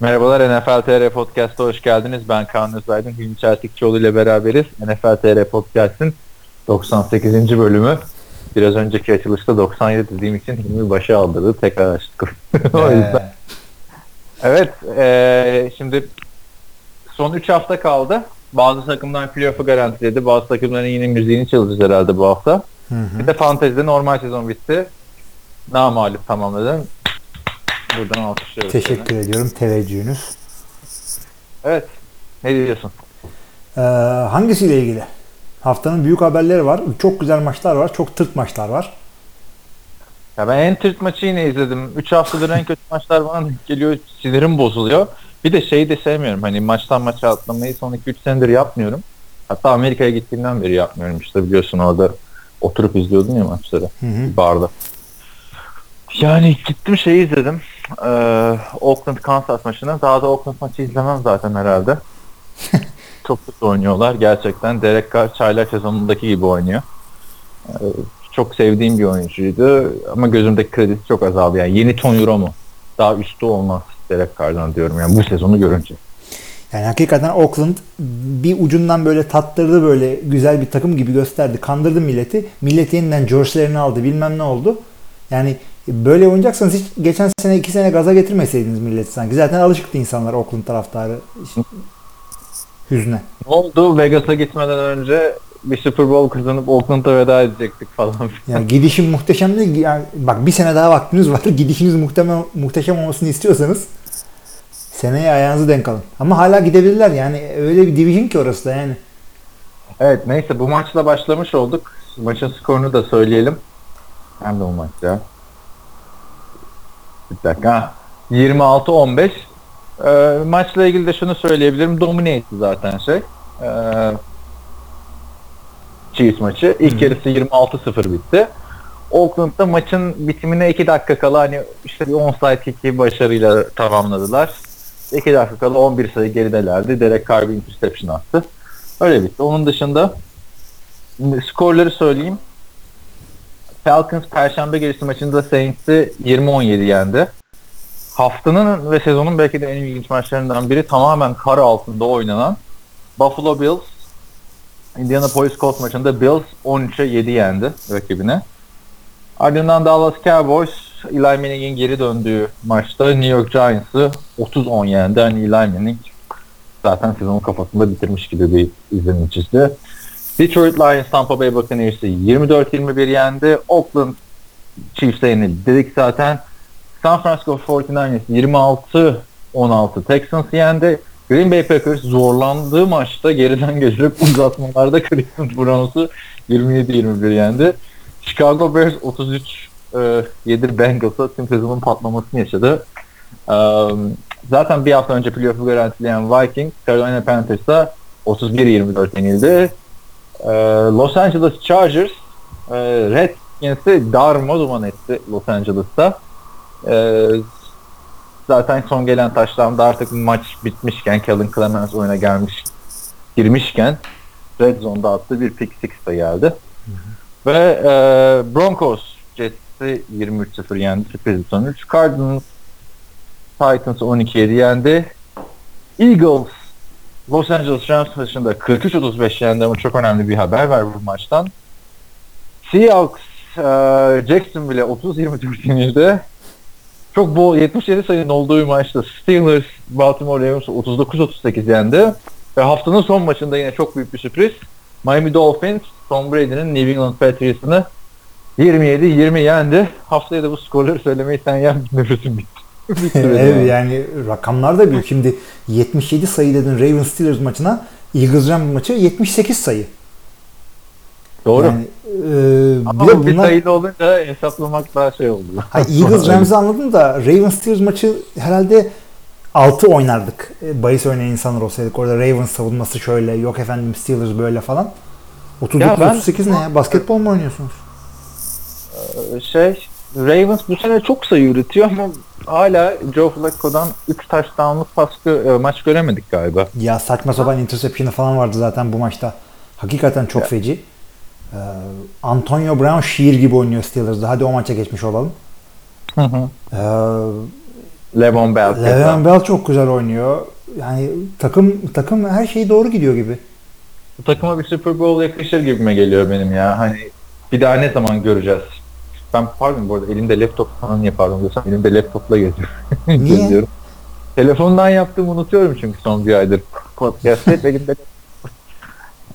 Merhabalar NFL TR Podcast'a hoş geldiniz. Ben Kaan Özaydın, Hilmi Çeltikçioğlu ile beraberiz. NFL TR Podcast'in 98. bölümü. Biraz önceki açılışta 97 dediğim için Hilmi başı aldırdı. Tekrar açtık. o yüzden. Evet, e, şimdi son 3 hafta kaldı. Bazı takımlar playoff'u garantiledi. Bazı takımların yine müziğini çalacağız herhalde bu hafta. Hı hı. Bir de fantezide normal sezon bitti. Namalip tamamladı. Buradan alkışlıyoruz. seni. Teşekkür ediyorum teveccühünüz. Evet. Ne diyorsun? Ee, hangisiyle ilgili? Haftanın büyük haberleri var. Çok güzel maçlar var. Çok tırt maçlar var. Ya ben en tırt maçı yine izledim. 3 haftadır en kötü maçlar bana geliyor. Sinirim bozuluyor. Bir de şeyi de sevmiyorum. Hani maçtan maça atlamayı son 2-3 senedir yapmıyorum. Hatta Amerika'ya gittiğimden beri yapmıyorum işte biliyorsun orada oturup izliyordun ya maçları Hı hı. barda. Yani gittim şeyi izledim. Ee, Oakland Kansas maçını. Daha da Oakland maçı izlemem zaten herhalde. Çok kötü oynuyorlar gerçekten. Derek Carr çaylak sezonundaki gibi oynuyor. Ee, çok sevdiğim bir oyuncuydu ama gözümdeki kredisi çok azaldı. Yani yeni Tony Romo. Daha üstü olmaz Derek Carr'dan diyorum yani bu sezonu görünce. Yani hakikaten Oakland bir ucundan böyle tattırdı böyle güzel bir takım gibi gösterdi. Kandırdı milleti. Millet yeniden George'lerini aldı bilmem ne oldu. Yani böyle oynayacaksanız hiç geçen sene iki sene gaza getirmeseydiniz milleti sanki. Zaten alışıktı insanlar Oakland taraftarı hüzne. Ne oldu? Vegas'a gitmeden önce bir Super Bowl kazanıp Oakland'a veda edecektik falan. Yani gidişin muhteşem değil. Yani bak bir sene daha vaktiniz var. Gidişiniz muhtemel, muhteşem olmasını istiyorsanız seneye ayağınızı denk alın. Ama hala gidebilirler yani. Öyle bir division ki orası da yani. Evet neyse bu maçla başlamış olduk. Maçın skorunu da söyleyelim. Hem de o maç ya. Bir dakika. 26-15. Ee, maçla ilgili de şunu söyleyebilirim. Domine etti zaten şey. Ee, Chiefs maçı. İlk yarısı 26-0 bitti. Oakland'da maçın bitimine 2 dakika kala hani işte bir onside kick'i başarıyla tamamladılar. 2 dakika kala 11 sayı geridelerdi. Derek Carr bir interception attı. Öyle bitti. Onun dışında skorları söyleyeyim. Falcons Perşembe gecesi maçında Saints'i 20-17 yendi. Haftanın ve sezonun belki de en ilginç maçlarından biri tamamen kar altında oynanan Buffalo Bills Indianapolis Colts maçında Bills 13'e 7 yendi rakibine. Ardından Dallas Cowboys Eli Manning'in geri döndüğü maçta New York Giants'ı 30-10 yendi. Hani Eli Manning zaten sezonun kafasında bitirmiş gibi bir izlenim çizdi. Detroit Lions Tampa Bay Buccaneers'ı 24-21 yendi. Oakland Chiefs'e yenildi dedik zaten. San Francisco 49ers 26-16 Texans'ı yendi. Green Bay Packers zorlandığı maçta geriden gelip uzatmalarda Cleveland Browns'u 27-21 yendi. Chicago Bears 33 e, 7 Bengals'a tüm sezonun patlamasını yaşadı. Um, zaten bir hafta önce playoff'u garantileyen Vikings Carolina Panthers'a 31-24 yenildi. Ee, Los Angeles Chargers e, Redskins'i darmadağın etti Los Angeles'ta. Ee, zaten son gelen taşlamda artık maç bitmişken Kellen Clemens oyuna gelmiş girmişken Red Zone'da attığı bir pick six de geldi. Ve e, Broncos Jets'i 23-0 yendi. Sürpriz sonuç. Cardinals Titans 12-7 yendi. Eagles Los Angeles Rams maçında 43-35 yendi ama çok önemli bir haber var bu maçtan. Seahawks e, Jacksonville 30-24 yenildi. Çok bol 77 sayının olduğu maçta Steelers Baltimore Ravens'ı 39-38 yendi. Ve haftanın son maçında yine çok büyük bir sürpriz. Miami Dolphins Tom Brady'nin New England Patriots'ını 27-20 yendi. Haftaya da bu skorları söylemeyi sen yen nefesim bitti. Evet yani. rakamlar da büyük. Şimdi 77 sayı dedin Ravens Steelers maçına. Eagles Rams maçı 78 sayı. Doğru. Yani, e, Ama bir de bir sayılı olunca hesaplamak daha şey oldu. Ha, Eagles Rams'i anladım da Ravens Steelers maçı herhalde 6 oynardık. E, bahis oynayan insanlar olsaydık. Orada Ravens savunması şöyle, yok efendim Steelers böyle falan. 39 ben- 38 ne ya? Basketbol mu oynuyorsunuz? şey Ravens bu sene çok sayı üretiyor ama hala Joe Flacco'dan 3 touchdown'lık pas gö- e, maç göremedik galiba. Ya saçma sapan interception'ı falan vardı zaten bu maçta. Hakikaten çok Ya. feci. Ee, Antonio Brown şiir gibi oynuyor Steelers'da. Hadi o maça geçmiş olalım. Hı hı. Ee, Levon Bell. keza. Le'Veon Bell çok güzel oynuyor. Yani takım takım her şey doğru gidiyor gibi. Bu takıma bir Super Bowl yakışır gibime geliyor benim ya. Hani bir daha ne zaman göreceğiz? Ben pardon bu arada elimde laptop falan niye pardon diyorsam elimde laptopla geziyorum. Niye? geziyorum. Telefondan yaptığımı unutuyorum çünkü son bir aydır. Podcast elimde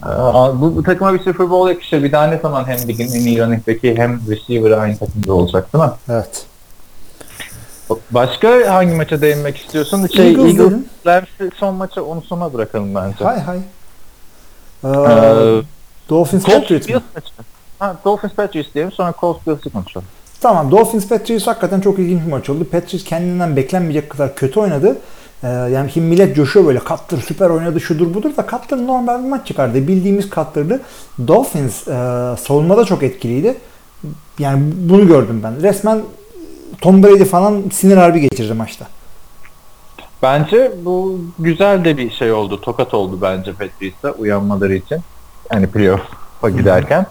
Aa, bu, bu takıma bir Super Bowl yakışır. Bir daha ne zaman hem ligin en iyi running back'i hem receiver'ı aynı takımda olacak değil mi? Evet. Başka hangi maça değinmek istiyorsun? Şey, Eagles Eagles, son maça onu sona bırakalım bence. Hay hay. Ee, Ee, Dolphins Patriots maçı. Ha, Dolphins Patriots diyelim sonra Colts Bills'i konuşalım. Tamam Dolphins Patriots hakikaten çok ilginç bir maç oldu. Patriots kendinden beklenmeyecek kadar kötü oynadı. Ee, yani şimdi millet coşuyor böyle Cutler süper oynadı şudur budur da Cutler normal bir maç çıkardı. Bildiğimiz Cutler'dı. Dolphins e, savunmada çok etkiliydi. Yani bunu gördüm ben. Resmen Tom Brady falan sinir harbi geçirdi maçta. Bence bu güzel de bir şey oldu. Tokat oldu bence Patriots'a uyanmaları için. Yani playoff'a giderken.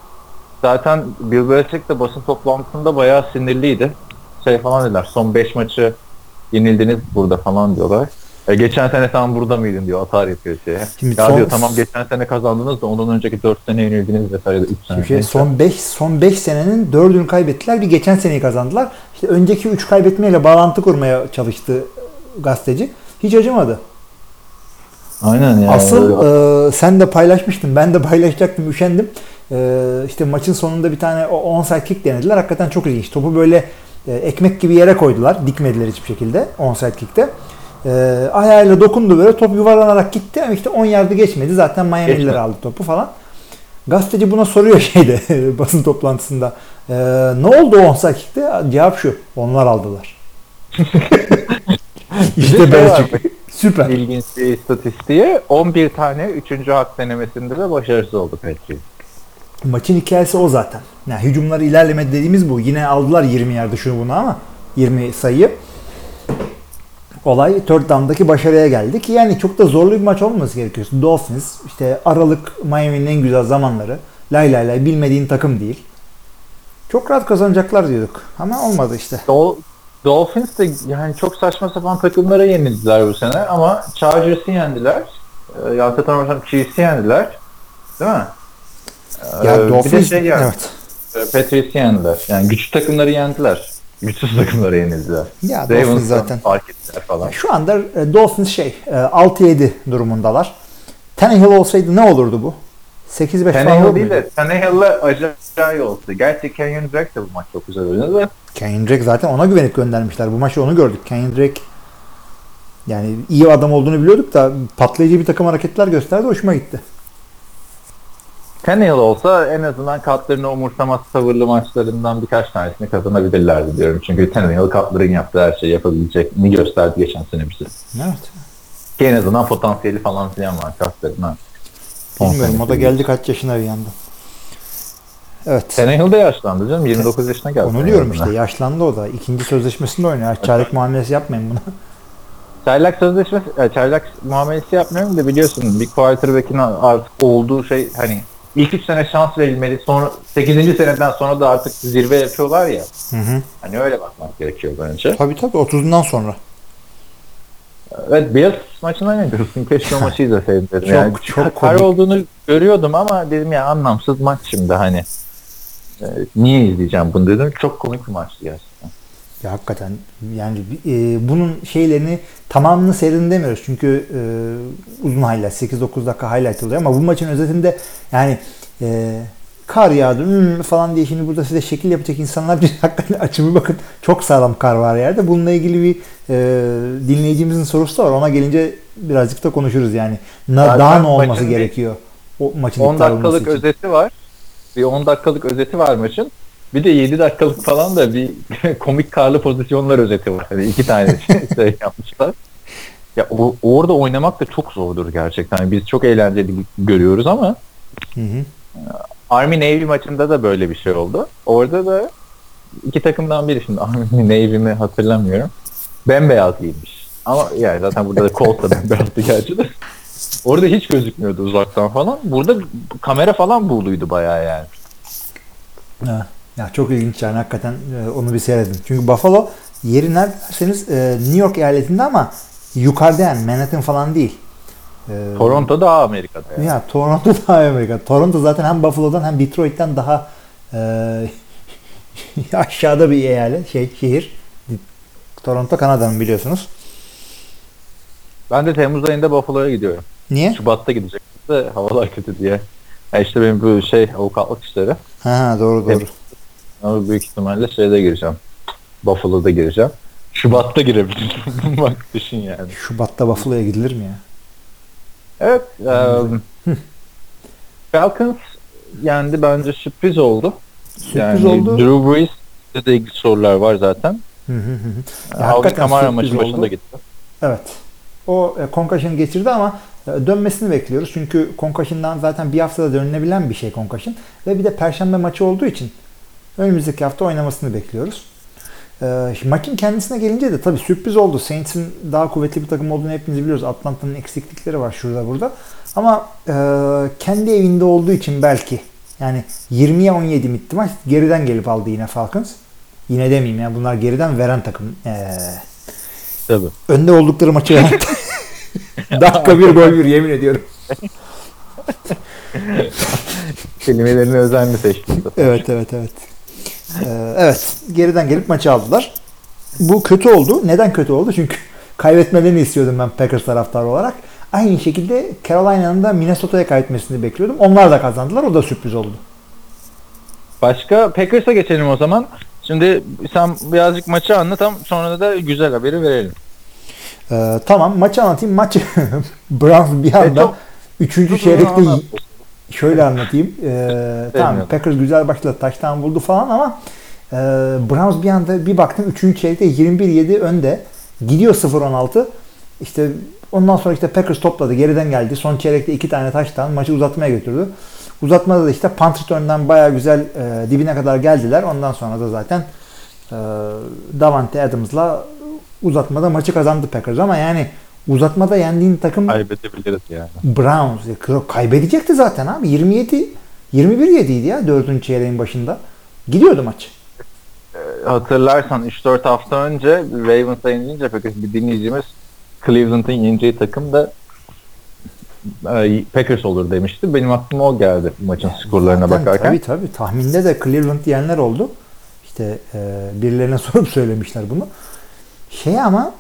Zaten Bill Belichick de basın toplantısında bayağı sinirliydi. Şey falan dediler. Son 5 maçı yenildiniz burada falan diyorlar. E, geçen sene sen burada mıydın diyor. Atar yapıyor şeye. Şimdi ya son- diyor tamam geçen sene kazandınız da ondan önceki 4 sene yenildiniz vesaire de 3 sene. Şey, son 5 son 5 senenin 4'ünü kaybettiler. Bir geçen seneyi kazandılar. İşte önceki 3 kaybetmeyle bağlantı kurmaya çalıştı gazeteci. Hiç acımadı. Aynen ya. Asıl e, sen de paylaşmıştın. Ben de paylaşacaktım. Üşendim. E, işte maçın sonunda bir tane onside kick denediler. Hakikaten çok ilginç. Topu böyle e, ekmek gibi yere koydular. Dikmediler hiçbir şekilde onside kickte. E, ayağıyla dokundu böyle. Top yuvarlanarak gitti. Ama işte 10 yardı geçmedi. Zaten Miami'liler aldı topu falan. Gazeteci buna soruyor şeyde basın toplantısında. E, ne oldu onside kickte? Cevap şu. Onlar aldılar. İşte böyle çıktı. Süper. ilginç bir istatistiği 11 tane 3. hak denemesinde de başarısız oldu Patriots. Maçın hikayesi o zaten. Yani hücumları ilerlemedi dediğimiz bu. Yine aldılar 20 yardı şunu bunu ama 20 sayıyı. Olay third down'daki başarıya geldi ki yani çok da zorlu bir maç olmaması gerekiyor. Dolphins işte Aralık Miami'nin en güzel zamanları. Lay lay lay bilmediğin takım değil. Çok rahat kazanacaklar diyorduk ama olmadı işte. Dol Dolphins de yani çok saçma sapan takımlara yenildiler bu sene ama Chargers'ı yendiler. Ee, yanlış hatırlamıyorsam Chiefs'i yendiler. Değil mi? Ee, Ya bir de Dolphins şey yani, evet. e, Patriots'ı yendiler. Yani güçlü takımları yendiler. Güçsüz takımlara yenildiler. Ya Dolphins Ravens'ı zaten. fark ettiler falan. Şu anda e, Dolphins şey e, 6-7 durumundalar. Tannehill olsaydı ne olurdu bu? 8-5 falan olur değil de Tannehill'le acayip oldu. Gerçi Kenyon Drake de bu maç çok güzel oynadı da Kenyon Drake zaten ona güvenip göndermişler. Bu maçı onu gördük. Kenyon Drake yani iyi adam olduğunu biliyorduk da patlayıcı bir takım hareketler gösterdi. Hoşuma gitti. Tannehill olsa en azından katlarını umursamaz tavırlı maçlarından birkaç tanesini kazanabilirlerdi diyorum. Çünkü Tannehill katların yaptığı her şeyi yapabilecekini gösterdi geçen sene bize. Evet. Ki en azından potansiyeli falan filan var katların. ha. Son Bilmiyorum o da geldi kaç yaşına bir yandan. Evet. Tannehill de yaşlandı canım. 29 yaşına geldi. Onu diyorum işte. Yaşlandı o da. İkinci sözleşmesinde oynuyor. Çaylak muamelesi yapmayın buna. Çaylak sözleşmesi, e, çaylak muamelesi yapmıyorum da biliyorsun bir quarterback'in artık olduğu şey hani ilk 3 sene şans verilmeli. Sonra 8. seneden sonra da artık zirve yapıyorlar ya. Hı hı. Hani öyle bakmak gerekiyor bence. Tabii tabii 30'undan sonra. Evet Bills maçına ne diyorsun? Keşke o maçı izleseydim dedim. Çok- yani çok kar olduğunu görüyordum ama dedim ya anlamsız maç şimdi hani. E, niye izleyeceğim bunu dedim. Çok komik bir maçtı gerçekten. Ya hakikaten yani e, bunun şeylerini tamamını seyredin demiyoruz. Çünkü e, uzun highlight 8-9 dakika highlight oluyor ama bu maçın özetinde yani e, kar yağdı hmm falan diye şimdi burada size şekil yapacak insanlar bir hakikaten açımı bakın çok sağlam kar var yerde. Bununla ilgili bir e, dinleyicimizin sorusu da var. Ona gelince birazcık da konuşuruz yani. Na, Zaten daha ne olması maçın bir- gerekiyor? O maçın 10 iptal olması dakikalık özeti var. Bir 10 dakikalık özeti var maçın. Bir de 7 dakikalık falan da bir komik karlı pozisyonlar özeti var. Hani iki tane şey, yapmışlar. Ya o, orada oynamak da çok zordur gerçekten. Yani Biz çok eğlenceli görüyoruz ama Hı hı. Army Navy maçında da böyle bir şey oldu. Orada da iki takımdan biri şimdi Army Navy mi hatırlamıyorum. Bembeyaz giymiş. Ama yani zaten burada da Colt da bembeyazdı gerçi de. Orada hiç gözükmüyordu uzaktan falan. Burada kamera falan buğuluydu bayağı yani. Ha, Ya çok ilginç yani hakikaten e, onu bir seyredin. Çünkü Buffalo Yeri nerede derseniz e, New York eyaletinde ama yukarıda yani Manhattan falan değil. E, Toronto daha Amerika'da yani. Ya Toronto daha Amerika. Toronto zaten hem Buffalo'dan hem Detroit'ten daha e, aşağıda bir eyalet, şey şehir. Toronto Kanada'nın biliyorsunuz. Ben de Temmuz ayında Buffalo'ya gidiyorum. Niye? Şubat'ta gidecektim de havalar kötü diye. Ya işte benim bu şey avukatlık işleri. Ha doğru doğru. Ama büyük ihtimalle şeyde gireceğim. Buffalo'da gireceğim. Şubat'ta girebilirim. Bak düşün yani. Şubat'ta Buffalo'ya gidilir mi ya? Evet. Um, Falcons yendi bence sürpriz oldu. Sürpriz yani oldu. Drew Brees'de de ilgili sorular var zaten. Hı hı hı. Ya Alvin Kamara oldu. başında gitti. Evet. O e, concussion geçirdi ama e, dönmesini bekliyoruz. Çünkü concussion'dan zaten bir haftada dönülebilen bir şey concussion. Ve bir de perşembe maçı olduğu için önümüzdeki hafta oynamasını bekliyoruz. E, şimdi maçın kendisine gelince de tabii sürpriz oldu. Saints'in daha kuvvetli bir takım olduğunu hepimiz biliyoruz. Atlanta'nın eksiklikleri var şurada burada. Ama e, kendi evinde olduğu için belki yani 20'ye 17 bitti maç. Geriden gelip aldı yine Falcons. Yine demeyeyim ya bunlar geriden veren takım. Eee Tabii. önde oldukları maçı veren. Dakika bir gol bir yemin ediyorum. Kelimelerini özenli seçtim. Evet evet evet. Ee, evet geriden gelip maçı aldılar. Bu kötü oldu. Neden kötü oldu? Çünkü kaybetmelerini istiyordum ben Packers taraftarı olarak. Aynı şekilde Carolina'nın da Minnesota'ya kaybetmesini bekliyordum. Onlar da kazandılar. O da sürpriz oldu. Başka Packers'a geçelim o zaman. Şimdi sen birazcık maçı anlat sonra da güzel haberi verelim. Ee, tamam maçı anlatayım. Maç Browns bir anda çok- 3. Uzun çeyrekte. Şöyle anlatayım. Ee, tamam. Packers güzel başladı. Taştan buldu falan ama e, Browns bir anda bir baktım 3. çeyrekte 21-7 önde. Gidiyor 0-16. İşte ondan sonra işte Packers topladı. Geriden geldi. Son çeyrekte iki tane taştan maçı uzatmaya götürdü. Uzatmada da işte punt return'dan bayağı güzel e, dibine kadar geldiler. Ondan sonra da zaten e, Davante Adams'la uzatmada maçı kazandı Packers ama yani uzatmada yendiğin takım Kaybedebiliriz yani. Browns. Ya, Kaybedecekti zaten abi. 27 21 yediydi ya 4. çeyreğin başında. Gidiyordu maç. Hatırlarsan 3-4 hafta önce Ravens'a yenilince Packers bir dinleyicimiz Cleveland'ın yeneceği takım da e, Packers olur demişti. Benim aklıma o geldi maçın skorlarına Zaten bakarken. Tabii tabii. Tahminde de Cleveland diyenler oldu. İşte e, birilerine sorup söylemişler bunu. Şey ama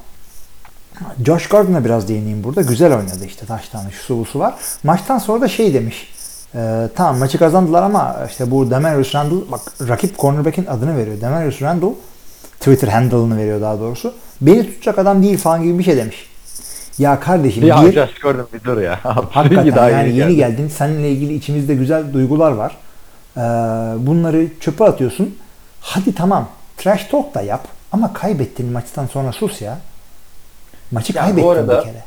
Josh Gordon'a biraz değineyim burada. Güzel oynadı işte taştanı şu busu var. Maçtan sonra da şey demiş. E, tamam maçı kazandılar ama işte bu Demarius Randall bak rakip cornerback'in adını veriyor. Demarius Randall Twitter handle'ını veriyor daha doğrusu. Beni tutacak adam değil falan gibi bir şey demiş. Ya kardeşim Ya bir, Josh Gordon bir dur ya. Hakikaten Daha yani yeni, geldi. geldin. Seninle ilgili içimizde güzel duygular var. Ee, bunları çöpe atıyorsun. Hadi tamam. Trash talk da yap. Ama kaybettin maçtan sonra sus ya. Maçı Ya bu kaybettin arada- bir kere.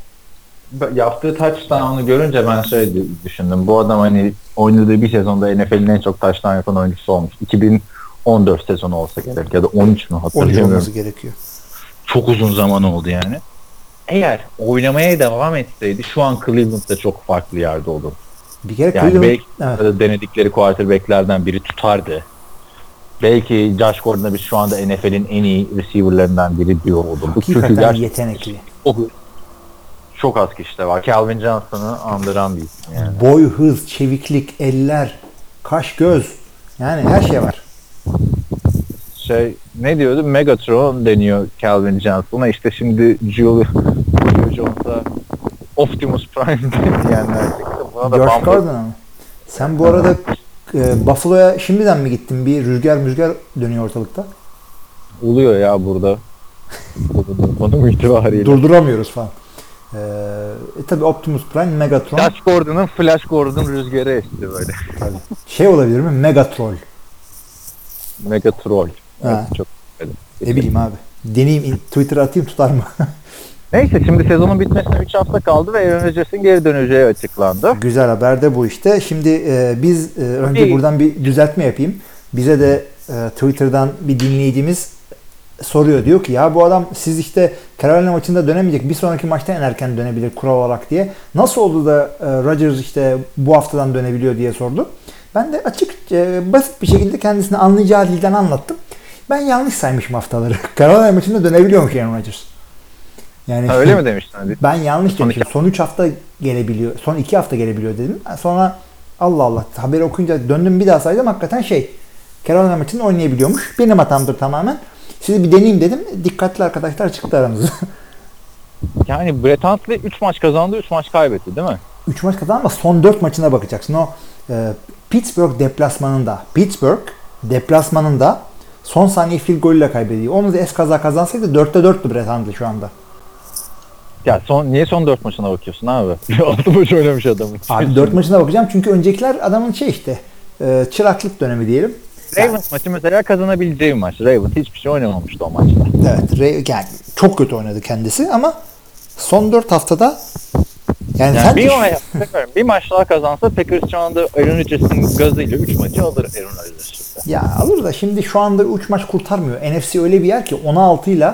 Yaptığı touchdown'u görünce ben şöyle düşündüm. Bu adam hani oynadığı bir sezonda NFL'in en çok touchdown yapan oyuncusu olmuş. 2014 sezonu olsa gerek ya da 13 mü 13 hatırlamıyorum. olması gerekiyor. Çok uzun zaman oldu yani. Eğer oynamaya devam etseydi şu an Cleveland'da çok farklı yerde olur. Bir kere Yani Cleveland- belki evet. denedikleri quarterback'lerden biri tutardı. Belki Josh Gordon'a biz şu anda NFL'in en iyi receiver'larından biri diyor olurduk. Çünkü hakikaten gerçekten yetenekli. Çok, çok az kişi var. Calvin Johnson'ı andıran bir isim yani. Boy, hız, çeviklik, eller, kaş, göz. Yani her şey var. Şey ne diyordu? Megatron deniyor Calvin Johnson'a. İşte şimdi Julio, Julio Jones'a Optimus Prime diyenler çıktı. Buna da mı? Sen bu arada e, Buffalo'ya şimdiden mi gittin? Bir rüzgar müzgar dönüyor ortalıkta. oluyor ya burada. Konum itibariyle. durduramıyoruz falan. Ee, e, tabii Optimus Prime, Megatron. Flash Gordon'ın Flash Gordon rüzgarı esti böyle. Şey olabilir mi? Megatroll. Mega troll. Ha. Evet, çok Ne bileyim abi. Deneyeyim in- Twitter'a atayım tutar mı? Neyse şimdi sezonun bitmesine 3 hafta kaldı ve Aaron Rodgers'ın geri döneceği açıklandı. Güzel haber de bu işte. Şimdi e, biz e, önce İyi. buradan bir düzeltme yapayım. Bize de e, Twitter'dan bir dinleyicimiz soruyor. Diyor ki ya bu adam siz işte Carolina maçında dönemeyecek. Bir sonraki maçta en erken dönebilir kural olarak diye. Nasıl oldu da e, Rodgers işte bu haftadan dönebiliyor diye sordu. Ben de açık e, basit bir şekilde kendisine anlayacağı dilden anlattım. Ben yanlış saymışım haftaları. Carolina maçında dönebiliyormuş Aaron Rodgers. Yani Ha, öyle mi demiştin? Hadi. Ben yanlış Son demişim. Son 3 hafta gelebiliyor. Son 2 hafta gelebiliyor dedim. Sonra Allah Allah haberi okuyunca döndüm bir daha saydım. Hakikaten şey Carolina maçında oynayabiliyormuş. Benim hatamdır tamamen. Sizi bir deneyeyim dedim. Dikkatli arkadaşlar çıktı aramızda. Yani Brett Huntley 3 maç kazandı 3 maç kaybetti değil mi? 3 maç kazandı ama son 4 maçına bakacaksın. O e, Pittsburgh deplasmanında Pittsburgh deplasmanında son saniye field golüyle kaybediyor. Onu da es kaza kazansaydı 4'te 4'tü Brett Hundley şu anda. Ya son niye son 4 maçına bakıyorsun abi? 6 maç oynamış adam. Abi 4 maçına bakacağım çünkü öncekiler adamın şey işte e, çıraklık dönemi diyelim. Ravens maçı mesela kazanabileceği bir maç. Ravens hiçbir şey oynamamıştı o maçta. Evet Ray, yani çok kötü oynadı kendisi ama son 4 haftada yani, Yani sen bir, ma- bir maç daha kazansa Packers şu anda Aaron Rodgers'ın gazıyla 3 maçı alır Aaron Rodgers. ya alır da şimdi şu anda 3 maç kurtarmıyor. NFC öyle bir yer ki 16 ile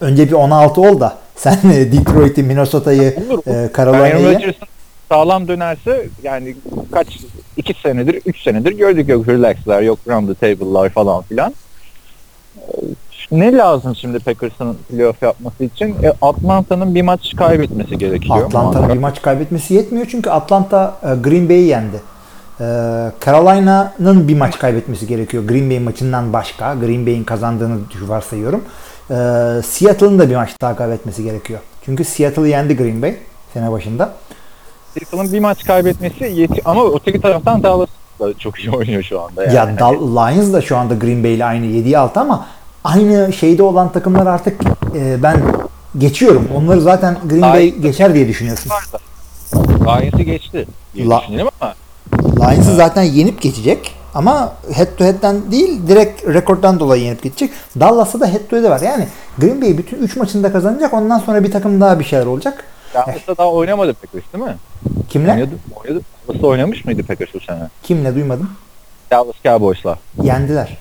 önce bir 16 ol da sen e, Detroit'i, Minnesota'yı, e, Aaron Carolina'yı Rodgers'ın sağlam dönerse yani kaç 2 senedir 3 senedir gördük yok relaxlar yok round the table'lar falan filan. Ee, Ne lazım şimdi Packers'ın playoff yapması için? E, Atlanta'nın bir maç kaybetmesi gerekiyor. Atlanta'nın bir maç kaybetmesi yetmiyor çünkü Atlanta e, Green Bay'i yendi. E, Carolina'nın bir maç kaybetmesi gerekiyor Green Bay maçından başka. Green Bay'in kazandığını varsayıyorum. E, Seattle'ın da bir maç daha kaybetmesi gerekiyor. Çünkü Seattle'ı yendi Green Bay sene başında. Seattle'ın bir maç kaybetmesi yeti ama öteki taraftan Dallas da çok iyi oynuyor şu anda. Yani. Ya Dal- Lions da şu anda Green Bay ile aynı 7'ye 6 ama aynı şeyde olan takımlar artık e, ben geçiyorum. Onları zaten Green Bay Ay- geçer diye düşünüyorsun. Lions'ı geçti diye La- düşünelim ama Lions'ı zaten yenip geçecek. Ama head to head'den değil direkt rekordan dolayı yenip geçecek. Dallas'ta da head to head'e var. Yani Green Bay bütün 3 maçında kazanacak. Ondan sonra bir takım daha bir şeyler olacak. Dallas'ta daha oynamadı Packers değil mi? Kimle? Oynadı. oynadı. Dallas'ta oynamış mıydı Packers bu sene? Kimle duymadım. Dallas Cowboys'la. Yendiler.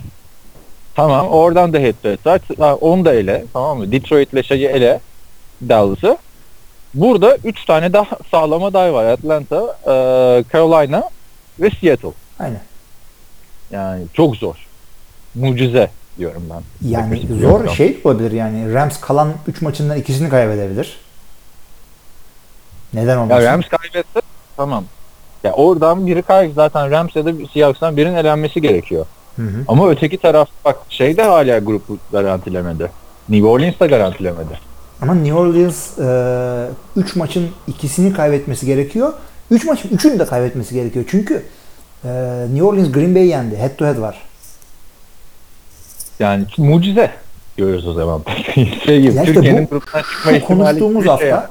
Tamam oradan da head to head Onu da ele. Tamam mı? Detroit'le şeyi ele. Dallas'ı. Burada 3 tane daha sağlam aday var. Atlanta, e, Carolina ve Seattle. Aynen. Yani çok zor. Mucize diyorum ben. Yani Packers'ı zor biliyorum. şey olabilir yani. Rams kalan 3 maçından ikisini kaybedebilir. Neden olmasın? Ya Rams kaybetse tamam. Ya oradan biri kaybı zaten Rams ya da Seahawks'tan birinin elenmesi gerekiyor. Hı hı. Ama öteki taraf bak şey de hala grupu garantilemedi. New Orleans da garantilemedi. Ama New Orleans 3 maçın ikisini kaybetmesi gerekiyor. 3 maçın 3'ünü de kaybetmesi gerekiyor. Çünkü e, New Orleans Green Bay yendi. Head to head var. Yani mucize görüyoruz o zaman. şey gibi Ya işte Türkiye'nin bu- gruptan çıkma ihtimali konuştuğumuz şey hafta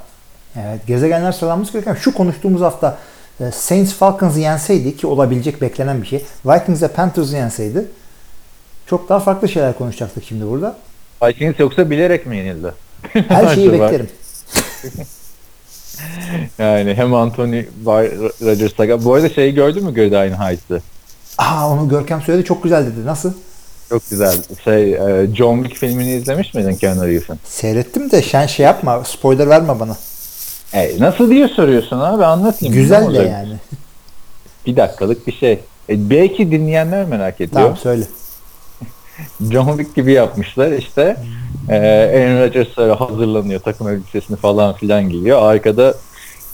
evet gezegenler sıralanması gereken şu konuştuğumuz hafta e, Saints Falcons'ı yenseydi ki olabilecek beklenen bir şey. Vikings ve Panthers'ı yenseydi çok daha farklı şeyler konuşacaktık şimdi burada. Vikings yoksa bilerek mi yenildi? Her şeyi beklerim. Yani hem Anthony Rodgers'a bu arada şeyi gördün mü Gridiron Heights'ı? Aa onu Görkem söyledi çok güzel dedi. Nasıl? Çok güzel. Şey, e, John Wick filmini izlemiş miydin Keanu Reeves'in? Seyrettim de sen şey yapma. Spoiler verme bana. E, nasıl diye soruyorsun abi anlatayım. Güzel de yani. Bir dakikalık bir şey. E, belki dinleyenler merak ediyor. Tamam söyle. John Wick gibi yapmışlar işte. Ee, Aaron Rodgers böyle hazırlanıyor takım elbisesini falan filan giyiyor. Arkada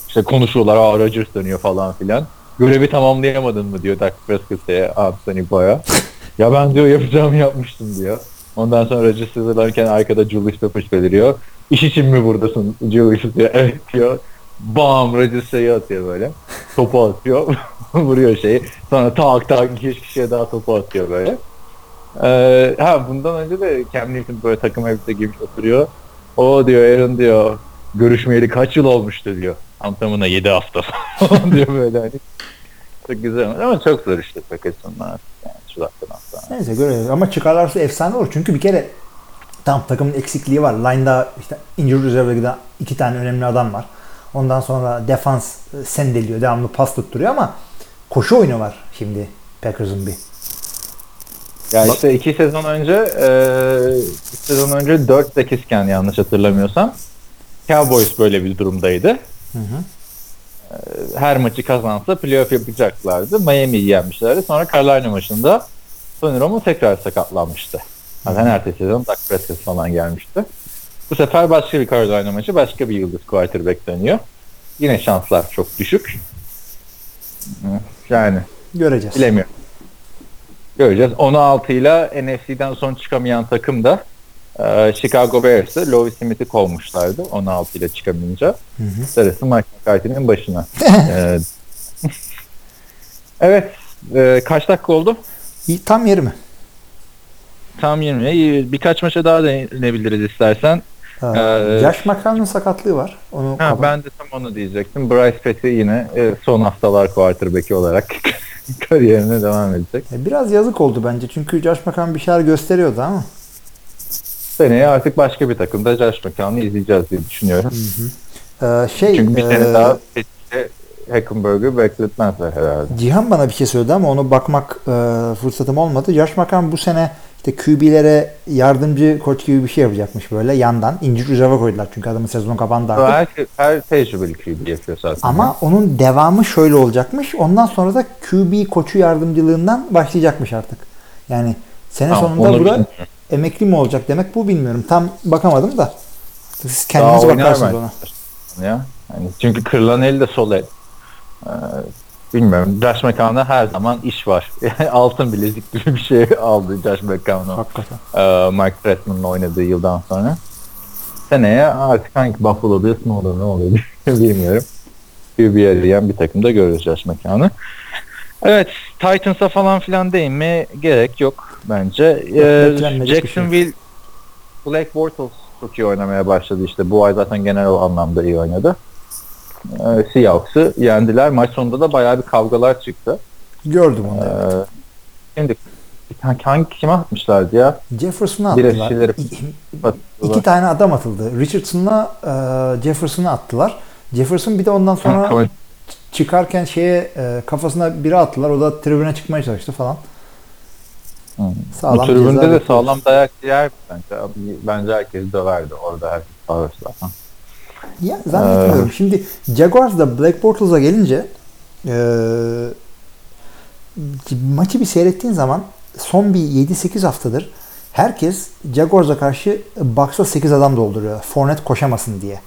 işte konuşuyorlar. Aa Rodgers dönüyor falan filan. Görevi tamamlayamadın mı diyor Dak Prescott'e Anthony Boya. ya ben diyor yapacağımı yapmıştım diyor. Ondan sonra Rodgers hazırlanırken arkada Julius Peppers beliriyor. İş için mi buradasın Julius diyor. Evet diyor. Bam Rodgers şeyi atıyor böyle. Topu atıyor. Vuruyor şeyi. Sonra tak tak iki kişiye daha topu atıyor böyle. Ee, ha bundan önce de Cam Newton böyle takım elbise giymiş oturuyor. O diyor Aaron diyor görüşmeyeli kaç yıl olmuştu diyor. Antamına 7 hafta diyor böyle hani. Çok güzel ama çok zor işte Packers'ınlar. Yani şu dakikadan sonra. Neyse görelim. Ama çıkarlarsa efsane olur. Çünkü bir kere tam takımın eksikliği var. Line'da işte injury reserve'e giden iki tane önemli adam var. Ondan sonra defans e, sendeliyor. Devamlı pas tutturuyor ama koşu oyunu var şimdi Packers'ın bir. Ya işte iki sezon önce e, iki sezon önce 4-8 iken yanlış hatırlamıyorsam Cowboys böyle bir durumdaydı. Hı hı. her maçı kazansa playoff yapacaklardı. Miami'yi yenmişlerdi. Sonra Carolina maçında Sanırım o tekrar sakatlanmıştı. Zaten ertesi sezon Dak Prescott falan gelmişti. Bu sefer başka bir Carolina maçı başka bir yıldız quarterback dönüyor. Yine şanslar çok düşük. Yani Göreceğiz. bilemiyorum. Göreceğiz. 16 ile NFC'den son çıkamayan takım da e, Chicago Bears'ı Lovis Smith'i kovmuşlardı 16 ile çıkamayınca. Sarısı Mike McCarthy'nin başına. E, evet. e, kaç dakika oldu? Tam yeri mi? Tam 20. İyi, Birkaç maça daha değinebiliriz istersen. Ee, Ee, Josh McCown'un sakatlığı var. Onu Ha, ben de tam onu diyecektim. Bryce Petty yine e, son haftalar quarterback'i olarak kariyerine devam edecek. E, Biraz yazık oldu bence. Çünkü Josh McCown bir şeyler gösteriyordu ama. Seneye artık başka bir takımda Josh McCown'u izleyeceğiz diye düşünüyorum. Ee, şey, Çünkü bir e, sene daha Petty'de Hackenberg'ü bekletmezler herhalde. Cihan bana bir şey söyledi ama onu bakmak e, fırsatım olmadı. Josh McCown bu sene işte QB'lere yardımcı koç gibi bir şey yapacakmış böyle yandan. İncir reserve koydular çünkü adamın sezon kapandı artık. Her, her tecrübeli QB yapıyor zaten. Ama onun devamı şöyle olacakmış. Ondan sonra da QB koçu yardımcılığından başlayacakmış artık. Yani sene Tamam, sonunda onu burada bilmiyorum. emekli mi olacak demek bu bilmiyorum. Tam bakamadım da. Siz Daha kendiniz oynar bakarsınız ona. ya. Yani çünkü kırılan el de sol el. Ee, bilmiyorum. Josh McCown'da her zaman iş var. Altın bilezik gibi bir şey aldı Josh McCown'u. Hakikaten. Ee, Mike Trestman'la oynadığı yıldan sonra. Seneye artık hangi Buffalo'da ne olur ne olur bilmiyorum. Bir bir arayan bir takımda görürüz Josh McCown'u. Evet Titans'a falan filan değinmeye gerek yok bence. Ee, bir şey. Jacksonville Black Bortles çok iyi oynamaya başladı işte. Bu ay zaten genel anlamda iyi oynadı. Ee, Seahawks'ı yendiler. Maç sonunda da bayağı bir kavgalar çıktı. Gördüm onu. Ee, şimdi hangi kime atmışlardı ya? Jefferson'a attılar. şeyleri- İki tane adam atıldı. Richardson'la e, Jefferson'ı attılar. Jefferson bir de ondan sonra çıkarken şeye e, kafasına biri attılar. O da tribüne çıkmaya çalıştı falan. Hı. Sağlam Bu tribünde de sağlam dayak yer bence. Bence herkes döverdi. Orada herkes sağır zaten. Ya zannetmiyorum. Ee. Şimdi Jaguars'da Black Bortles'a gelince e, maçı bir seyrettiğin zaman son bir 7-8 haftadır herkes Jaguars'a karşı box'a 8 adam dolduruyor. Fournette koşamasın diye.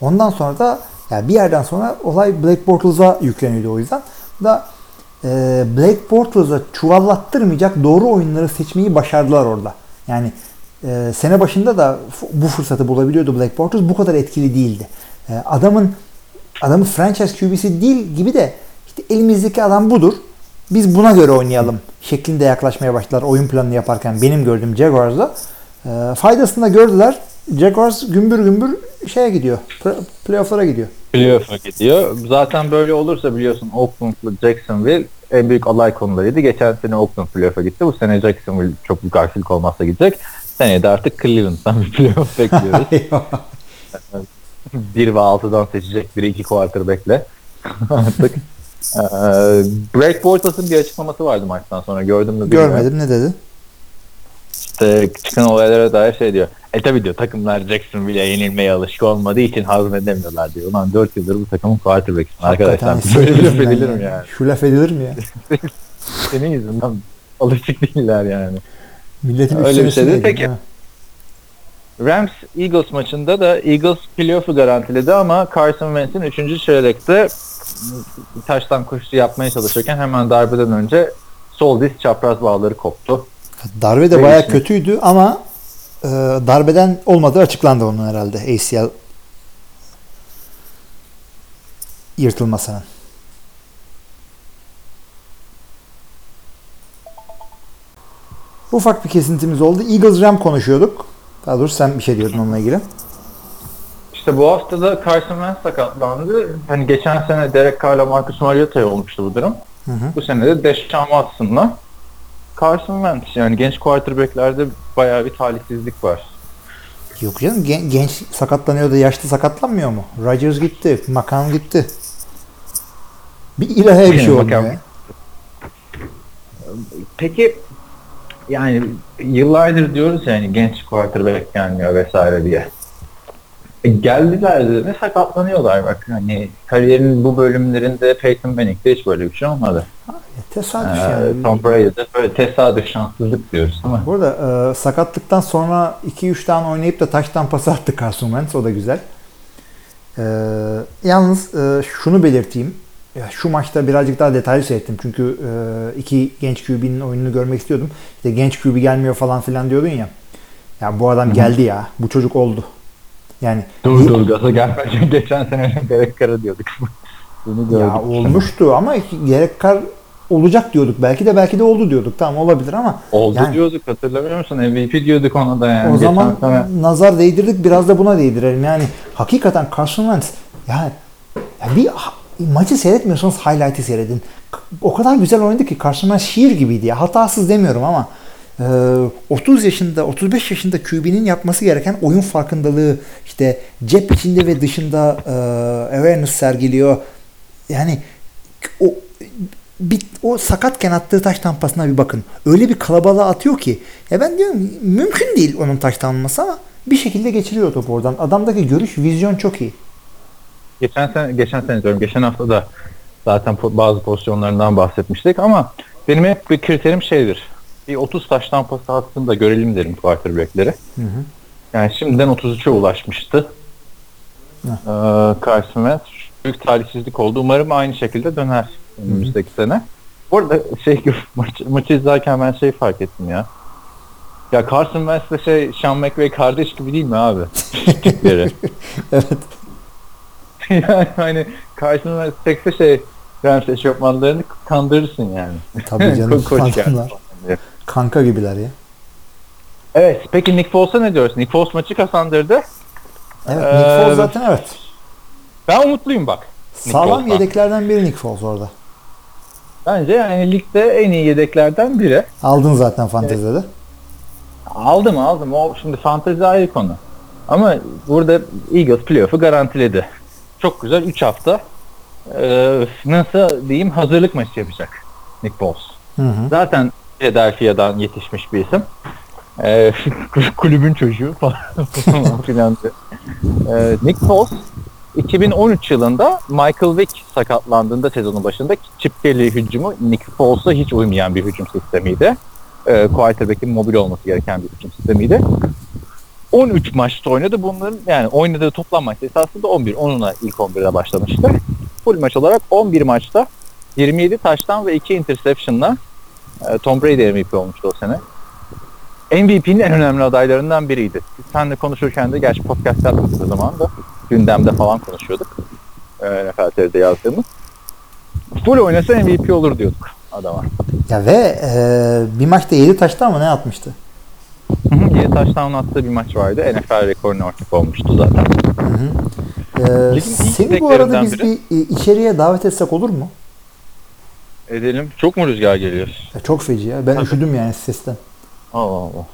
Ondan sonra da yani bir yerden sonra olay Black Bortles'a yükleniyordu o yüzden. Da e, Black Bortles'a çuvallattırmayacak doğru oyunları seçmeyi başardılar orada. Yani e, sene başında da bu fırsatı bulabiliyordu Black Bortles. Bu kadar etkili değildi. E, adamın adamın franchise QB'si değil gibi de işte elimizdeki adam budur. Biz buna göre oynayalım şeklinde yaklaşmaya başladılar oyun planını yaparken benim gördüğüm Jaguars'da. E, faydasını da gördüler. Jaguars gümbür gümbür şeye gidiyor. Play- Playoff'lara gidiyor. Playoff'a gidiyor. Zaten böyle olursa biliyorsun Oakland'la Jacksonville en büyük alay konularıydı. Geçen sene Oakland playoff'a gitti. Bu sene Jacksonville çok büyük aksilik olmazsa gidecek. Seneye de artık Cleveland'dan bir playoff bekliyoruz. 1 ve 6'dan seçecek biri iki quarterback'le. artık. Ee, Greg Bortles'ın bir açıklaması vardı maçtan sonra. Gördün mü? bilmiyorum. Görmedim ne dedi? İşte çıkan olaylara dair şey diyor. E tabi diyor takımlar Jacksonville'e yenilmeye alışık olmadığı için hazmedemiyorlar diyor. Ulan 4 yıldır bu takımın quarterback'sin arkadaşlar. Böyle bir laf edilir mi yani? Şu laf edilir mi ya? Senin yüzünden alışık değiller yani. Milletin Öyle bir şeydi. sinirleniyor, Peki. ha. Rams Eagles maçında da Eagles playoff'u garantiledi ama Carson Wentz'in 3. çeyrekte taştan koşusu yapmaya çalışırken hemen darbeden önce sol diz çapraz bağları koptu. Darbe de geçmiş. kötüydü ama e, darbeden olmadığı açıklandı onun herhalde ACL yırtılmasının. Ufak bir kesintimiz oldu. Eagles Ram konuşuyorduk. Daha doğrusu sen bir şey diyordun onunla ilgili. İşte bu hafta da Carson Wentz sakatlandı. Hani geçen sene Derek Carr'la Marcus Mariota'ya olmuştu bu durum. Hı hı. Bu sene de Deshaun Watson'la Carson Wentz. Yani genç quarterbacklerde bayağı bir talihsizlik var. Yok canım gen- genç sakatlanıyor da yaşlı sakatlanmıyor mu? Rodgers gitti, McCown gitti. Bir ilahe bir şey olmuyor. Peki yani yıllardır diyoruz yani genç quarterback gelmiyor vesaire diye. E, geldiler de sakatlanıyorlar bak hani kariyerin bu bölümlerinde Peyton Manning'de hiç böyle bir şey olmadı. Tesadüf Ee, yani. Tom Brady'de böyle tesadüf şanssızlık diyoruz ama Bu arada e, sakatlıktan sonra 2-3 tane oynayıp da taştan pas attı Carson Wentz. O da güzel. E, yalnız e, şunu belirteyim. Ya şu maçta birazcık daha detaylı seyrettim. Çünkü e, iki genç QB'nin oyununu görmek istiyordum. İşte genç QB gelmiyor falan filan diyordun ya. Ya bu adam geldi ya. Bu çocuk oldu. Yani dur dur gaza gelmeden geçen sene Derek Carr'a diyorduk. Bunu gördük. ya olmuştu ama gerek kar olacak diyorduk. Belki de belki de oldu diyorduk. Tamam olabilir ama Oldu yani- diyorduk hatırlamıyor musun? MVP diyorduk ona da yani. o Geçen zaman sene. nazar değdirdik biraz da buna değdirelim. Yani hakikaten Carson Wentz yani ya bir maçı seyretmiyorsanız highlight'ı seyredin. O kadar güzel oynadı ki Wentz şiir gibiydi ya. Hatasız demiyorum ama e, 30 yaşında 35 yaşında QB'nin yapması gereken oyun farkındalığı işte cep içinde ve dışında e, awareness sergiliyor. Yani o bir, o sakatken attığı taş tampasına bir bakın. Öyle bir kalabalığa atıyor ki. Ya ben diyorum mümkün değil onun taş tanınması ama bir şekilde geçiriyor topu oradan. Adamdaki görüş, vizyon çok iyi. Geçen sene, geçen sene diyorum. Geçen hafta da zaten bazı pozisyonlarından bahsetmiştik ama benim hep bir kriterim şeydir. Bir 30 taştan pas attığını da görelim derim quarterback'leri. Yani şimdiden 33'e ulaşmıştı. Heh. Ee, Wentz büyük talihsizlik oldu. Umarım aynı şekilde döner önümüzdeki sene. Bu arada şey maçı, maçı izlerken ben şey fark ettim ya. Ya Carson Wentz'le şey Sean McVay kardeş gibi değil mi abi? Tipleri. evet. yani hani Wentz tekse şey Rams eşofmanlarını kandırırsın yani. Tabii canım. Ko-. Kanka gibiler ya. Evet. Peki Nick Foles'a ne diyorsun? Nick Foles maçı kazandırdı. Evet. Ee, Nick Foles zaten evet. Ben umutluyum bak. Nick Sağlam Foles'tan. yedeklerden biri Nick Foles orada. Bence yani ligde en iyi yedeklerden biri. Aldın zaten fantezide de. Aldım aldım. O şimdi fantezi ayrı konu. Ama burada Eagles playoff'u garantiledi. Çok güzel 3 hafta ee, nasıl diyeyim hazırlık maçı yapacak Nick Foles. Hı hı. Zaten Philadelphia'dan yetişmiş bir isim. Ee, kulübün çocuğu falan filan. Ee, Nick Foles 2013 yılında Michael Vick sakatlandığında sezonun başında Chip Kelly hücumu Nick Foles'a hiç uymayan bir hücum sistemiydi. Ee, quarterback'in mobil olması gereken bir hücum sistemiydi. 13 maçta oynadı. Bunların yani oynadığı toplam maç esasında 11. Onunla ilk 11'e başlamıştı. Full maç olarak 11 maçta 27 taştan ve 2 interception'la e, Tom Brady MVP olmuştu o sene. MVP'nin en önemli adaylarından biriydi. Biz seninle konuşurken de gerçi podcast yapmadık o zaman da gündemde falan konuşuyorduk. E, NFL TV'de yazdığımız. Full oynasa MVP olur diyorduk adama. Ya ve e, bir maçta 7 taştı ama ne atmıştı? 7 taştan attığı bir maç vardı. NFL rekoruna ortak olmuştu zaten. Hı hı. E, Ligin iyi seni bu arada biz biri. bir e, içeriye davet etsek olur mu? Edelim. Çok mu rüzgar geliyor? Ya çok feci ya. Ben üşüdüm yani sesten. Allah Allah.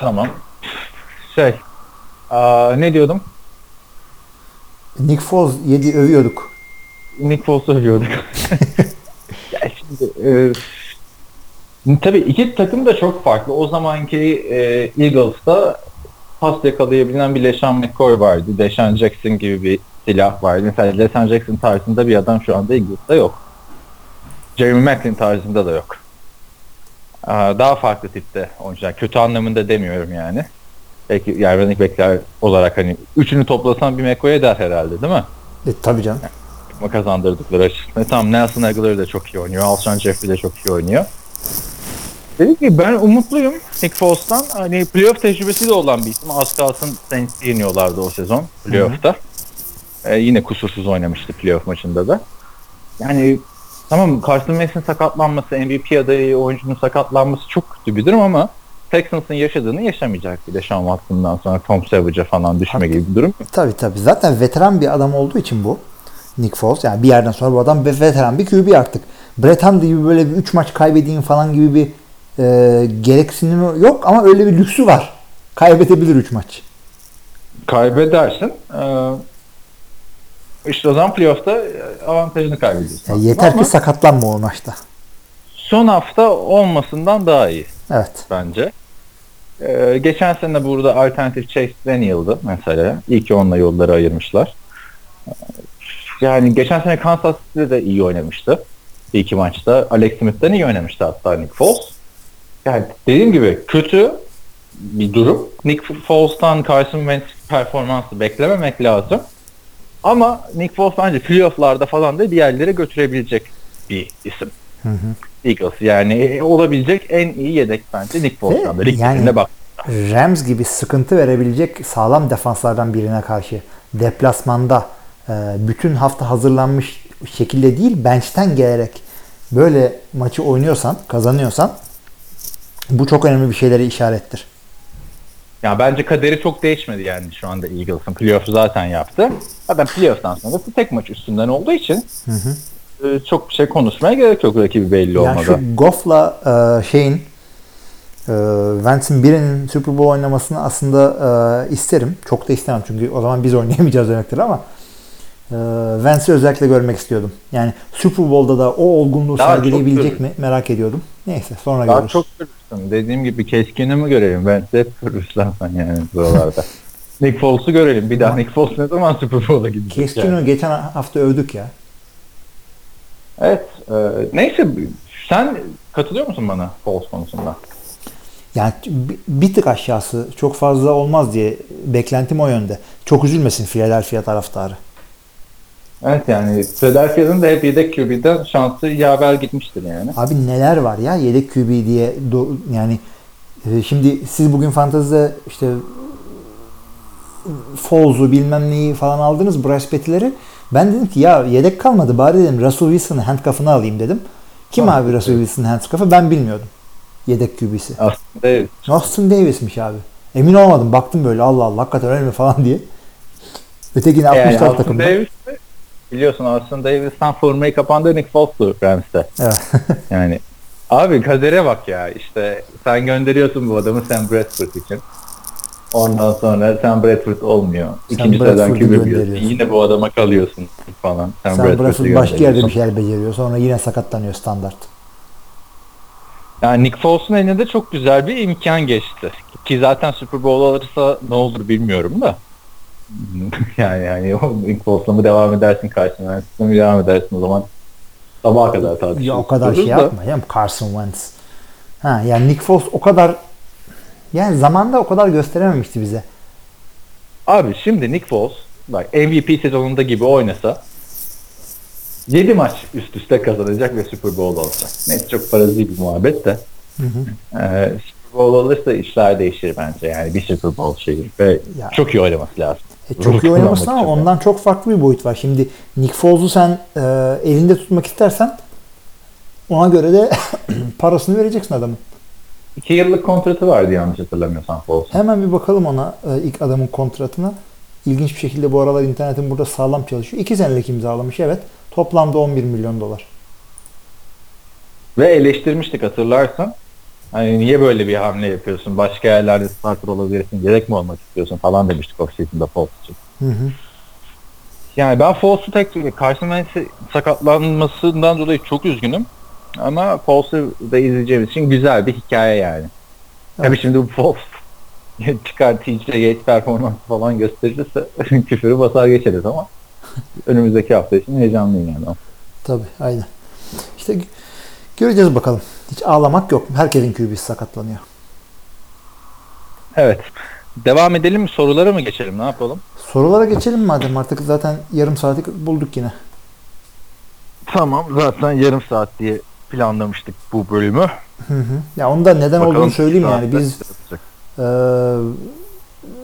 Tamam. Şey. Aa, ne diyordum? Nick Foles 7 övüyorduk. Nick Foles'u övüyorduk. ya şimdi e, tabii iki takım da çok farklı. O zamanki e, Eagles'ta pas yakalayabilen bir LeSean McCoy vardı. Deshaun Jackson gibi bir silah vardı. Mesela LeSean Jackson tarzında bir adam şu anda Eagles'ta yok. Jeremy Macklin tarzında da yok. Daha farklı tipte oyuncular. Kötü anlamında demiyorum yani. Belki yani running back'ler olarak hani üçünü toplasan bir McCoy eder herhalde değil mi? E, tabii canım. takıma kazandırdıkları açısından. Tamam Nelson Aguilar da çok iyi oynuyor. Alshon Jeffrey de çok iyi oynuyor. Dedim ki ben umutluyum Nick Foles'tan. Hani playoff tecrübesi de olan bir isim. Az kalsın Saints'i yeniyorlardı o sezon playoff'ta. Ee, yine kusursuz oynamıştı playoff maçında da. Yani tamam Carson Wentz'in sakatlanması, MVP adayı oyuncunun sakatlanması çok kötü bir durum ama Texans'ın yaşadığını yaşamayacak bir de Sean Watson'dan sonra Tom Savage'a falan düşme gibi bir durum. Tabii tabii. Zaten veteran bir adam olduğu için bu. Nick Foles. Yani bir yerden sonra bu adam bir veteran bir QB artık. Hundley gibi böyle bir 3 maç kaybedeyim falan gibi bir e, gereksinimi yok ama öyle bir lüksü var. Kaybedebilir 3 maç. kaybedersin. Ee, işte o zaman playoff'ta avantajını kaybediyorsun. Yani yeter Ama ki sakatlanma o maçta. son hafta olmasından daha iyi Evet. bence. Ee, geçen sene burada alternatif Chase Daniel'dı mesela. İyi ki onunla yolları ayırmışlar. Ee, Yani geçen sene Kansas City'de de iyi oynamıştı. İki maçta. Alex Smith'ten iyi oynamıştı hatta Nick Foles. Yani dediğim gibi kötü bir durum. Nick Foles'tan Carson Wentz performansı beklememek lazım. Ama Nick Foles bence playoff'larda falan da bir yerlere götürebilecek bir isim. Hı hı. Eagles yani olabilecek en iyi yedek bence Nick Foles'tan da. Lig Yani- yani, bak. Rams gibi sıkıntı verebilecek sağlam defanslardan birine karşı deplasmanda e, bütün hafta hazırlanmış şekilde değil bench'ten gelerek böyle maçı oynuyorsan, kazanıyorsan bu çok önemli bir şeylere işarettir. Ya bence kaderi çok değişmedi yani şu anda Eagles'ın. Playoff'u zaten yaptı. Zaten playoff'tan sonra da tek maç üstünden olduğu için Hı hı. e, çok bir şey konuşmaya gerek yok rakibi belli Yani olmadan. şu Goff'la e, şeyin e, Vance'in birinin Super Bowl oynamasını aslında e, isterim. Çok da istemem çünkü o zaman biz oynayamayacağız demektir ama Vance'i özellikle görmek istiyordum. Yani Super Bowl'da da o olgunluğu Daha sergileyebilecek mi merak ediyordum. Neyse sonra Daha görürüz. çok görürsün. Dediğim gibi keskini mi görelim? De hep görürsün sen yani buralarda. Nick Foles'u görelim. Bir daha Nick Foles ne zaman Super Bowl'a gidecek? Keskin'i yani? geçen hafta övdük ya. Evet. e, neyse sen katılıyor musun bana Foles konusunda? Yani bir tık aşağısı çok fazla olmaz diye beklentim o yönde. Çok üzülmesin Philadelphia taraftarı. Evet yani Philadelphia'nın da hep yedek QB'den şansı yaver gitmiştir yani. Abi neler var ya yedek QB diye do- yani e, şimdi siz bugün fantezide işte Foles'u bilmem neyi falan aldınız Bryce Petty'leri. Ben dedim ki ya yedek kalmadı bari dedim Russell Wilson'ın handcuff'ını alayım dedim. Kim Ah, abi Russell Wilson'ın handcuff'ı ben bilmiyordum. Yedek QB'si. Aslında evet. Austin Davis'miş abi. Emin olmadım. Baktım böyle Allah Allah hakikaten öyle mi falan diye. Ötekini Yani 60'lar Austin takımda. Davis de- biliyorsun Austin Davis'ten formayı kapandı Nick Foles'tu Rams'te. Evet. Yani abi kadere bak ya işte sen gönderiyorsun bu adamı Sam Bradford için. Ondan sonra Sam Bradford olmuyor. İkinci sıradan gönderiyorsun. Yine bu adama kalıyorsun falan. Sam, Sam Bradford'u Bradford başka yerde bir şeyler beceriyor. Sonra yine sakatlanıyor standart. Yani Nick Foles'un eline de çok güzel bir imkan geçti. Ki zaten Super Bowl alırsa ne olur bilmiyorum da. yani yani Foles'la mı devam edersin karşısına Wentz'le mi devam edersin o zaman sabaha kadar tartışırız. Ya o kadar şey da. yapma ya Carson Wentz. Ha yani Nick Foles o kadar yani zamanda o kadar gösterememişti bize. Abi şimdi Nick Foles bak MVP sezonunda gibi oynasa 7 maç üst üste kazanacak ve Super Bowl olacak. Neyse çok parazı bir muhabbet de. Hı hı. Ee, Super Bowl olursa işler değişir bence. Yani bir Super Bowl şeyi ve Ya. çok iyi oynaması lazım. E, çok iyi Kazanmak oynamışsın ama ondan çok farklı bir boyut var. Şimdi Nick Foles'u sen e, elinde tutmak istersen ona göre de parasını vereceksin adamın. 2 yıllık kontratı vardı yanlış hatırlamıyorsam Foles'un. Hemen bir bakalım ona e, ilk adamın kontratına. İlginç bir şekilde bu aralar internetin burada sağlam çalışıyor. 2 senelik imzalamış evet. Toplamda 11 milyon dolar. Ve eleştirmiştik hatırlarsan. Hani niye böyle bir hamle yapıyorsun? Başka yerlerde starter olabilirsin. Gerek mi olmak istiyorsun falan demiştik off-season'da Foles için. Hı hı. Yani ben Foles'u tek Carson Wentz'i sakatlanmasından dolayı çok üzgünüm. Ama Foles'u da izleyeceğimiz için güzel bir hikaye yani. Tabii Evet. şimdi bu Foles çıkar TJ Yates performansı falan gösterirse küfürü basar geçeriz ama önümüzdeki hafta için heyecanlıyım yani. Tabii aynen. İşte gö- göreceğiz bakalım. Hiç ağlamak yok. Herkesin QB'si sakatlanıyor. Evet. Devam edelim mi? Sorulara mı geçelim? Ne yapalım? Sorulara geçelim madem artık zaten yarım saati bulduk yine. Tamam. Zaten yarım saat diye planlamıştık bu bölümü. Hı hı. Ya onu da neden Bakalım olduğunu söyleyeyim yani. Biz. Ee,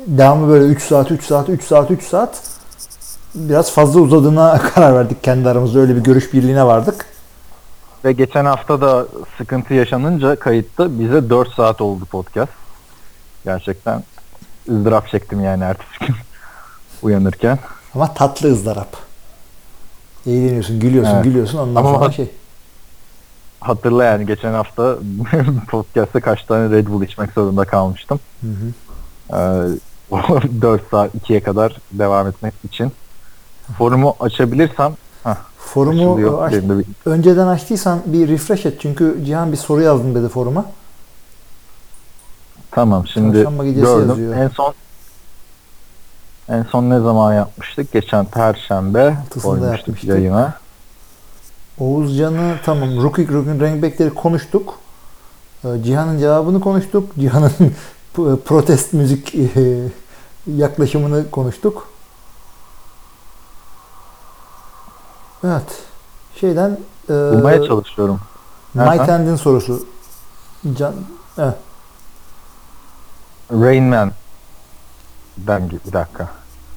devamlı böyle 3 saat, 3 saat, 3 saat, 3 saat biraz fazla uzadığına karar verdik kendi aramızda. Öyle bir görüş birliğine vardık. Ve geçen hafta da sıkıntı yaşanınca kayıtta bize 4 saat oldu podcast. Gerçekten ızdırap çektim yani ertesi gün uyanırken. Ama tatlı ızdırap. Eğleniyorsun, gülüyorsun, Evet. gülüyorsun. Ondan Ama sonra şey. Hatırla yani geçen hafta podcast'ta kaç tane Red Bull içmek zorunda kalmıştım. Hı hı. Ee, 4 saat 2'ye kadar devam etmek için. Forumu açabilirsem Forumu aç- önceden açtıysan bir refresh et. Çünkü Cihan bir soru yazdım dedi foruma. Tamam şimdi gördüm. yazıyor. En son en son ne zaman yapmıştık? Geçen perşembe koymuştuk yayına. Oğuzcan'ı tamam rookie rookie running back'leri konuştuk. Ee, Cihan'ın cevabını konuştuk. Cihan'ın protest müzik e, yaklaşımını konuştuk. Evet. Şeyden e, Bulmaya çalışıyorum. Tand'in sorusu. Can, evet. Rain Man. Ben bir dakika.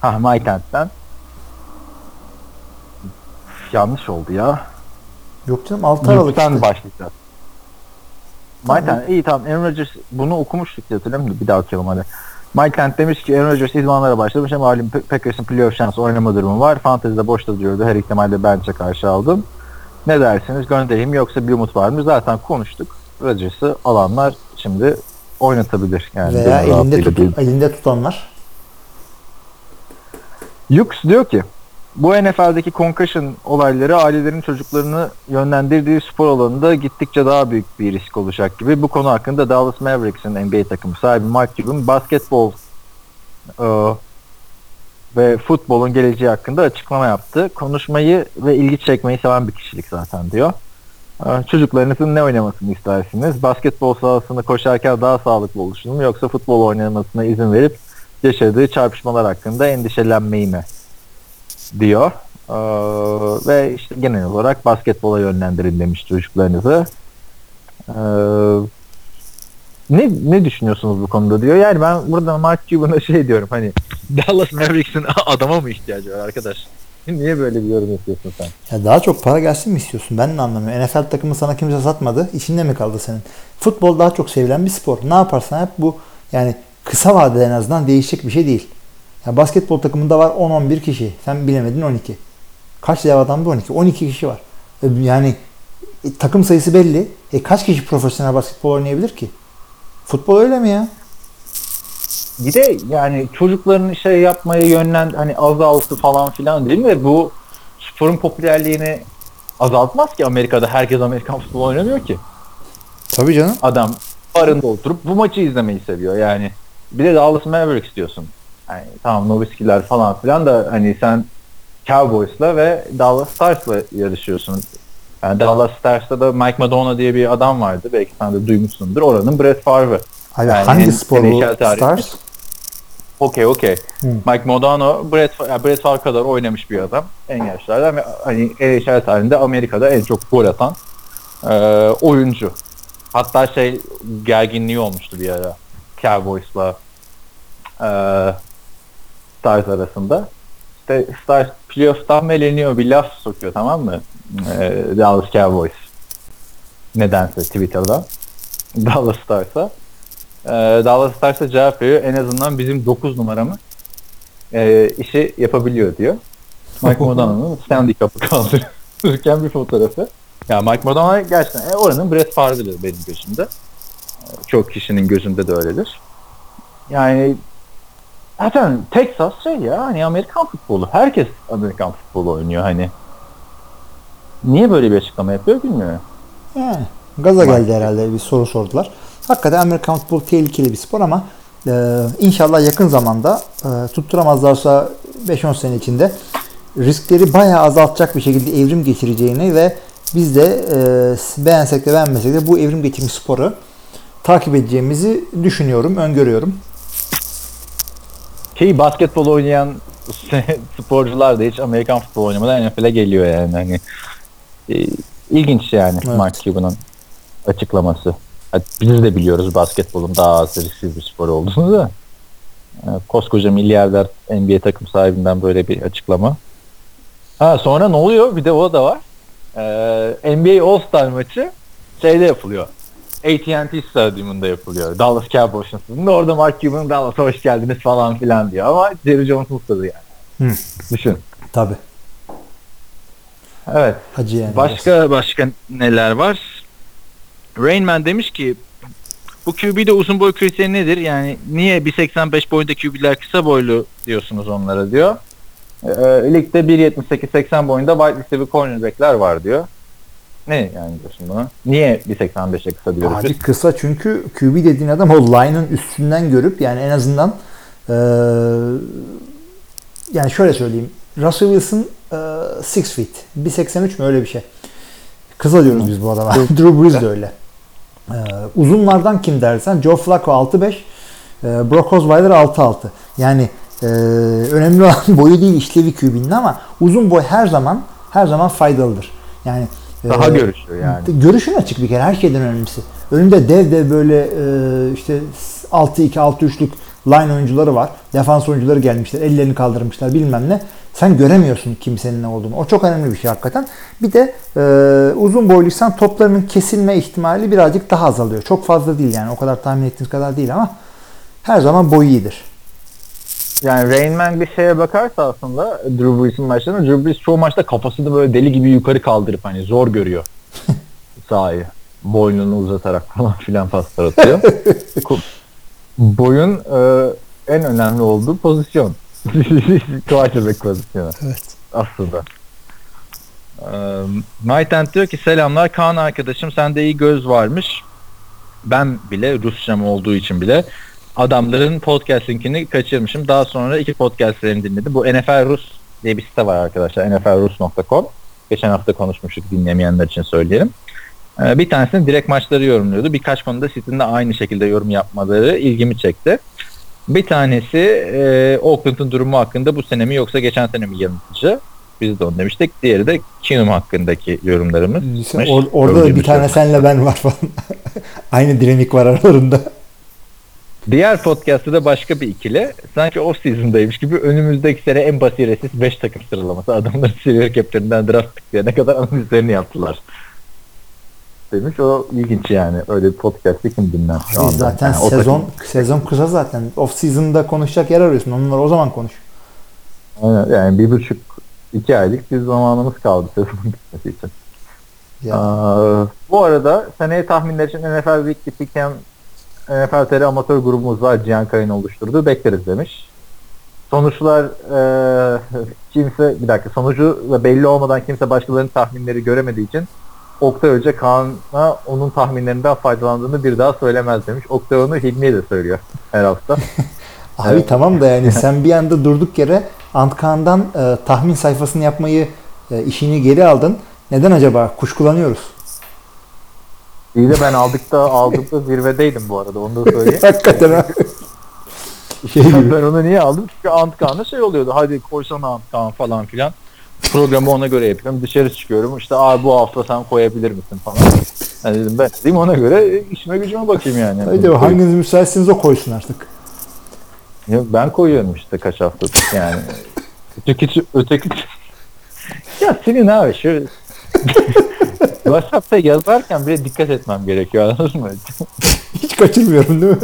Ha Tent'ten. Yanlış oldu ya. Yok canım 6 Aralık Lütfen işte. başlayacağız. Tent, iyi tamam. Aaron Rodgers bunu okumuştuk diye hatırlıyorum da bir daha okuyalım hadi. My Tent demiş ki Aaron Rodgers idmanlara başlamış ama Pe- Packers'ın playoff şansı oynama durumu var. Fantezi'de boşta duruyordu. Her ihtimalle bence karşı aldım. Ne dersiniz? Göndereyim yoksa bir umut var mı? Zaten konuştuk. Rodgers'ı alanlar şimdi oynatabilir. Yani Veya elinde, tut, elinde tutanlar. Yux diyor ki bu NFL'deki concussion olayları ailelerin çocuklarını yönlendirdiği spor alanında gittikçe daha büyük bir risk olacak gibi. Bu konu hakkında Dallas Mavericks'in NBA takımı sahibi Mike Cuban basketbol e, ve futbolun geleceği hakkında açıklama yaptı. Konuşmayı ve ilgi çekmeyi seven bir kişilik zaten diyor. E, Çocuklarınızın ne oynamasını istersiniz? Basketbol sahasında koşarken daha sağlıklı oluşunu mu yoksa futbol oynamasına izin verip yaşadığı çarpışmalar hakkında endişelenmeyi mi diyor. Ee, ve işte genel olarak basketbola yönlendirin demiş çocuklarınızı. Ee, ne ne düşünüyorsunuz bu konuda diyor. Yani ben burada Mark Cuban'a şey diyorum hani Dallas Mavericks'in adama mı ihtiyacı var arkadaş? Niye böyle bir yorum yapıyorsun sen? Ya daha çok para gelsin mi istiyorsun? Ben de anlamıyorum. NFL takımı sana kimse satmadı. İçinde mi kaldı senin? Futbol daha çok sevilen bir spor. Ne yaparsan yap bu yani kısa vadede en azından değişecek bir şey değil. Ya basketbol takımında var 10-11 kişi. Sen bilemedin 12. Kaç dev adam bu 12? 12 kişi var. E, Yani e, takım sayısı belli. E kaç kişi profesyonel basketbol oynayabilir ki? Futbol öyle mi ya? Bir de yani çocukların şey yapmaya yönlen hani azaltı falan filan değil mi? Bu sporun popülerliğini azaltmaz ki Amerika'da. Herkes Amerikan futbolu oynamıyor ki. Tabii canım. Adam barında oturup bu maçı izlemeyi seviyor yani. Bir de Dallas Mavericks diyorsun. Yani tamam Nowitzki'ler falan filan da hani sen Cowboys'la ve Dallas Stars'la yarışıyorsun. Yani Dallas Stars'ta da Mike Madonna diye bir adam vardı. Belki sen de duymuşsundur. Oranın Brett Favre. Abi Yani hangi en- spor bu? Stars? Okey okey. Hı. Mike Modano Brett, yani Brett Favre kadar oynamış bir adam. En yaşlardan ve hani NHL tarihinde Amerika'da en çok gol atan e, oyuncu. Hatta şey gerginliği olmuştu bir ara. Cowboys'la e, Stars arasında. İşte Stars playoff'tan mı eleniyor bir laf sokuyor tamam mı? E, Dallas Cowboys. Nedense Twitter'da. Dallas Stars'a. Ee, Dallas Stars'a cevap veriyor. En azından bizim 9 numaramı e, işi yapabiliyor diyor. Mike Modano'nun Stanley Cup'ı kaldırırken bir fotoğrafı. Ya Mike Modano gerçekten e, oranın Brett Favre'ıdır benim gözümde. E, Çok kişinin gözünde de öyledir. Yani zaten Texas şey ya hani Amerikan futbolu. Herkes Amerikan futbolu oynuyor hani. Niye böyle bir açıklama yapıyor bilmiyorum. Yani gaza geldi herhalde bir soru sordular. Hakikaten Amerikan futbolu tehlikeli bir spor ama e, inşallah yakın zamanda e, tutturamazlarsa 5-10 sene içinde riskleri bayağı azaltacak bir şekilde evrim geçireceğini ve biz de e, beğensek de beğenmesek de bu evrim geçirmiş sporu takip edeceğimizi düşünüyorum, öngörüyorum. Ki basketbol oynayan sporcular da hiç Amerikan futbolu oynamadan NFL'e geliyor yani. Hani e, ilginç yani Evet. Mark Cuban'ın açıklaması. Hadi Biz de biliyoruz basketbolun daha az risksiz bir spor olduğunu da. E, koskoca milyarder NBA takım sahibinden böyle bir açıklama. Ha sonra ne oluyor? Bir de o da var. E, NBA All-Star maçı şeyde yapılıyor. AT&T Stadyumunda yapılıyor. Dallas Cowboys'un stadında. Orada Mark Cuban Dallas'a hoş geldiniz falan filan diyor. Ama Jerry Jones'un stadı yani. Hı. Düşün. Tabi. Evet. Acı yani. Başka başka neler var? Rain Man demiş ki bu QB'de uzun boy kriteri nedir? Yani niye 1.85 boyunda QB'ler kısa boylu diyorsunuz onlara diyor. Ee, ligde 1.78-80 boyunda wide receiver cornerback'ler var diyor. Ne yani diyorsun buna? Niye 1.85'e kısa diyoruz? Abi kısa çünkü QB dediğin adam o line'ın üstünden görüp yani en azından eee, yani şöyle söyleyeyim. Russell Wilson eee, 6 feet. 1.83 mü öyle bir şey. Kısa diyoruz biz bu adama. Drew Brees de öyle. Ee, uzunlardan kim dersen Joe Flacco 6-5, e, Brock Osweiler 6-6. Yani e, önemli olan boyu değil işlevi QB'nin ama uzun boy her zaman her zaman faydalıdır. Yani Daha e, görüşüyor yani. Görüşün açık bir kere her şeyden önemlisi. Önünde dev dev böyle e, işte 6-2 6-3'lük line oyuncuları var. Defans oyuncuları gelmişler. Ellerini kaldırmışlar bilmem ne. Sen göremiyorsun kimsenin ne olduğunu. O çok önemli bir şey hakikaten. Bir de e, uzun boyluysan toplarının kesilme ihtimali birazcık daha azalıyor. Çok fazla değil yani. O kadar tahmin ettiğiniz kadar değil ama her zaman boyu iyidir. Yani Rain Man bir şeye bakarsa aslında Drew Brees'in maçlarında Drew Brees çoğu maçta kafasını böyle deli gibi yukarı kaldırıp hani zor görüyor sahayı. Boynunu uzatarak falan filan paslar atıyor. Boyun e, en önemli olduğu pozisyon. Quarterback pozisyonu Evet. aslında. Ee, Maytent diyor ki selamlar Kaan arkadaşım sende iyi göz varmış. Ben bile Rusçam olduğu için bile adamların podcast linkini kaçırmışım. Daha sonra iki podcastlerini dinledim. Bu NFL Rus diye bir site var arkadaşlar. nflrus.com. Geçen hafta konuşmuştuk dinlemeyenler için söyleyelim. Ee, bir tanesini direkt maçları yorumluyordu. Birkaç konuda sitenin de aynı şekilde yorum yapmaları ilgimi çekti. Bir tanesi e, Oakland'ın durumu hakkında bu sene mi yoksa geçen sene mi yanıltıcı? Biz de onu demiştik. Diğeri de Keenum hakkındaki yorumlarımız. Or- orada da bir tane senle ben var falan. Aynı dinamik var aralarında. Diğer podcast'ta da başka bir ikili. Sanki off season'daymış gibi önümüzdeki sene en basiretsiz 5 takım sıralaması. Adamların silver cap'lerinden draft picklerine kadar analizlerini yaptılar. Demiş o ilginç yani. Öyle bir podcast'i kim dinler şu anda? zaten Yani sezon takım- sezon kısa zaten. Off season'da konuşacak yer arıyorsun. Onları o zaman konuş. Aynen, yani bir buçuk iki aylık bir zamanımız kaldı sezonun bitmesi için. Ya. Aa, bu arada seneye tahminler için NFL Weekly Pick'em NFL amatör grubumuz var Cihan Kayın oluşturdu. Bekleriz demiş. Sonuçlar e, kimse bir dakika sonucu da belli olmadan kimse başkalarının tahminleri göremediği için Oktay Hoca Kaan'a onun tahminlerinden faydalandığını bir daha söylemez demiş. Oktay onu Hilmi'ye de söylüyor her hafta. Abi Evet. tamam da yani sen bir anda durduk yere Antkan'dan e, tahmin sayfasını yapmayı e, işini geri aldın. Neden acaba? Kuşkulanıyoruz. İyi de ben aldıkta aldıkta zirvedeydim bu arada onu da söyleyeyim. Hakikaten abi. şey gibi. ben onu niye aldım? Çünkü Antkan'da şey oluyordu. Hadi koysana Antkan falan filan. Programı ona göre yapıyorum. Dışarı çıkıyorum. İşte abi bu hafta sen koyabilir misin falan. Yani dedim ben dedim ona göre işime gücüme bakayım yani. Hadi o hanginiz müsaitsiniz o koysun artık. Ya Ben koyuyorum işte kaç haftadır yani. öteki öteki ya senin abi şu WhatsApp'ta yazarken bile dikkat etmem gerekiyor anladın mı? Hiç kaçırmıyorum değil mi?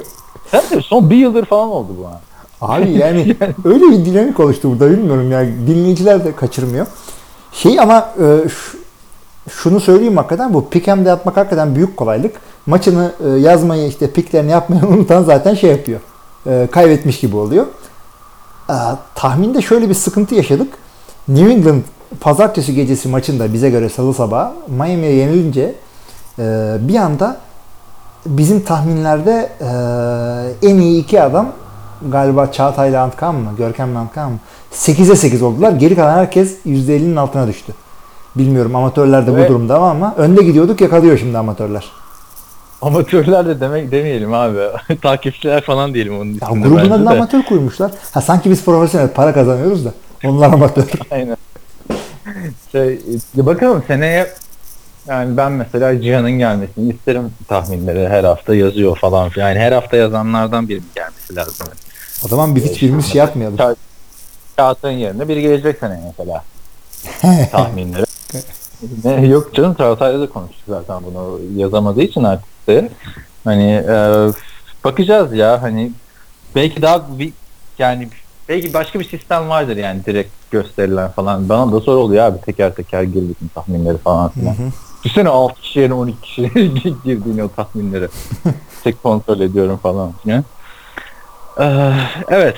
Sen de son bir yıldır falan oldu bu ha. Abi yani öyle bir dinamik oluştu burada bilmiyorum yani dinleyiciler de kaçırmıyor. Şey ama e, şunu söyleyeyim hakikaten bu Pick'em'de yapmak hakikaten büyük kolaylık. Maçını e, yazmayı işte picklerini yapmayı unutan zaten şey yapıyor. E, kaybetmiş gibi oluyor. E, tahminde şöyle bir sıkıntı yaşadık. New England pazartesi gecesi maçında bize göre salı sabahı Miami'ye yenilince e, bir anda bizim tahminlerde e, en iyi iki adam galiba Çağatay'la Antkan mı? Görkem'le Antkan mı? 8'e 8 oldular. Geri kalan herkes %50'nin altına düştü. Bilmiyorum amatörler de bu Evet. durumda ama önde gidiyorduk yakalıyor şimdi amatörler. Amatörler de demek demeyelim abi. Takipçiler falan diyelim onun Ya içinde grubun adına amatör koymuşlar. Ha sanki biz profesyonel para kazanıyoruz da onlar amatör. Aynen. Şey, bakalım seneye yani ben mesela Cihan'ın gelmesini isterim tahminleri her hafta yazıyor falan filan. Yani her hafta yazanlardan birinin gelmesi lazım. o zaman biz hiçbirimiz şey yapmayalım. Çağatay'ın yerine biri gelecek seneye mesela. tahminleri. ne, yok canım Çağatay'la da konuştuk zaten bunu yazamadığı için artık de. Hani e, bakacağız ya hani belki daha bir yani belki başka bir sistem vardır yani direkt gösterilen falan. Bana da soru oluyor abi teker teker gir bütün tahminleri falan filan. Düşünsene 6 kişi yerine 12 kişi girdiğini o tahminleri. Tek kontrol ediyorum falan filan. Ee, evet.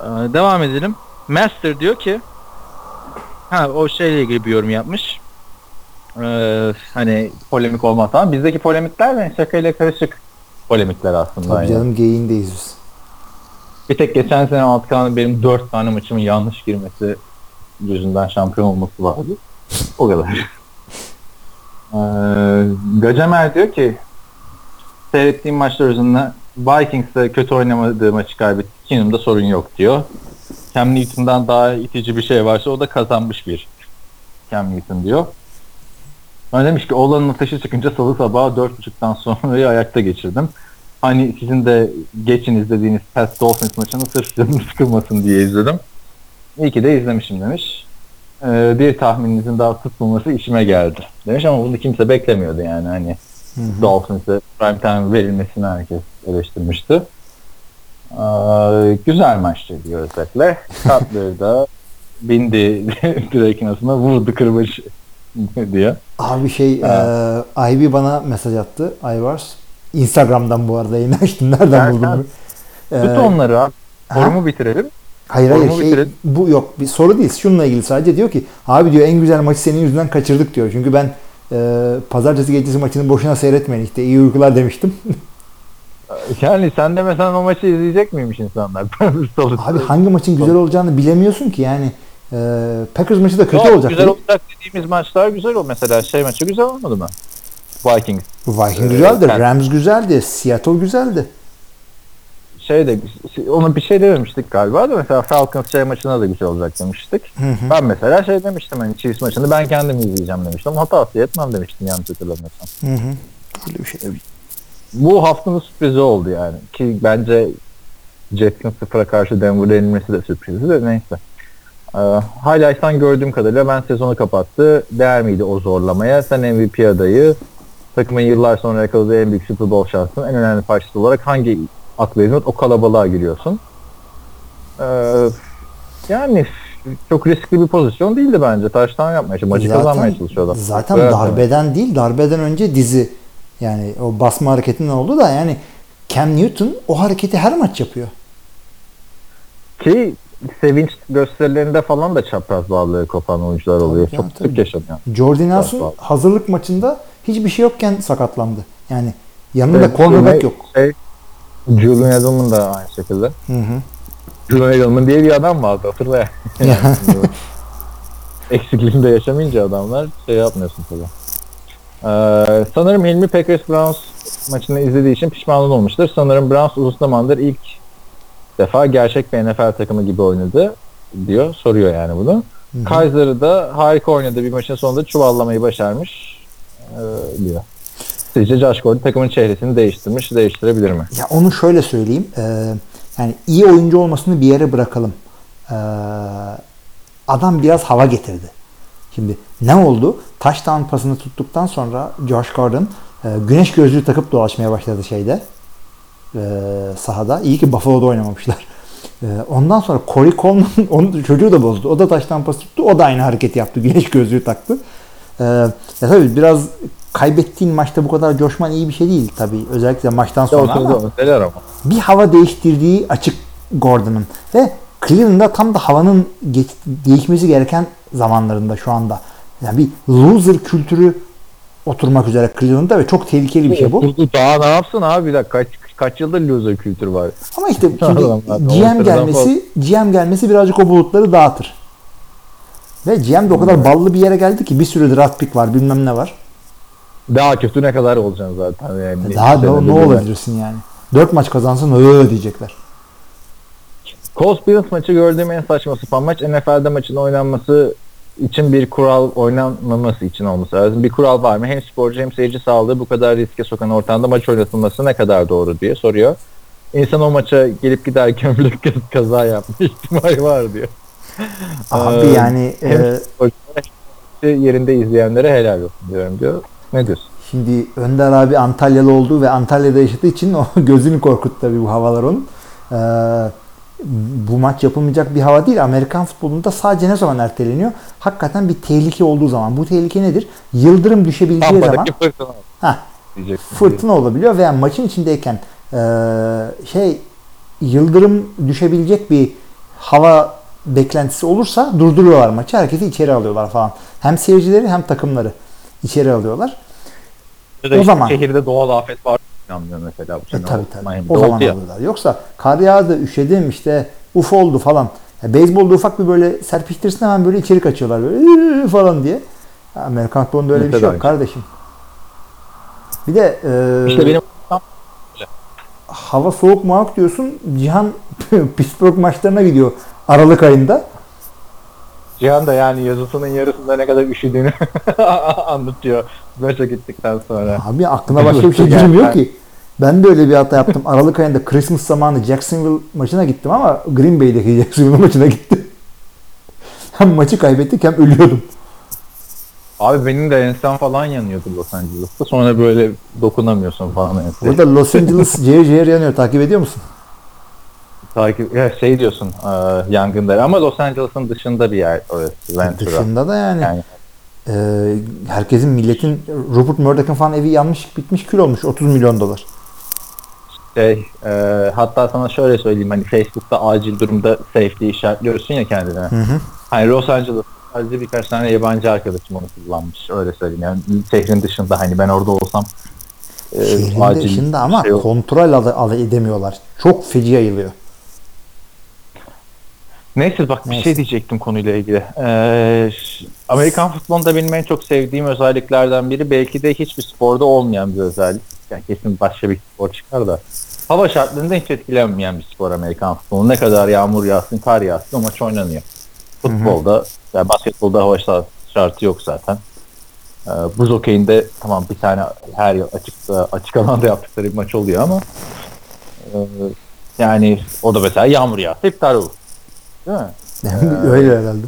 Ee, devam edelim. Master diyor ki ha o şeyle ilgili bir yorum yapmış. Ee, hani polemik olmaz falan. Bizdeki polemikler de şakayla karışık polemikler aslında. Tabii yani. canım geyiğindeyiz biz. Bir tek geçen sene Altkan'ın benim 4 tane maçımın yanlış girmesi yüzünden şampiyon olması vardı. O kadar. Ee, Gacemer diyor ki seyrettiğim maçlar üzerinde Vikings'te kötü oynamadığı maçı kaybetti. Kingdom'da sorun yok diyor. Cam Newton'dan daha itici bir şey varsa o da kazanmış bir Cam Newton diyor. Ben demiş ki oğlanın ateşi çıkınca salı sabahı 4.30'dan sonrayı ayakta geçirdim. Hani sizin de geçin izlediğiniz Pats Dolphins maçını sırf canım sıkılmasın diye izledim. İyi ki de izlemişim demiş. Ee, bir tahmininizin daha tutulması işime geldi demiş ama bunu kimse beklemiyordu yani hani Dolphins'e prime time verilmesini herkes eleştirmişti. Ee, güzel maçtı diyor özetle. Cutler da bindi direkin aslında vurdu kırbaç diyor. Abi şey Ha. e, Ivy bana mesaj attı. Ivars. Instagram'dan bu arada yayını açtım. Nereden buldum? Tut Ee, onları abi. Forumu bitirelim. Hayır hayır Sorumu şey, bu yok bir soru değil şununla ilgili sadece diyor ki abi diyor en güzel maçı senin yüzünden kaçırdık diyor. Çünkü ben e, pazartesi gecesi maçını boşuna seyretmeyin işte iyi uykular demiştim. Yani sen demesen o maçı izleyecek miymiş insanlar? Abi hangi maçın güzel olacağını bilemiyorsun ki yani e, Packers maçı da kötü Yok, olacak. Güzel olacak dediğimiz maçlar güzel o. Mesela şey maçı güzel olmadı mı? Vikings. Viking Ee, güzeldi, ben- Rams güzeldi, Seattle güzeldi. Şey de ona bir şey dememiştik galiba da mesela Falcons şey maçına da güzel olacak demiştik. Hı hı. Ben mesela şey demiştim hani Chiefs maçını ben kendim izleyeceğim demiştim. Hata etmem demiştim yanlış hatırlamıyorsam. Hı hı. Öyle bir şey. Bu haftanın sürprizi oldu yani. Ki bence Jets'in sıfıra karşı Denver'a yenilmesi de sürprizdi de neyse. Ee, highlights'tan gördüğüm kadarıyla ben sezonu kapattı. Değer miydi o zorlamaya? Sen MVP adayı. Takımın yıllar sonra yakaladığı en büyük Super Bowl şansının en önemli parçası olarak hangi akla hizmet o kalabalığa giriyorsun. Ee, yani çok riskli bir pozisyon değildi bence. Taştan yapmaya çalışıyor. Maçı kazanmaya çalışıyor adam. Zaten Evet, darbeden değil, darbeden önce dizi. Yani o basma hareketinden oldu da yani Cam Newton o hareketi her maç yapıyor. Ki sevinç gösterilerinde falan da çapraz bağları kopan oyuncular oluyor. Tabii, Çok tabii. sık yaşanıyor. Jordan Nelson hazırlık maçında hiçbir şey yokken sakatlandı. Yani yanında Evet, cornerback yok. Şey, Julian Edelman da aynı şekilde. Hı hı. Julian Edelman diye bir adam vardı hatırla ya. Eksikliğinde yaşamayınca adamlar şey yapmıyorsun tabii. Ee, sanırım Hilmi Packers Browns maçını izlediği için pişman olmuştur. Sanırım Browns uzun zamandır ilk defa gerçek bir NFL takımı gibi oynadı diyor. Soruyor yani bunu. Hı hı. Kaiser'ı da harika oynadı. Bir maçın sonunda çuvallamayı başarmış ee, diyor. Sizce Josh Gordon takımın çehresini değiştirmiş, değiştirebilir mi? Ya onu şöyle söyleyeyim. Ee, yani iyi oyuncu olmasını bir yere bırakalım. Ee, adam biraz hava getirdi. Şimdi ne oldu? Touchdown pasını tuttuktan sonra Josh Gordon e, güneş gözlüğü takıp dolaşmaya başladı şeyde. e, sahada. İyi ki Buffalo'da oynamamışlar. E, ondan sonra Corey Coleman onun çocuğu da bozdu. O da taştan pas tuttu. O da aynı hareketi yaptı. Güneş gözlüğü taktı. E, ya tabii biraz kaybettiğin maçta bu kadar coşman iyi bir şey değil tabii. Özellikle maçtan sonra ama Neler ama. bir hava değiştirdiği açık Gordon'ın ve Cleveland'da tam da havanın geç- değişmesi gereken zamanlarında şu anda. Yani bir loser kültürü oturmak üzere Cleveland'da ve çok tehlikeli bir şey bu. Daha ne yapsın abi bir dakika kaç, kaç yıldır loser kültürü var. Ama işte şimdi GM gelmesi GM gelmesi birazcık o bulutları dağıtır. Ve GM de o kadar ballı bir yere geldi ki bir sürü draft pick var bilmem ne var. Daha kötü ne kadar olacaksın zaten yani. Daha ne, Senede ne olabilirsin yani. Dört maç kazansın öyle diyecekler. Colts Bills maçı gördüğüm en saçma sapan maç NFL'de maçın oynanması için bir kural oynanmaması için olması lazım. Bir kural var mı? Hem sporcu hem seyirci sağlığı bu kadar riske sokan ortamda maç oynatılması ne kadar doğru diye soruyor. İnsan o maça gelip giderken bile kaz- kaza yapma ihtimali var diyor. Abi Ee, yani e, yerinde izleyenlere helal olsun diyorum diyor. Ne diyorsun? Şimdi Önder abi Antalyalı olduğu ve Antalya'da yaşadığı için o gözünü korkuttu tabii bu havalar onun. Ee, bu maç yapılmayacak bir hava değil. Amerikan futbolunda sadece ne zaman erteleniyor? Hakikaten bir tehlike olduğu zaman. Bu tehlike nedir? Yıldırım düşebileceği zaman fırtına Heh, fırtına olabiliyor veya maçın içindeyken ee, şey yıldırım düşebilecek bir hava beklentisi olursa durduruyorlar maçı. Herkesi içeri alıyorlar falan. Hem seyircileri hem takımları içeri alıyorlar. Ya O işte zaman- Şehirde doğal afet var. İnanmıyor mesela bu E, tabii tabii. Miami'de O zaman ya. alırlar. Yoksa kar yağdı, üşedim işte uf oldu falan. Ya, beyzbolda ufak bir böyle serpiştirsin hemen böyle içeri kaçıyorlar böyle falan diye. Amerikan futbolunda öyle bir şey yok kardeşim. Bir de e, İşte benim hava soğuk muhakkak diyorsun. Cihan Pittsburgh maçlarına gidiyor Aralık ayında. Cihan da yani yazısının yarısında ne kadar üşüdüğünü anlatıyor maça gittikten sonra. Abi aklına başka bir şey girmiyor ki. Ben de öyle bir hata yaptım. Aralık ayında Christmas zamanı Jacksonville maçına gittim ama Green Bay'deki Jacksonville maçına gittim. Hem maçı kaybettik hem ölüyordum. Abi benim de ensem falan yanıyordu Los Angeles'ta. Sonra böyle dokunamıyorsun falan ense. Burada Los Angeles cehir cehir yanıyor. Takip ediyor musun? Takip ya şey diyorsun e, yangınlar ama Los Angeles'ın dışında bir yer orası Ventura. Dışında da yani, Yani e, herkesin milletin Rupert Murdoch'ın falan evi yanmış bitmiş kül olmuş 30 milyon dolar. şey e, hatta sana şöyle söyleyeyim hani Facebook'ta acil durumda safety işaretliyorsun ya kendine. Hı hı. Hani Los Angeles sadece birkaç tane yabancı arkadaşım onu kullanmış. Öyle söyleyeyim yani şehrin dışında hani ben orada olsam e, Şehrin acil dışında ama şey kontrol alı, alı edemiyorlar. Çok feci yayılıyor. Neyse bak bir Neyse. şey diyecektim konuyla ilgili. Ee, Amerikan futbolunda benim en çok sevdiğim özelliklerden biri belki de hiçbir sporda olmayan bir özellik. Yani kesin başka bir spor çıkar da. Hava şartlarında hiç etkilenmeyen bir spor Amerikan futbolu. Ne kadar yağmur yağsın, kar yağsın o maç oynanıyor. Futbolda, yani basketbolda hava şart- şartı yok zaten. Ee, buz okeyinde tamam bir tane her yıl açık açık alanda yaptıkları bir maç oluyor ama e, yani o da mesela yağmur yağsa iptal olur. Değil mi? Yani öyle herhalde.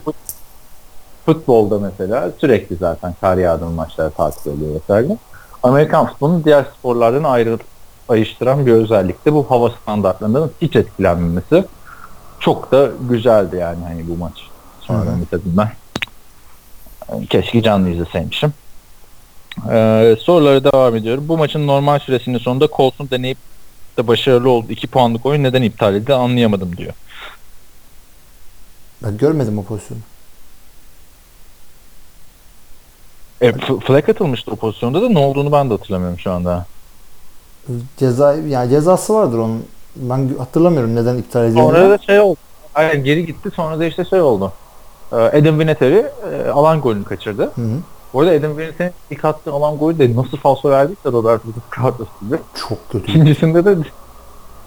Futbolda mesela sürekli zaten kar yağdığı maçlar tatil oluyor vesaire. Amerikan futbolunun diğer sporlardan ayrı ayrıştıran bir özellik de bu hava standartlarından hiç etkilenmemesi. Çok da güzeldi yani hani bu maç. Sonradan izledim ben. Keşke canlı izleseymişim. Ee, sorulara devam ediyorum. Bu maçın normal süresinin sonunda Colson deneyip de başarılı oldu. 2 puanlık oyun neden iptal edildi anlayamadım diyor. Ben görmedim o pozisyonu. E, flag atılmıştı o pozisyonda da ne olduğunu ben de hatırlamıyorum şu anda. Ceza yani cezası vardır onun. Ben hatırlamıyorum neden iptal edildiğini. Sonra da şey oldu. Aynen geri gitti sonra da işte şey oldu. Ee, Adam Vinatieri e, alan golünü kaçırdı. Hı hı. Bu arada Adam Vinatieri'nin ilk attığı alan golü de nasıl falso verdiyse Roberto Carlos gibi. Çok kötü. İkincisinde de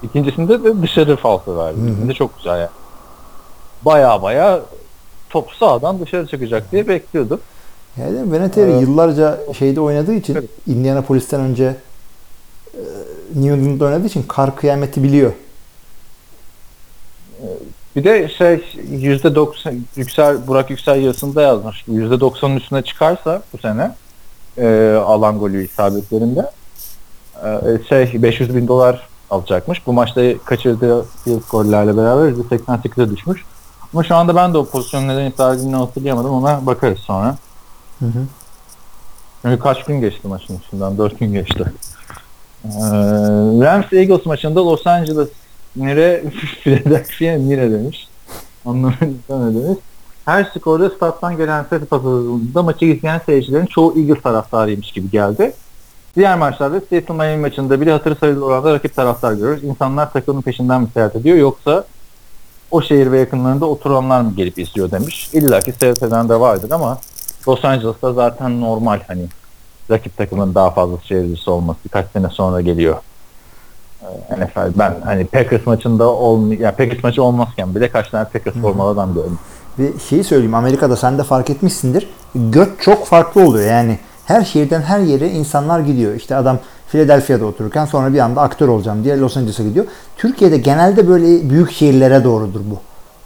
ikincisinde de dışarı falso verdi. Hı hı. İkisinde çok güzel yani. Baya baya top sağdan dışarı çıkacak diye bekliyordu. Yani Venetieri Evet. yıllarca şeyde oynadığı için Evet. Indianapolis'ten önce e, New England'da oynadığı için kar kıyameti biliyor. Bir de şey yüzde doksan Yüksel Burak Yüksel yazısında yazmış. Yüzde doksanın üstüne çıkarsa bu sene e, alan golü isabetlerinde e, şey 500 bin dolar alacakmış. Bu maçta kaçırdığı field gollerle beraber yüzde 88'e düşmüş. Ama şu anda ben de o pozisyonun neden iptal edildiğini hatırlayamadım. Ona bakarız sonra. Hı hı. Çünkü kaç gün geçti maçın içinden? 4 gün geçti. Ee, Rams Eagles maçında Los Angeles Nire Philadelphia Nire demiş. Anlamadım ne demiş. Her skorda stat'tan gelen ses pasajında maçı izleyen seyircilerin çoğu Eagles taraftarıymış gibi geldi. Diğer maçlarda Seattle Miami maçında bile hatırı sayılı oranda rakip taraftar görüyoruz. İnsanlar takımın peşinden mi seyahat ediyor yoksa o şehir ve yakınlarında oturanlar mı gelip izliyor demiş. İlla ki seyahat eden de vardır ama Los Angeles'ta zaten normal hani rakip takımın daha fazla seyircisi olması birkaç sene sonra geliyor. Ee, NFL ben hani Packers maçında olm ya Packers maçı olmazken bile kaç tane Packers formalı adam gördüm. Ve şeyi söyleyeyim Amerika'da sen de fark etmişsindir. Göç çok farklı oluyor yani. Her şehirden her yere insanlar gidiyor. İşte adam Philadelphia'da otururken sonra bir anda aktör olacağım diye Los Angeles'a gidiyor. Türkiye'de genelde böyle büyük şehirlere doğrudur bu.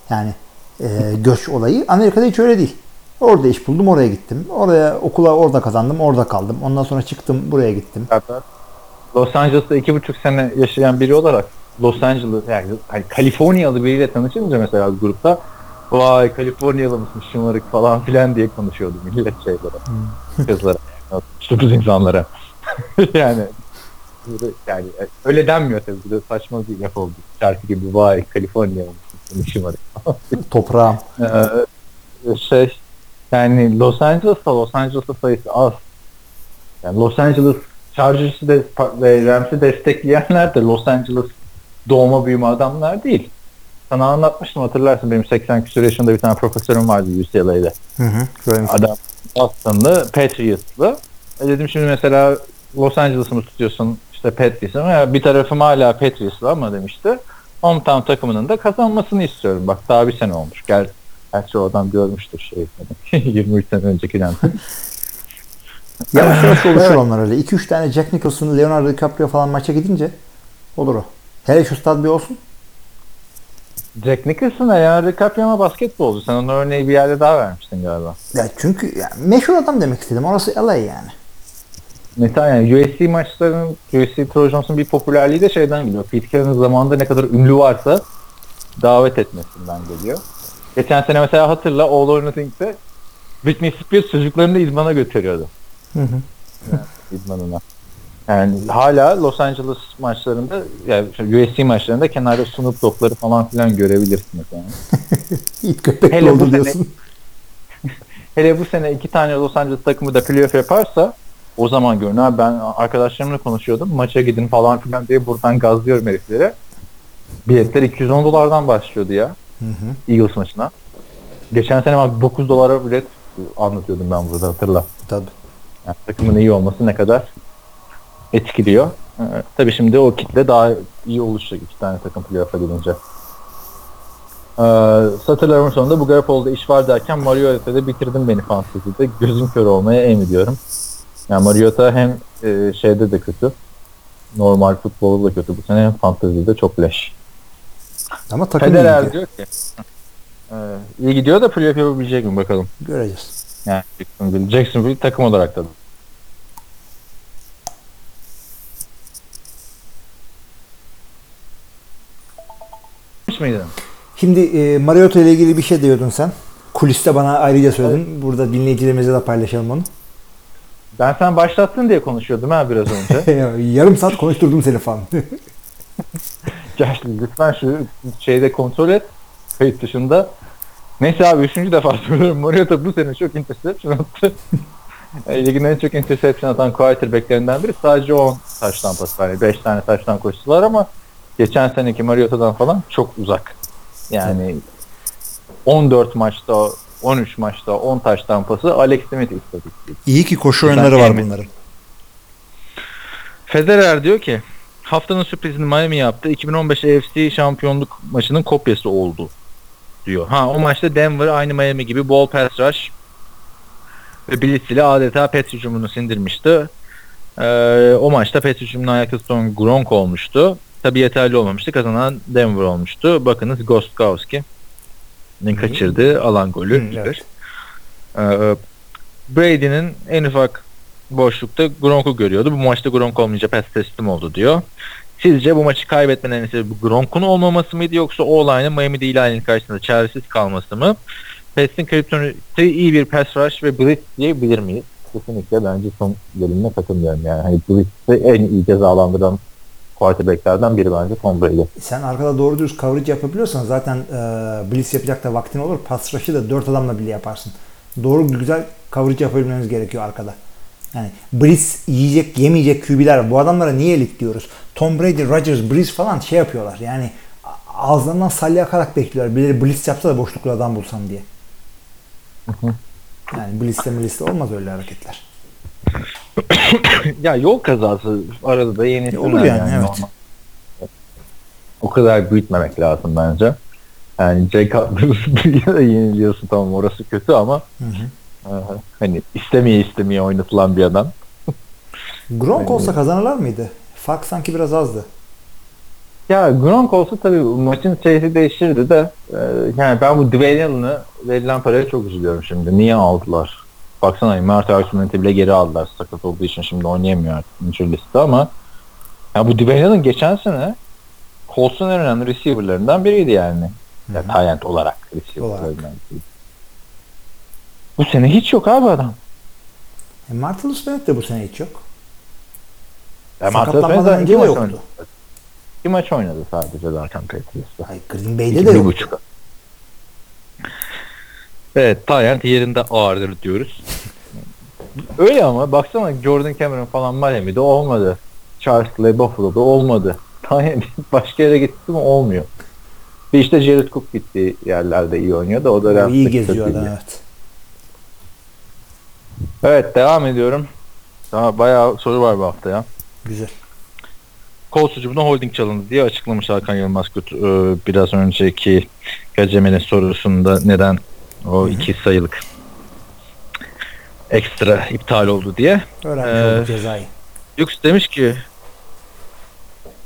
Yani e, göç olayı. Amerika'da hiç öyle değil. Orada iş buldum oraya gittim. Oraya okula orada kazandım orada kaldım. Ondan sonra çıktım buraya gittim. Los Angeles'ta iki buçuk sene yaşayan biri olarak Los Angeles yani hani Kaliforniyalı biriyle tanışınca mesela grupta vay Kaliforniyalı mısın şımarık falan filan diye konuşuyordu millet şeylere. Kızlara. İşte bu insanlara. yani böyle- yani öyle denmiyor tabii. Bu da saçma bir laf oldu. Şarkı gibi vay Kaliforniyalı mısın şımarık Toprağım. Ee, şey yani Los Angeles'ta Los Angeles'ta sayısı az. Yani Los Angeles Chargers'ı de, ve Rams'i destekleyenler de Los Angeles doğma büyüme adamlar değil. Sana anlatmıştım hatırlarsın benim 80 küsur yaşında bir tane profesörüm vardı UCLA'de. Hı hı. Adam Boston'lı, Patriots'lı. E dedim şimdi mesela Los Angeles'ı mı tutuyorsun işte mı? Ya bir tarafım hala Patriots'lı ama demişti. Hometown takımının da kazanmasını istiyorum. Bak daha bir sene olmuş. Gel Gerçi o adam görmüştür şey. 23 sene önceki lenti. Yavaş yavaş oluşur onlar öyle. 2-3 tane Jack Nicholson, Leonardo DiCaprio falan maça gidince olur o. Hele şu stad bir olsun. Jack Nicholson'a yani DiCaprio'ma basketbolcu. Sen onun örneği bir yerde daha vermiştin galiba. Ya çünkü ya meşhur adam demek istedim. Orası LA yani. Mesela yani USC maçlarının, USC Trojans'ın bir popülerliği de şeyden geliyor. Pete Carroll'ın zamanında ne kadar ünlü varsa davet etmesinden geliyor. Geçen sene mesela hatırla All or Nothing'de Britney Spears çocuklarını idmana götürüyordu. Hı hı. idmanına. Yani hala Los Angeles maçlarında yani USC maçlarında kenarda Snoop Dogg'ları falan filan görebilirsiniz yani. İt köpek Hele bu oldu sene- diyorsun. Hele bu sene iki tane Los Angeles takımı da playoff yaparsa o zaman görün abi ben arkadaşlarımla konuşuyordum maça gidin falan filan diye buradan gazlıyorum heriflere. Biletler 210 dolardan başlıyordu ya Hı hı. Eagles maçına. Geçen sene bak 9 dolara bilet anlatıyordum ben burada hatırla. Tabii. Yani takımın iyi olması ne kadar etkiliyor. Ee, tabii şimdi o kitle daha iyi oluşacak iki tane takım playoff'a gidince. Ee, satırlarımın sonunda bu Garoppolo'da iş var derken Mariota'da bitirdim beni fantezide. Gözüm kör olmaya emin ediyorum. Yani Mariota hem e, şeyde de kötü. Normal futbolda da kötü bu sene hem fantezide çok leş. Ama takım iyi Federer gidiyor. diyor ki e, iyi gidiyor da playoff yapabilecek mi bakalım. Göreceğiz. Yani Jacksonville, Jacksonville takım olarak da. miydin? Şimdi e, Mariota ile ilgili bir şey diyordun sen. Kuliste bana ayrıca söyledin. Burada dinleyicilerimize de paylaşalım onu. Ben sen başlattın diye konuşuyordum ha biraz önce. Yarım saat konuşturdum seni falan. Gel lütfen şu şeyde kontrol et. Kayıt dışında. Neyse abi üçüncü defa söylüyorum. Mariota bu sene çok interception attı. E, Ligin en çok interception atan quarterbacklerinden biri. Sadece 10 taştan pas yani 5 tane taştan koştular ama geçen seneki Mariota'dan falan çok uzak. Yani 14 maçta 13 maçta 10 taştan pası Alex Smith istatistiği. İyi ki koşu oyunları var bunların. Federer diyor ki haftanın sürprizini Miami yaptı. 2015 AFC şampiyonluk maçının kopyası oldu diyor. Ha o maçta Denver aynı Miami gibi ball pass rush ve blitz ile adeta pet hücumunu sindirmişti. Ee, o maçta pet hücumunu ayakta tutan Gronk olmuştu. Tabi yeterli olmamıştı. Kazanan Denver olmuştu. Bakınız Gostkowski'nin kaçırdığı alan golü. Hı, evet. Ee, Brady'nin en ufak boşlukta Gronk'u görüyordu. Bu maçta Gronk olmayınca pes teslim oldu diyor. Sizce bu maçı kaybetmenin sebebi Gronk'un olmaması mıydı yoksa o olayın Miami'de ilalinin karşısında çaresiz kalması mı? Pest'in kriptoniti iyi bir pass rush ve blitz diyebilir miyiz? Kesinlikle bence son bölümüne katılmıyorum yani. Hani blitz'i en iyi cezalandıran quarterbacklerden biri bence Tom Brady. Sen arkada doğru dürüst coverage yapabiliyorsan zaten e, blitz yapacak da vaktin olur. Pass rush'ı da 4 adamla bile yaparsın. Doğru güzel coverage yapabilmeniz gerekiyor arkada. Yani blitz yiyecek yemeyecek QB'ler var. Bu adamlara niye elit diyoruz? Tom Brady, Rodgers, Breeze falan şey yapıyorlar. Yani ağızlarından salya akarak bekliyorlar. Birileri blitz yapsa da boşluklu adam bulsam diye. Yani blitzle blitzle olmaz öyle hareketler. Ya yol kazası arada da yeni Olur yani, evet. normal. O kadar büyütmemek lazım bence. Yani Jay Cutler'ı yeniliyorsun tamam orası kötü ama Hı hı. e, hani istemeye istemeye oynatılan bir adam. Gronk olsa kazanırlar mıydı? Fark sanki biraz azdı. Ya Gronk olsa tabii maçın şeysi değişirdi de e, yani ben bu Dwayne Allen'ı verilen paraya çok üzülüyorum şimdi. Niye aldılar? Baksana Mert Arsument'i bile geri aldılar sakat olduğu için şimdi oynayamıyor artık injury liste ama ya bu Allen geçen sene Colts'un en önemli receiver'larından biriydi yani. Ya Hı hı. talent olarak receiver'larından biriydi. Bu sene hiç yok abi adam. E, Martellus Bennett de bu sene hiç yok. Martellus Sakatlanmadan önce iki de yoktu. oynadı. İki maç oynadı sadece zaten Patriots'ta. Hayır, Green Bay'de İki, de yoktu. buçuk. Evet, Tyent yerinde ağırdır diyoruz. Öyle ama baksana Jordan Cameron falan Miami'de olmadı. Charles Clay Buffalo'da olmadı. Tyent başka yere gitti mi olmuyor. Bir işte Jared Cook gittiği yerlerde iyi oynuyor da o da O iyi geziyor iyi. evet. Evet devam ediyorum. Daha bayağı soru var bu hafta ya. Güzel. Kol sucumuna holding çalındı diye açıklamış Hakan Yılmaz Kurt, e, biraz önceki Gaceme'nin sorusunda neden o iki sayılık ekstra iptal oldu diye. Öğrenmiş Ee, cezayı. Lux demiş ki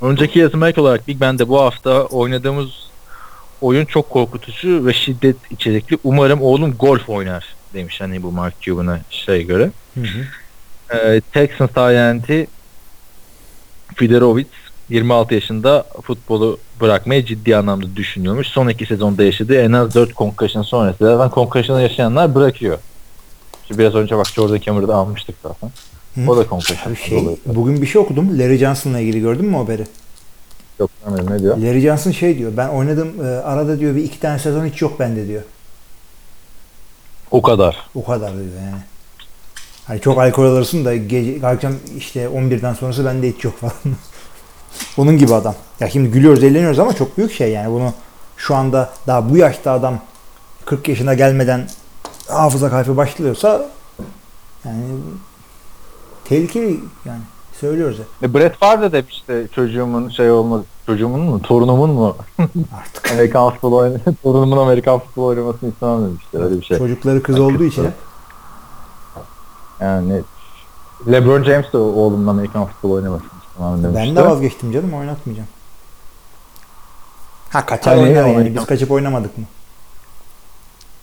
önceki yazıma ek olarak Big Ben'de bu hafta oynadığımız oyun çok korkutucu ve şiddet içerikli. Umarım oğlum golf oynar demiş hani bu Mark Cuban'a şey göre. Hı hı. Ee, Texans talenti Fiderovic 26 yaşında futbolu bırakmayı ciddi anlamda düşünüyormuş. Son iki sezonda yaşadığı en az 4 concussion sonrası. Zaten concussion'ı yaşayanlar bırakıyor. Şimdi biraz önce bak Jordan Cameron'ı almıştık zaten. Hı. O da concussion. Şey, bugün bir şey okudum. Larry Johnson'la ilgili gördün mü o haberi? Yok görmedim ne diyor? Larry Johnson şey diyor. Ben oynadım e, arada diyor bir iki tane sezon hiç yok bende diyor. O kadar. O kadar diyor yani. Hani çok alkol alırsın da gece akşam işte 11'den sonrası bende hiç yok falan. Onun gibi adam. Ya şimdi gülüyoruz, eğleniyoruz ama çok büyük şey yani. Bunu şu anda daha bu yaşta adam 40 yaşına gelmeden hafıza kaybı başlıyorsa yani tehlikeli yani söylüyoruz ya. E Brett Favre de demişti çocuğumun şey olmadı. Çocuğumun mu? Torunumun mu? Artık Amerikan futbolu oynaması. Torunumun Amerikan futbolu oynamasını istemem demişti. Öyle bir şey. çocukları kız olduğu için hep Yani LeBron James de oğlumla Amerikan futbolu oynamasını istemem demişti. ben de vazgeçtim canım oynatmayacağım. Ha kaçar Hani oynar yani. Biz kaçıp oynamadık mı?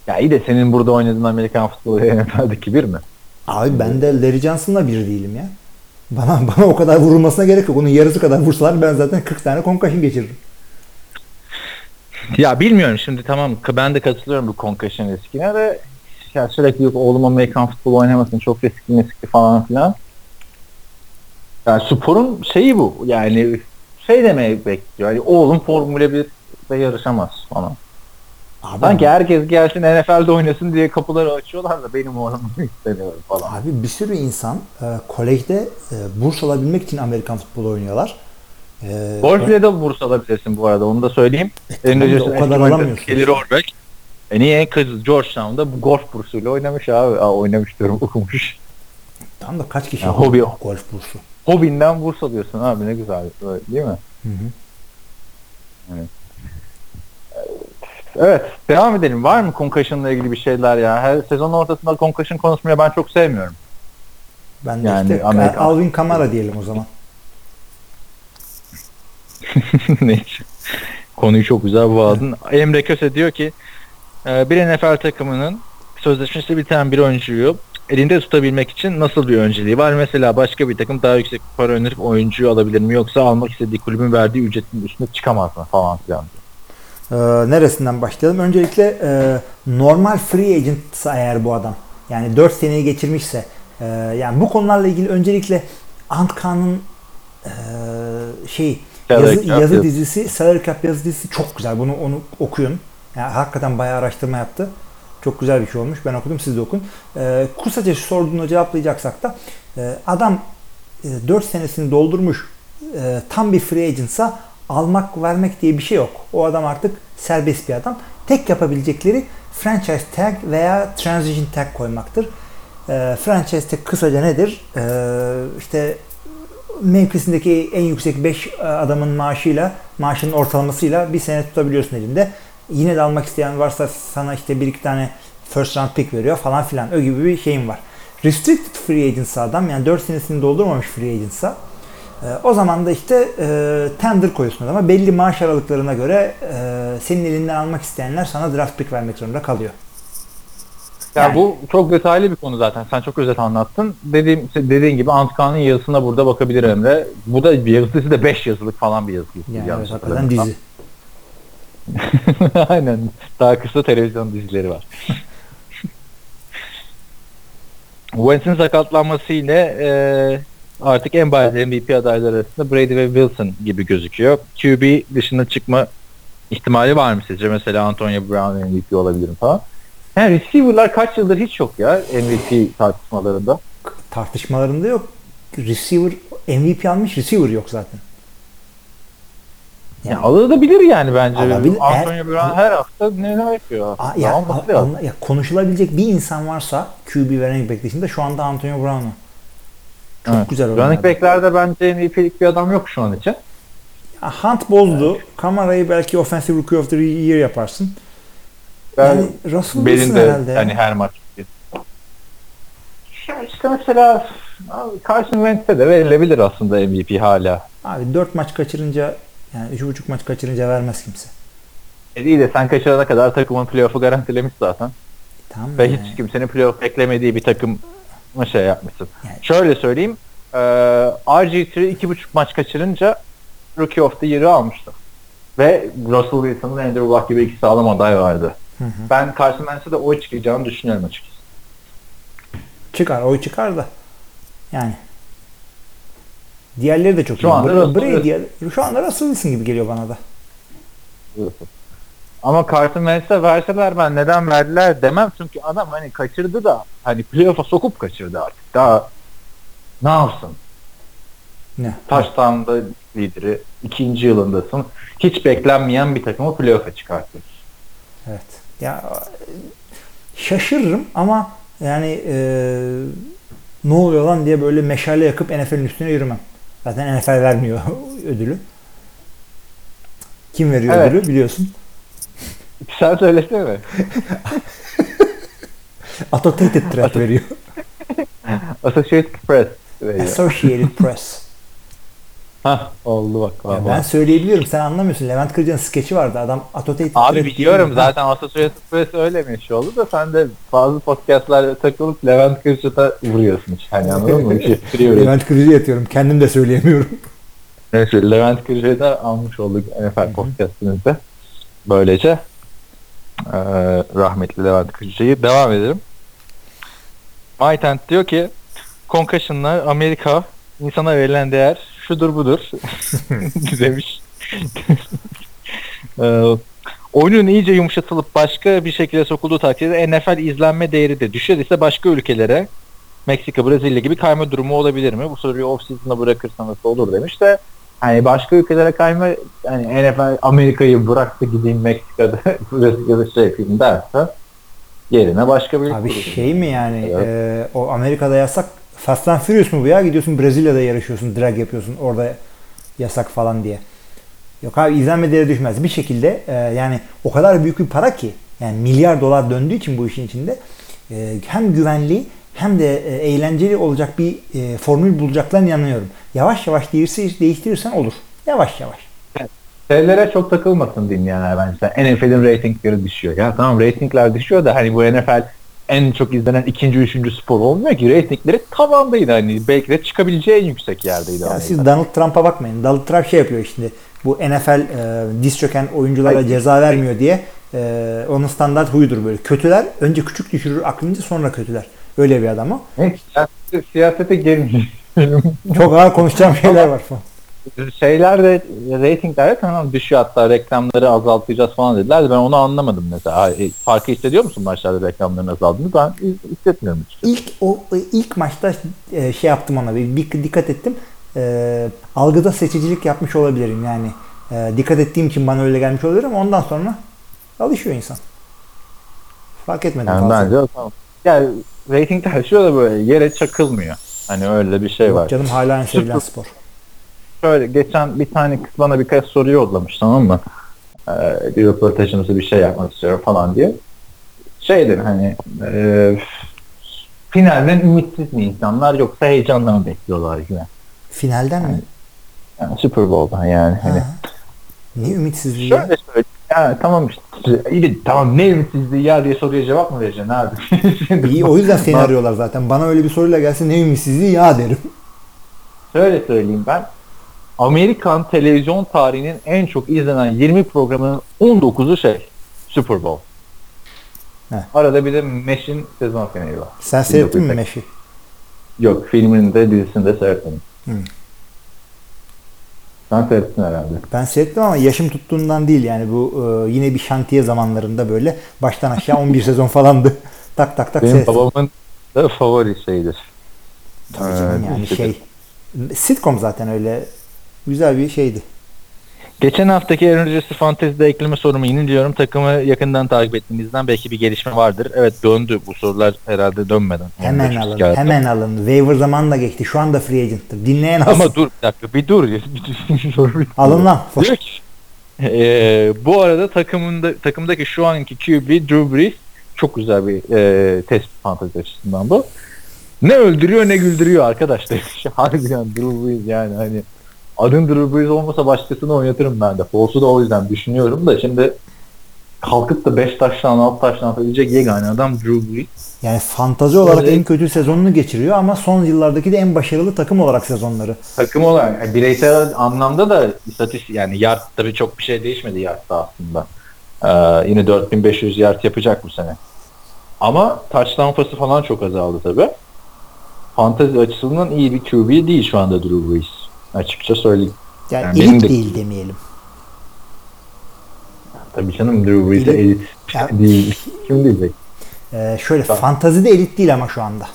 Ya iyi de senin burada oynadığın Amerikan futbolu NFL'deki bir mi? Abi ben de Larry Johnson'la bir değilim ya. Bana bana o kadar vurulmasına gerek yok. Onun yarısı kadar vursalar ben zaten 40 tane concussion geçiririm. Ya bilmiyorum şimdi tamam ben de katılıyorum bu concussion riskine de ya sürekli yok oğlum Amerikan futbolu oynamasın çok riskli riskli falan filan. Yani sporun şeyi bu yani şey demeye bekliyor. Yani oğlum Formula 1'de yarışamaz falan. Abi, Sanki herkes gelsin NFL'de oynasın diye kapıları açıyorlar da benim oğlum istemiyorum falan. abi bir sürü insan e, kolejde e, burs alabilmek için Amerikan futbolu oynuyorlar. E, Golf'le de burs alabilirsin bu arada onu da söyleyeyim. da Elinde o kadar alamıyorsun. Gelir Orbeck. E niye kız Georgetown'da golf bursuyla oynamış abi. Aa, oynamış diyorum okumuş. Tam da kaç kişi Ya, alıyor hobi- golf bursu. Hobinden burs alıyorsun abi ne güzel değil mi? Hı hı. Evet devam edelim. Var mı concussion'la ilgili bir şeyler ya? Her sezonun ortasında concussion konuşmayı ben çok sevmiyorum. Ben de Yani işte Amerika- Alvin Kamara diyelim o zaman. Neyse. Konuyu çok güzel bağladın. Emre Köse diyor ki e, bir NFL takımının sözleşmesi biten bir oyuncuyu elinde tutabilmek için nasıl bir önceliği var? Mesela başka bir takım daha yüksek para önerip oyuncuyu alabilir mi? Yoksa almak istediği kulübün verdiği ücretin üstüne çıkamaz mı falan filan. Ee, neresinden başlayalım? Öncelikle e, normal free agent eğer bu adam yani 4 seneyi geçirmişse e, yani bu konularla ilgili öncelikle Antkan'ın e, şey yazı yazı. dizisi Salary Cap yazı dizisi çok güzel. Bunu onu okuyun. Yani hakikaten bayağı araştırma yaptı. Çok güzel bir şey olmuş. Ben okudum siz de okun. E, kısaca şu sorduğunu cevaplayacaksak da e, adam 4 senesini doldurmuş e, tam bir free agentsa almak vermek diye bir şey yok. O adam artık serbest bir adam. Tek yapabilecekleri franchise tag veya transition tag koymaktır. E, franchise tag kısaca nedir? E, işte mevkisindeki en yüksek 5 adamın maaşıyla, maaşının ortalamasıyla bir sene tutabiliyorsun elinde. Yine de almak isteyen varsa sana işte bir iki tane first round pick veriyor falan filan. O gibi bir şeyim var. Restricted free agentsa adam yani 4 senesini doldurmamış free agentsa e, o zaman da işte e, tender koyuyorsun adama. Belli maaş aralıklarına göre e, senin elinden almak isteyenler sana draft pick vermek zorunda kalıyor. Ya Yani- bu çok detaylı bir konu zaten. Sen çok özet anlattın. Dediğim dediğin gibi Antkan'ın yazısına burada bakabilir Emre. Bu da bir yazısı da 5 yazılık falan bir yazı. Yani Yanlış evet, hakikaten dizi. Aynen. Daha kısa televizyon dizileri var. Wentz'in sakatlanması ile e, artık en bariz MVP adayları arasında Brady ve Wilson gibi gözüküyor. QB dışına çıkma ihtimali var mı sizce? Mesela Antonio Brown MVP olabilir mi falan. Yani receiver'lar kaç yıldır hiç yok ya MVP tartışmalarında. Tartışmalarında yok. Receiver MVP almış receiver yok zaten. Yani alabilir yani bence. Alabilir. Antonio Brown her hafta neler yapıyor. A- ya, a- anla- ya konuşulabilecek bir insan varsa QB ve running back dışında şu anda Antonio Brown'u. Çok Evet. güzel Running oynadı. back'lerde bence MVP'lik bir adam yok şu an için. Ya Hunt bozdu. Kamara'yı belki Offensive Rookie of the Year yaparsın. Ben yani Russell Wilson herhalde. ya. hani her maç. Ya işte mesela Carson Wentz'e de verilebilir aslında MVP hala. Abi 4 maç kaçırınca yani 3,5 maç kaçırınca vermez kimse. E iyi de sen kaçırana kadar takımın playoff'u garantilemiş zaten. Tamam mı? Ve yani? hiç kimsenin playoff beklemediği bir takım şey yapmışsın. Yani- Şöyle söyleyeyim. E, RG3 iki buçuk maç kaçırınca Rookie of the Year'ı almıştı. Ve Russell Wilson'ın Andrew Luck gibi iki sağlam aday vardı. Hı hı. Ben Carson Wentz'e de oy çıkacağını düşünüyorum açıkçası. Çıkar, oy çıkar da. Yani. Diğerleri de çok Şu iyi. anda Bra- Brady, şu anda Russell Wilson gibi geliyor bana da. Ama Carson Wentz'e verseler ben neden verdiler demem çünkü adam hani kaçırdı da hani playoff'a sokup kaçırdı artık. Daha ne yapsın? Ne? Taştan'da lideri ikinci yılındasın. Hiç beklenmeyen bir takımı playoff'a çıkartıyorsun. Evet. Ya şaşırırım ama yani e, ne oluyor lan diye böyle meşale yakıp NFL'in üstüne yürümem. Zaten NFL vermiyor ödülü. Kim veriyor Evet. ödülü biliyorsun. Sen söylesene. Associated Press veriyor. Associated Press. veriyor. Associated Press. Hah oldu bak. Ya ben söyleyebiliyorum. Sen anlamıyorsun. Levent Kırca'nın skeçi vardı. Adam Associated Abi biliyorum zaten Associated Press öyle mi şey oldu da sen de bazı podcastlarda takılıp Levent Kırca'da vuruyorsun. Hani anladın mı? Bir şey. Levent Kırca'ya yatıyorum. Kendim de söyleyemiyorum. Neyse Levent Kırca'yı da almış olduk NFL podcastimizde. Böylece eee, rahmetli Levent Kırca'yı devam edelim. Mytent diyor ki Concussion'lar Amerika insana verilen değer şudur budur demiş. Eee, oyunun iyice yumuşatılıp başka bir şekilde sokulduğu takdirde NFL izlenme değeri de düşer ise başka ülkelere Meksika, Brezilya gibi kayma durumu olabilir mi? Bu soruyu off-season'da bırakırsan nasıl olur demiş de hani başka ülkelere kayma hani NFL Amerika'yı bıraktı gideyim Meksika'da Brezilya'da şey yapayım derse yerine başka bir Abi şey mi yani Evet. e, o Amerika'da yasak Fast and Furious mu bu ya? Gidiyorsun Brezilya'da yarışıyorsun, drag yapıyorsun orada yasak falan diye. Yok abi izlenme değeri düşmez. Bir şekilde e, yani o kadar büyük bir para ki yani milyar dolar döndüğü için bu işin içinde e, hem güvenli hem de e, eğlenceli olacak bir e, formül bulacaklarına inanıyorum. Yavaş yavaş değiştir, değiştirirsen olur. Yavaş yavaş. Şeylere çok takılmasın dinleyenler bence. NFL'in reytingleri düşüyor. Ya tamam reytingler düşüyor da hani bu NFL en çok izlenen ikinci, üçüncü spor olmuyor ki. Reytingleri tavandaydı hani. Belki de çıkabileceği en yüksek yerdeydi. Ya siz Donald Trump'a bakmayın. Donald Trump şey yapıyor şimdi. Bu NFL e, diz çöken oyunculara Ay. ceza vermiyor diye e, onun standart huyudur böyle. Kötüler önce küçük düşürür aklınca sonra kötüler. Öyle bir adam o. Siyasete, siyasete girmeyelim. Çok ağır konuşacağım şeyler var falan. Şeyler de reytingler tamam düşüyor hatta reklamları azaltacağız falan dediler de ben onu anlamadım mesela. E, Farkı hissediyor musun maçlarda reklamların azaldığını? Ben hissetmiyorum açıkçası. İlk o ilk maçta e, şey yaptım ona bir, bir dikkat ettim. E, algıda seçicilik yapmış olabilirim yani. E, dikkat ettiğim için bana öyle gelmiş olabilir ama ondan sonra alışıyor insan. Fark etmedim Yani fazla. bence tamam. Yani reytingler da böyle yere çakılmıyor. Hani öyle bir şey Yok var. canım hala en sevilen spor. Şöyle geçen bir tane kız bana birkaç soru yollamış tamam mı? Ee, bir röportajımızı bir şey yapmak istiyorum falan diye. Şey dedim hani e, finalden ümitsiz mi insanlar yoksa heyecanla mı bekliyorlar yine? Finalden mi? Yani Super Bowl'dan yani. Hani Ha. Niye ümitsizliği? ya? Şöyle söyleyeyim. Yani tamam işte. iyi tamam ne ümitsizliği ya diye soruya cevap mı vereceksin abi? İyi o yüzden seni arıyorlar zaten. Bana öyle bir soruyla gelse ne ümitsizliği ya derim. Şöyle söyleyeyim ben. Amerikan televizyon tarihinin en çok izlenen 20 programının 19'u şey Super Bowl. He. Arada bir de Mesh'in sezon finali var. Sen seyrettin mi 1980. Meş'i? Yok filmini de dizisini de seyretmedim. Hı. Sen seyrettin herhalde. Ben seyrettim ama yaşım tuttuğundan değil yani bu e, yine bir şantiye zamanlarında böyle baştan aşağı 11 sezon falandı. tak tak tak Benim seyrettim. babamın da favori şeyidir. Tabii canım Ee, yani dizisidir. şey. Sitcom zaten öyle güzel bir şeydi. Geçen haftaki Aaron Rodgers'ı fantezide ekleme sorumu yeniliyorum. Takımı yakından takip ettiğinizden belki bir gelişme vardır. Evet döndü. Bu sorular herhalde dönmeden. Hemen 15 alın. kağıtta. Hemen alın. Waiver zamanı da geçti. Şu anda free agent'tır. Dinleyen alsın. Ama dur bir dakika bir dur. Alın lan. Diyor ki eee, bu arada takımında takımdaki şu anki QB Drew Brees çok güzel bir eee tespit fantezi açısından bu. Ne öldürüyor ne güldürüyor arkadaşlar. Harbiden Drew Brees yani hani adın Drew Brees olmasa başkasını oynatırım ben de. Foles'u da o yüzden düşünüyorum da şimdi kalkıp da 5 taştan 6 taştan atabilecek yegane adam Drew Brees. Yani fantazi olarak Öyle- en kötü sezonunu geçiriyor ama son yıllardaki de en başarılı takım olarak sezonları. Takım olarak yani bireysel anlamda da istatistik yani yard tabii çok bir şey değişmedi yardta aslında. Ee, yine 4500 yard yapacak bu sene. Ama touchdown pası falan çok azaldı tabii. Fantezi açısından iyi bir QB değil şu anda Drew Brees. Açıkça söyleyeyim. Yani, Yani elit de- değil demeyelim. Tabii canım Drew Brees'e Elit- elit değil. Kim diyecek? Ee, şöyle Tamam. fantazide elit değil ama şu anda.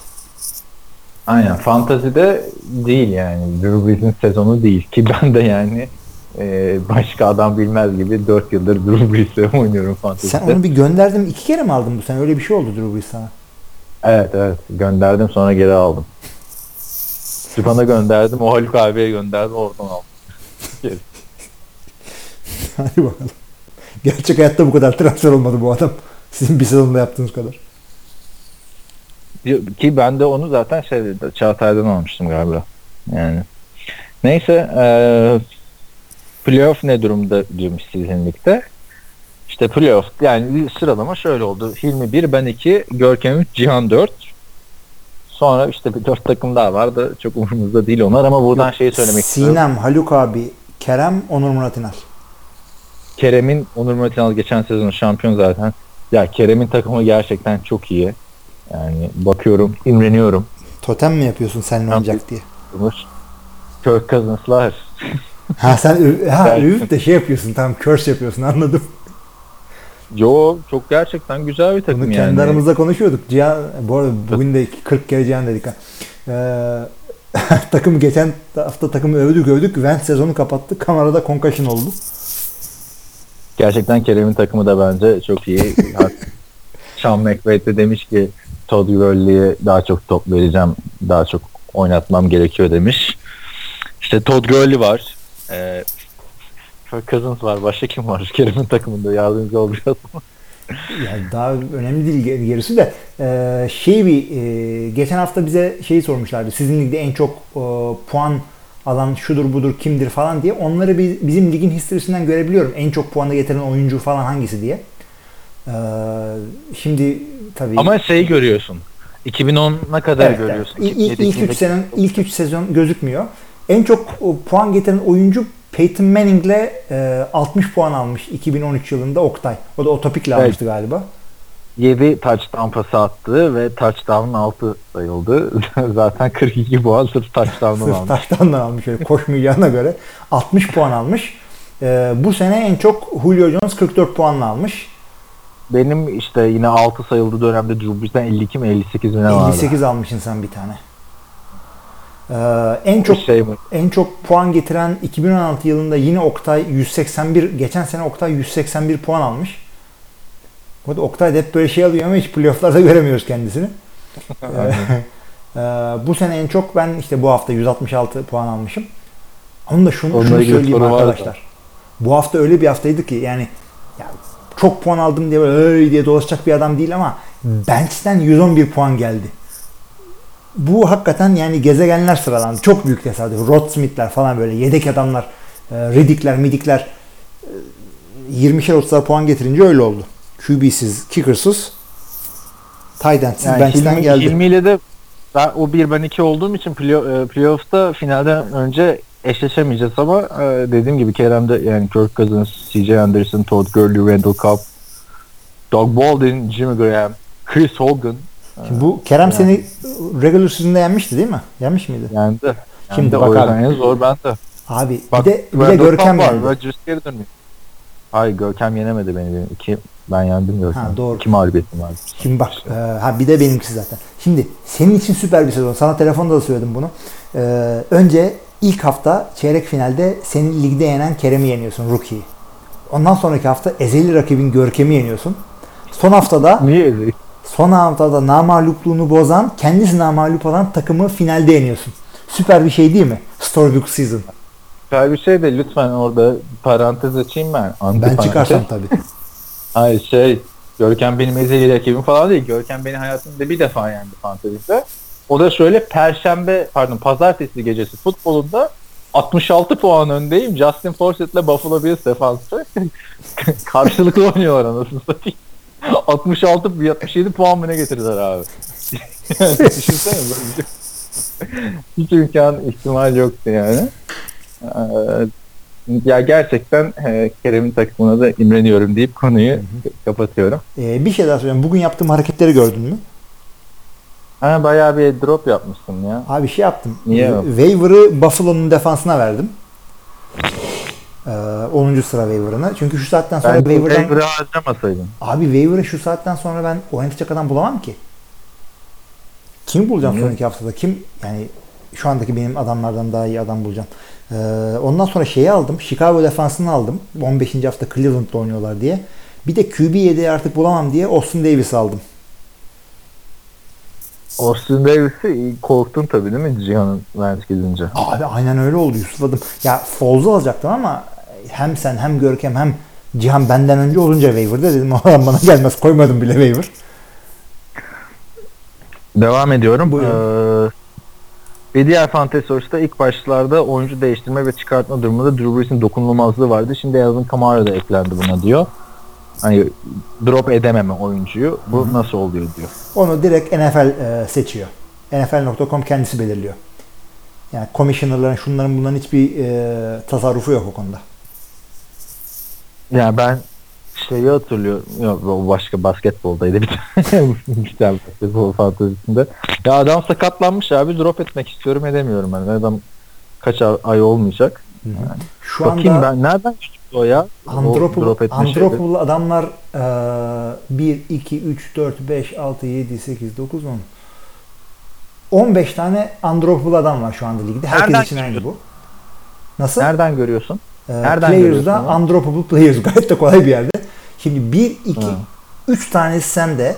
Aynen. Fantazide değil yani. Drew Brees'in sezonu değil. Ki ben de yani e, başka adam bilmez gibi 4 yıldır Drew Brees'le oynuyorum fantezide. Sen onu bir gönderdin iki kere mi aldın bu sene? Öyle bir şey oldu Drew Brees sana. Evet evet gönderdim sonra geri aldım. Sübhan'a gönderdim o Haluk abiye gönderdim oradan aldım. Hadi bakalım. Gerçek hayatta bu kadar transfer olmadı bu adam. Sizin bir sezonda yaptığınız kadar. Ki ben de onu zaten şey Çağatay'dan almıştım galiba. Yani. Neyse eee playoff ne durumda diyormuş sizin ligde. İşte playoff yani sıralama şöyle oldu. Hilmi 1, ben 2, Görkem 3, Cihan 4. Sonra işte bir 4 takım daha vardı. Çok umurumuzda değil onlar ama buradan şeyi söylemek istiyorum. Sinem, Haluk abi, Kerem, Onur Murat İnal. Kerem'in Onur Murat İnal geçen sezon şampiyon zaten. Ya Kerem'in takımı gerçekten çok iyi. Yani bakıyorum, imreniyorum. Totem mi yapıyorsun seninle oynayacak diye? Kirk Cousins'lar. Ha sen ha, de şey yapıyorsun tamam curse yapıyorsun anladım. Yo çok gerçekten güzel bir takım Bunu yani. kendi aramızda konuşuyorduk. Cihan, bu arada bugün de 40 kere Cihan dedik ha. Ee, takımı geçen hafta takımı övdük övdük. Vent sezonu kapattı. Kamerada concussion oldu. Gerçekten Kerem'in takımı da bence çok iyi. Sean McVay de demiş ki Todd Gurley'e daha çok top vereceğim, daha çok oynatmam gerekiyor demiş. İşte Todd Gurley var. Kirk Cousins var. Başka kim var Kerem'in takımında? Yardımcı olacağız. Yani daha önemli değil ger- gerisi de Ee, şey bir e, geçen hafta bize şeyi sormuşlardı. Sizin ligde en çok e, puan alan şudur budur kimdir falan diye. Onları bi- bizim ligin historisinden görebiliyorum. En çok puanı getiren oyuncu falan hangisi diye. Ee, şimdi tabii Ama şeyi görüyorsun. 2010'a kadar Evet, görüyorsun. evet. İlk, ilk, ilk 3 2007, sezon ilk 3 sezon gözükmüyor. En çok puan getiren oyuncu Peyton Manning'le e, 60 puan almış 2013 yılında Oktay. O da o topikle Evet. almıştı galiba. 7 touchdown pası attı ve touchdown'un 6 sayıldı. Zaten 42 puan sırf touchdown'dan Sırf almış. taştandan almış öyle koşmayacağına göre 60 puan almış. E, bu sene en çok Julio Jones 44 puanla almış. Benim işte yine 6 sayıldığı dönemde Drew Brees'ten 52 mi 58 mi ne vardı? 58 almışsın sen bir tane. E, en çok şey mi? en çok puan getiren 2016 yılında yine Oktay 181 geçen sene Oktay 181 puan almış. Bu da Oktay da hep böyle şey alıyor ama hiç playofflarda göremiyoruz kendisini. Ee, bu sene en çok ben işte bu hafta 166 puan almışım. Onu da şunu, Onunla şunu söyleyeyim var da. arkadaşlar. Bu hafta öyle bir haftaydı ki yani ya çok puan aldım diye böyle "Öy" diye dolaşacak bir adam değil ama bench'ten 111 puan geldi. Bu hakikaten yani gezegenler sıralandı. Çok büyük tesadüf. Rod Smith'ler falan böyle yedek adamlar, e, Riddick'ler, Middick'ler e, 20'şer 30'lar puan getirince öyle oldu. QB'siz, kicker'sız, tight end'siz Yani bench'ten Hilmi, geldi. Hilmi ile de ben o 1 ben 2 olduğum için play, e, playoff'ta finalden önce eşleşemeyeceğiz ama e, dediğim gibi Kerem'de yani Kirk Cousins, CJ Anderson, Todd Gurley, Randall Cobb, Doug Baldwin, Jimmy Graham, Chris Hogan Şimdi bu Kerem Yani. seni regular season'da yenmişti değil mi? Yenmiş miydi? yendi. Yendi. Şimdi bakalım. yüzden en zor bende. Abi Bak, bir de bir de Görkem var. yendi. Rodgers geri dönüyor. Hayır Görkem yenemedi beni. Benim iki, ben yendim Görkem. Ha, doğru. İki mağlubiyetim var. Şimdi bak e, ha bir de benimkisi zaten. Şimdi senin için süper bir sezon. Sana telefonda da söyledim bunu. E, önce İlk hafta çeyrek finalde senin ligde yenen Kerem'i yeniyorsun rookie'yi. Ondan sonraki hafta ezeli rakibin Görkem'i yeniyorsun. Son haftada Niye ezik? Son haftada namalupluğunu bozan, kendisi namalup olan takımı finalde yeniyorsun. Süper bir şey değil mi? Storybook Season. Güzel bir şey de lütfen orada parantez açayım ben. Anti Ben çıkarsam tabii. Hayır şey Görkem benim ezeli rakibim falan değil. Görkem beni hayatımda bir defa yendi fantezide. O da şöyle perşembe pardon pazartesi gecesi futbolunda 66 puan öndeyim. Justin Forsett'le Buffalo Bills defansı. Karşılıklı oynuyorlar anasını satayım. 66 77 puan mı ne getirdiler abi. yani düşünsene böyle şey. Hiç imkan ihtimal yoktu yani. Ee, ya gerçekten e, Kerem'in takımına da imreniyorum deyip konuyu kapatıyorum. Ee, bir şey daha söyleyeyim. Bugün yaptığım hareketleri gördün mü? Ha bayağı bir drop yapmışsın ya. Abi şey yaptım. Niye? Waiver'ı Buffalo'nun defansına verdim. Ee, 10. sıra waiver'ını. Çünkü şu saatten sonra Ben waiver'dan... Waiver'ı harcamasaydın. Abi waiver'ı şu saatten sonra ben oynatacak adam bulamam ki. Kim bulacağım Niye? sonraki haftada? Kim yani şu andaki benim adamlardan daha iyi adam bulacağım. Ee, ondan sonra şeyi aldım. Chicago defansını aldım. 15. hafta Cleveland'da oynuyorlar diye. Bir de QB yedeği artık bulamam diye Austin Davis aldım. Austin Davis'i korktun tabii değil mi Cihan'ın Wentz gidince? Abi aynen öyle oldu Yusuf'ladım. Ya Falls'u alacaktım ama hem sen hem Görkem hem Cihan benden önce olunca waiver'da dedim o adam bana gelmez koymadım bile waiver. Devam ediyorum. Buyurun. Ee, bir diğer fantezi sorusu ilk başlarda oyuncu değiştirme ve çıkartma durumunda Drew Brees'in dokunulmazlığı vardı. Şimdi Alvin Kamara da eklendi buna diyor. Hani drop edememe oyuncuyu. Bu nasıl oluyor diyor. Onu direkt NFL e, seçiyor. NFL.com kendisi belirliyor. Yani commissioner'ların şunların bunların hiçbir e, tasarrufu yok o konuda. Yani ben şeyi hatırlıyorum. Yok o başka basketboldaydı bir tane. bir tane basketbol fantezisinde. Ya adam sakatlanmış abi drop etmek istiyorum edemiyorum ben. Adam kaç ay- ay olmayacak. Şu Bakayım anda ben nereden çıktı o ya? O Andropul, drop etme adamlar e, 1, 2, 3, 4, 5, 6, 7, 8, 9, 10. 15 tane Andropul adam var şu anda ligde. Herkes Nereden için aynı bu. Nasıl? Nereden görüyorsun? Ee, Nereden Players'da? Undroppable Players gayet de kolay bir yerde. Şimdi 1, 2, Ha. 3 tanesi sende.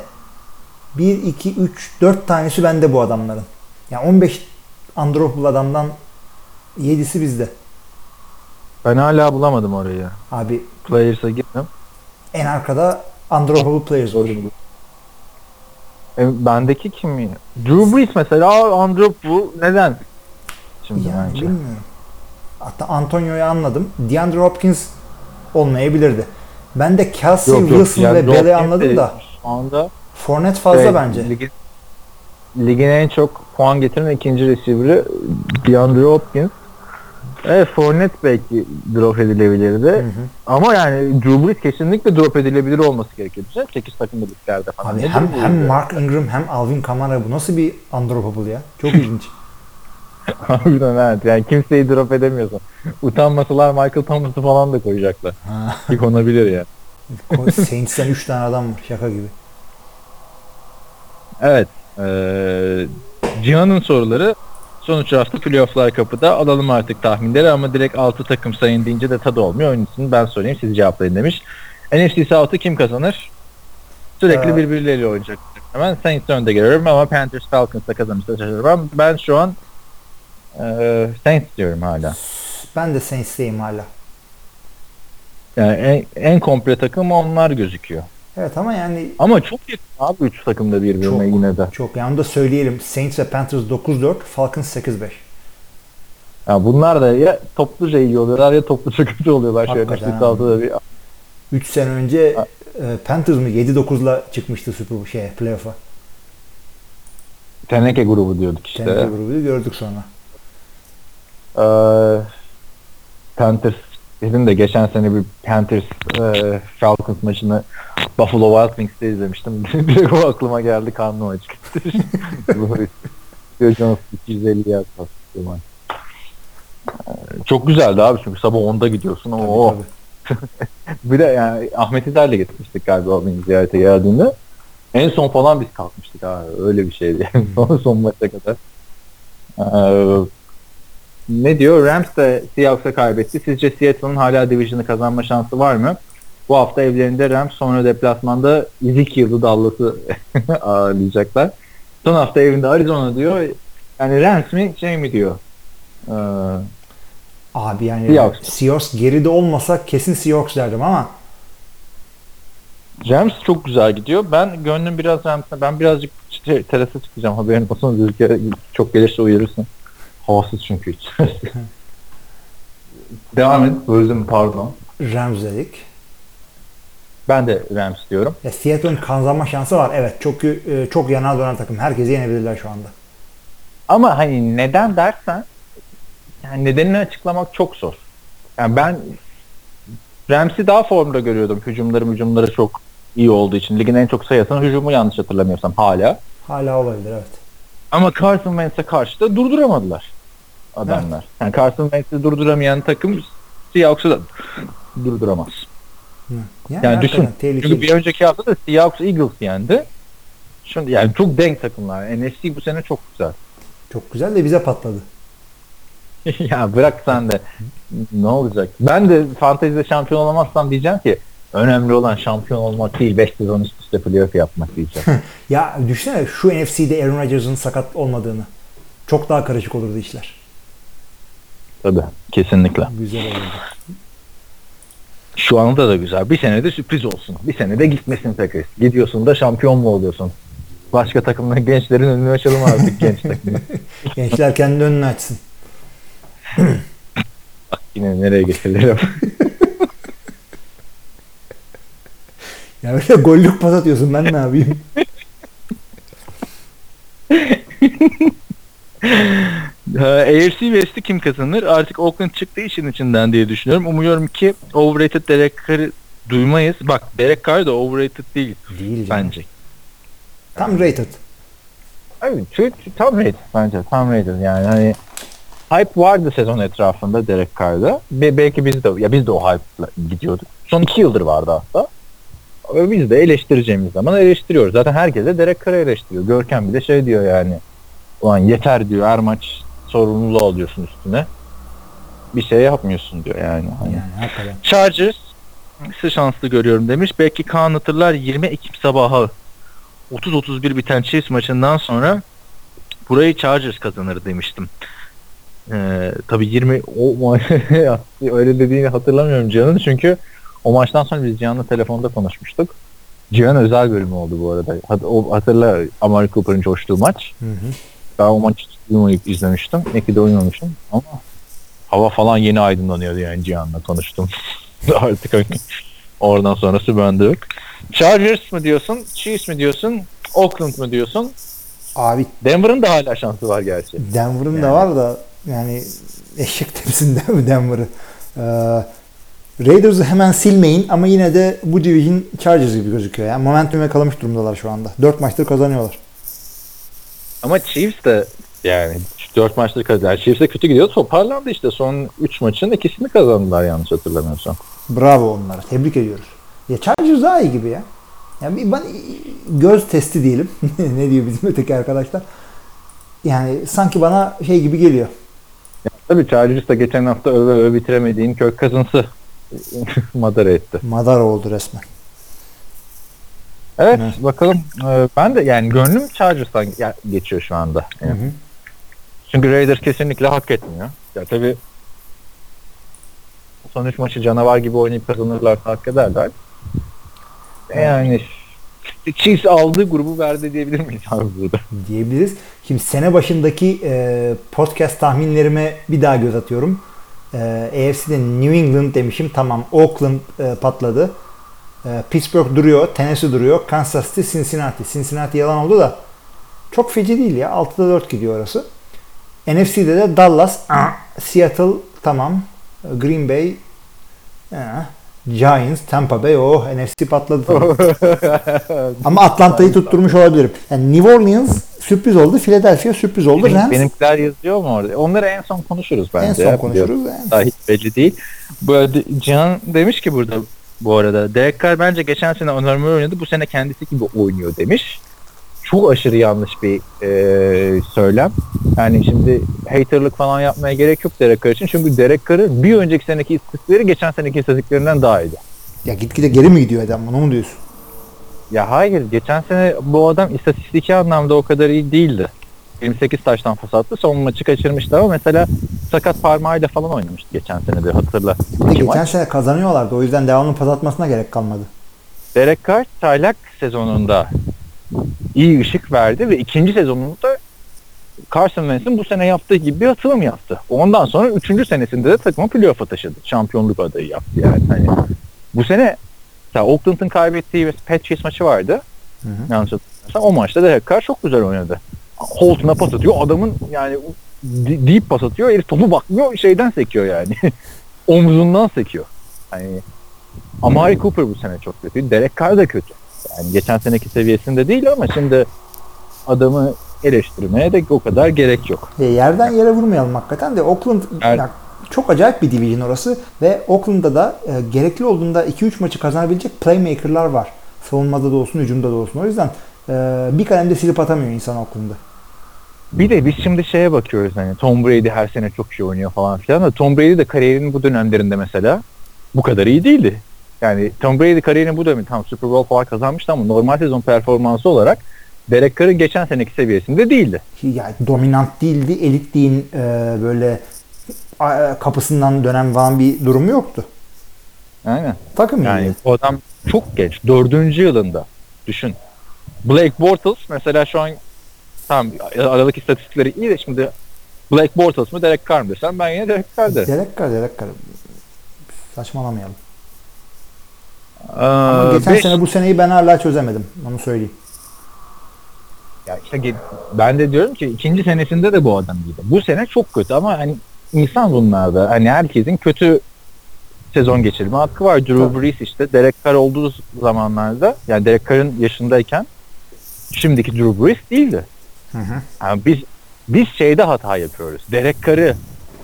1, 2, 3, 4 tanesi bende bu adamların. Yani 15 Undroppable adamdan 7'si bizde. Ben hala bulamadım orayı. Abi Players'a gittim. en arkada Undroppable Players var. E, bendeki kim? Drew Brees mesela bu neden? Şimdi Yani bence. bilmiyorum. Hatta Antonio'yu anladım. DeAndre Hopkins olmayabilirdi. Ben de Kelsey, Wilson yani ve Bell'i anladım da Şu anda Fournette fazla şey, bence. Ligin, ligin en çok puan getiren ikinci receiver'ı DeAndre Hopkins. Evet Fournette belki drop edilebilirdi. Hı hı. Ama yani Drew Brees kesinlikle drop edilebilir olması gerekiyor. 8 takımda liglerde falan. Abi Ne hem, hem? Mark Ingram hem Alvin Kamara bu nasıl bir undroppable ya? Çok ilginç. Harbiden evet. Yani kimseyi drop edemiyorsun. Utanmasalar Michael Thomas'ı falan da koyacaklar. Ha. Konabilir ya. Saints'ten 3 tane adam var şaka gibi. Evet. Eee Cihan'ın soruları sonuç hafta playofflar kapıda. Alalım artık tahminleri ama direkt 6 takım sayın deyince de tadı olmuyor. Onun için ben sorayım siz cevaplayın demiş. NFC South'ı kim kazanır? Sürekli Ee, birbirleriyle oynayacak. Hemen Saints önde görüyorum ama Panthers Falcons'da kazanırsa şaşırmam. Ben şu an eee Saints diyorum hala. Ben de Saints'teyim hala. Yani en, en komple takım onlar gözüküyor. Evet ama yani Ama çok yakın abi 3 takım da birbirine Çok. yine de. çok yani onu da söyleyelim. Saints ve Panthers 9-4, Falcons 8-5. Ya bunlar da ya topluca iyi oluyorlar ya topluca kötü oluyorlar. Şöyle Hakikaten NFC South'da bir 3 sene önce e, Panthers mı 7-9'la çıkmıştı Super şeye playoff'a. teneke grubu diyorduk işte. Teneke grubunu gördük sonra. Ee, Panthers bizim de geçen sene bir Panthers e, Falcons maçını Buffalo Wild Wings'te izlemiştim. Direkt o aklıma geldi karnım acıktı. Joe Jones 250 yard maç. Ee, Çok güzeldi abi çünkü sabah 10'da gidiyorsun. Tabii, Oo. tabii. Bir de yani Ahmet İzer'le gitmiştik galiba o beni ziyarete geldiğinde. En son falan biz kalkmıştık abi. Öyle bir şeydi. Son, son maça kadar. Ee, ne diyor? Rams de Seahawks'a kaybetti. Sizce Seattle'ın hala division'ı kazanma şansı var mı? Bu hafta evlerinde Rams sonra deplasmanda Ezekiel'ı Dallas'ı ağırlayacaklar. Son hafta evinde Arizona diyor. Yani Rams mi şey mi diyor? Ee, Abi yani Seahawks. Seahawks geride olmasa kesin Seahawks derdim ama Rams çok güzel gidiyor. Ben gönlüm biraz Rams'e. Ben birazcık terasa çıkacağım. Haberin olsun. Çok gelirse uyarırsın. Havasız çünkü hiç. Devam et. Böldüm pardon. Rams dedik. Ben de Rams diyorum. Ya Seattle'ın kazanma şansı var. Evet çok e, çok yanar dönen takım. Herkesi yenebilirler şu anda. Ama hani neden dersen yani nedenini açıklamak çok zor. Yani ben Rams'i daha formda görüyordum. Hücumları hücumları çok iyi olduğu için. Ligin en çok sayı atan hücumu yanlış hatırlamıyorsam hala. Hala olabilir evet. Ama Carson Wentz'e karşı da durduramadılar adamlar. Yani Carson Wentz'i durduramayan takım Seahawks'ı da durduramaz. Hı. Yani hakikaten düşün. tehlikeli. Çünkü bir önceki hafta da Seahawks Eagles yendi. Şimdi yani çok denk takımlar. NFC bu sene çok güzel. Çok güzel de bize patladı. ya bırak sen de. Ne olacak? Ben de fantezide şampiyon olamazsam diyeceğim ki önemli olan şampiyon olmak değil 5 sezon üst üste playoff yapmak diyeceğim. Ya düşünsene şu NFC'de Aaron Rodgers'ın sakat olmadığını. Çok daha karışık olurdu işler. Tabii kesinlikle. Güzel olurdu. Şu anda da güzel. Bir sene de sürpriz olsun. Bir sene de gitmesin takır. Gidiyorsun da şampiyon mu oluyorsun? Başka takımların gençlerin önünü açalım artık genç takımı. Gençler kendi önünü açsın. Yine nereye getiririm? Ya böyle gollük pas atıyorsun ben ne yapayım? AFC West'i kim kazanır? Artık Oakland çıktı işin içinden diye düşünüyorum. Umuyorum ki overrated Derek Carr'ı duymayız. Bak Derek Carr da overrated değil Değil bence. Tam rated. Abi tam rated bence. Tam rated yani hani hype vardı sezon etrafında Derek Carr'da. Ve belki biz de ya biz de o hype'la gidiyorduk. Son iki yıldır vardı hatta. Ve biz de eleştireceğimiz zaman eleştiriyoruz. Zaten herkes de Derek Carr'ı eleştiriyor. Görkem bir de şey diyor yani. Ulan yeter diyor her maç sorumluluğu alıyorsun üstüne. Bir şey yapmıyorsun diyor yani. Hani. Yani hakikaten. Chargers şanslı görüyorum demiş. Belki Kaan hatırlar 20 Ekim sabahı 30-31 biten Chiefs maçından sonra burayı Chargers kazanır demiştim. Ee, tabii 20 o öyle dediğini hatırlamıyorum Cihan'ın çünkü o maçtan sonra biz Cihan'la telefonda konuşmuştuk. Cihan özel bölümü oldu bu arada. Hatırla Amari Cooper'ın coştuğu maç. Hı hı. Ben o maçı uyumayıp izlemiştim. Ne ki de uyumamışım ama hava falan yeni aydınlanıyordu yani Cihan'la konuştum. Artık hani oradan sonrası bende yok. Chargers mı diyorsun? Chiefs mi diyorsun? Oakland mı diyorsun? Abi Denver'ın da hala şansı var gerçi. Denver'ın Yani. da var da yani eşek tepsinde mi Denver'ı? Ee, Raiders'ı hemen silmeyin ama yine de bu division Chargers gibi gözüküyor. Yani momentum yakalamış durumdalar şu anda. 4 maçtır kazanıyorlar. Ama Chiefs de yani 4 maçta kazandı. Chiefs de kötü gidiyor. Toparlandı işte. Son 3 maçın ikisini kazandılar yanlış hatırlamıyorsam. Bravo onlara. Tebrik ediyoruz. Ya Chargers daha iyi gibi ya. Yani bir ben göz testi diyelim. ne diyor bizim öteki arkadaşlar? Yani sanki bana şey gibi geliyor. Tabii Chargers da geçen hafta öve öve bitiremediğin kök kazınsı madara etti. Madara oldu resmen. Evet, Evet. bakalım. Ee, ben de yani gönlüm Chargers'tan ge- geçiyor şu anda. Hı hı. Çünkü Raiders kesinlikle hak etmiyor. Ya tabii son üç maçı canavar gibi oynayıp kazanırlarsa hak ederler. Yani Chiefs aldığı grubu verdi diyebilir miyiz abi burada? diyebiliriz. Şimdi sene başındaki e, podcast tahminlerime bir daha göz atıyorum. E, AFC'de New England demişim. Tamam. Oakland e, patladı. E, Pittsburgh duruyor. Tennessee duruyor. Kansas City, Cincinnati. Cincinnati yalan oldu da çok feci değil ya. 6'da 4 gidiyor orası. NFC'de de Dallas, Seattle tamam. Green Bay, ah, Giants, Tampa Bay. Oh NFC patladı. tamam. Ama Atlanta'yı tutturmuş olabilirim. Yani New Orleans sürpriz oldu. Philadelphia sürpriz oldu. Benim, Rams benimkiler yazıyor mu orada? Onları en son konuşuruz bence. en son konuşuruz. Yani. Daha hiç belli değil. Böyle Cihan demiş ki burada bu arada Derek Carr bence geçen sene önerme oynadı. Bu sene kendisi gibi oynuyor demiş. çok aşırı yanlış bir e, söylem. Yani şimdi haterlık falan yapmaya gerek yok Derek Carr için. Çünkü Derek Carr'ın bir önceki seneki istatistikleri geçen seneki istatistiklerinden daha iyiydi. Ya gitgide geri mi gidiyor adam? Onu mu diyorsun? Ya hayır geçen sene bu adam istatistiki anlamda o kadar iyi değildi. 28 taştan pas attı. Son maçı kaçırmıştı ama mesela sakat parmağıyla falan oynamıştı geçen sene de hatırla. Bir de geçen maç. sene kazanıyorlardı. O yüzden devamlı pas atmasına gerek kalmadı. Derek Carr çaylak sezonunda iyi ışık verdi ve ikinci sezonunda Carson Wentz'in bu sene yaptığı gibi bir atılım yaptı. Ondan sonra üçüncü senesinde de takımı playoff'a taşıdı. Şampiyonluk adayı yaptı yani. Hani bu sene mesela Oakland'ın kaybettiği bir Patriots maçı vardı. Hı hı. Yanlış hatırlamıyorsam. O maçta Derek Carr çok güzel oynadı. Holton'a pas atıyor. Adamın yani deep pas atıyor. Herif topu bakmıyor. Şeyden sekiyor yani. Omzundan sekiyor. Hani Amari Cooper bu sene çok kötü. Derek Carr da kötü. Yani geçen seneki seviyesinde değil ama şimdi adamı eleştirmeye de o kadar gerek yok. E, yerden yere vurmayalım hakikaten de Oakland Er- ya, çok acayip bir division orası ve Oakland'da da e, gerekli olduğunda 2-3 maçı kazanabilecek playmaker'lar var. Savunmada da olsun, hücumda da olsun. O yüzden e, bir kalemde silip atamıyor insan Oakland'ı. Bir de biz şimdi şeye bakıyoruz hani Tom Brady her sene çok iyi oynuyor falan filan da Tom Brady de kariyerinin bu dönemlerinde mesela bu kadar iyi değildi. Yani Tom Brady kariyerinin bu dönemi tam Super Bowl falan kazanmıştı ama normal sezon performansı olarak Derek Carr'ın geçen seneki seviyesinde değildi. Yani dominant değildi, elit değil e, böyle a- kapısından dönen falan bir durumu yoktu. Aynen. Takım Yani yani. bu adam çok genç. Dördüncü yılında. Düşün. Blake Bortles mesela şu an tam aralık istatistikleri iyi de şimdi Blake Bortles mı Derek Carr mı desem ben yine Derek Carr derim. Derek Carr, Derek Carr. Saçmalamayalım. Ee, Ama geçen beş- sene bu seneyi ben hala çözemedim. Onu söyleyeyim. Ya işte ben de diyorum ki ikinci senesinde de bu adam iyiydi. Bu sene çok kötü ama hani insan bunlarda. Hani herkesin kötü sezon geçirme hakkı var. Drew. Brees işte Derek Carr olduğu zamanlarda yani Derek Carr'ın yaşındayken şimdiki Drew Brees değildi. Hı hı. Yani biz biz şeyde hata yapıyoruz. Derek Carr'ı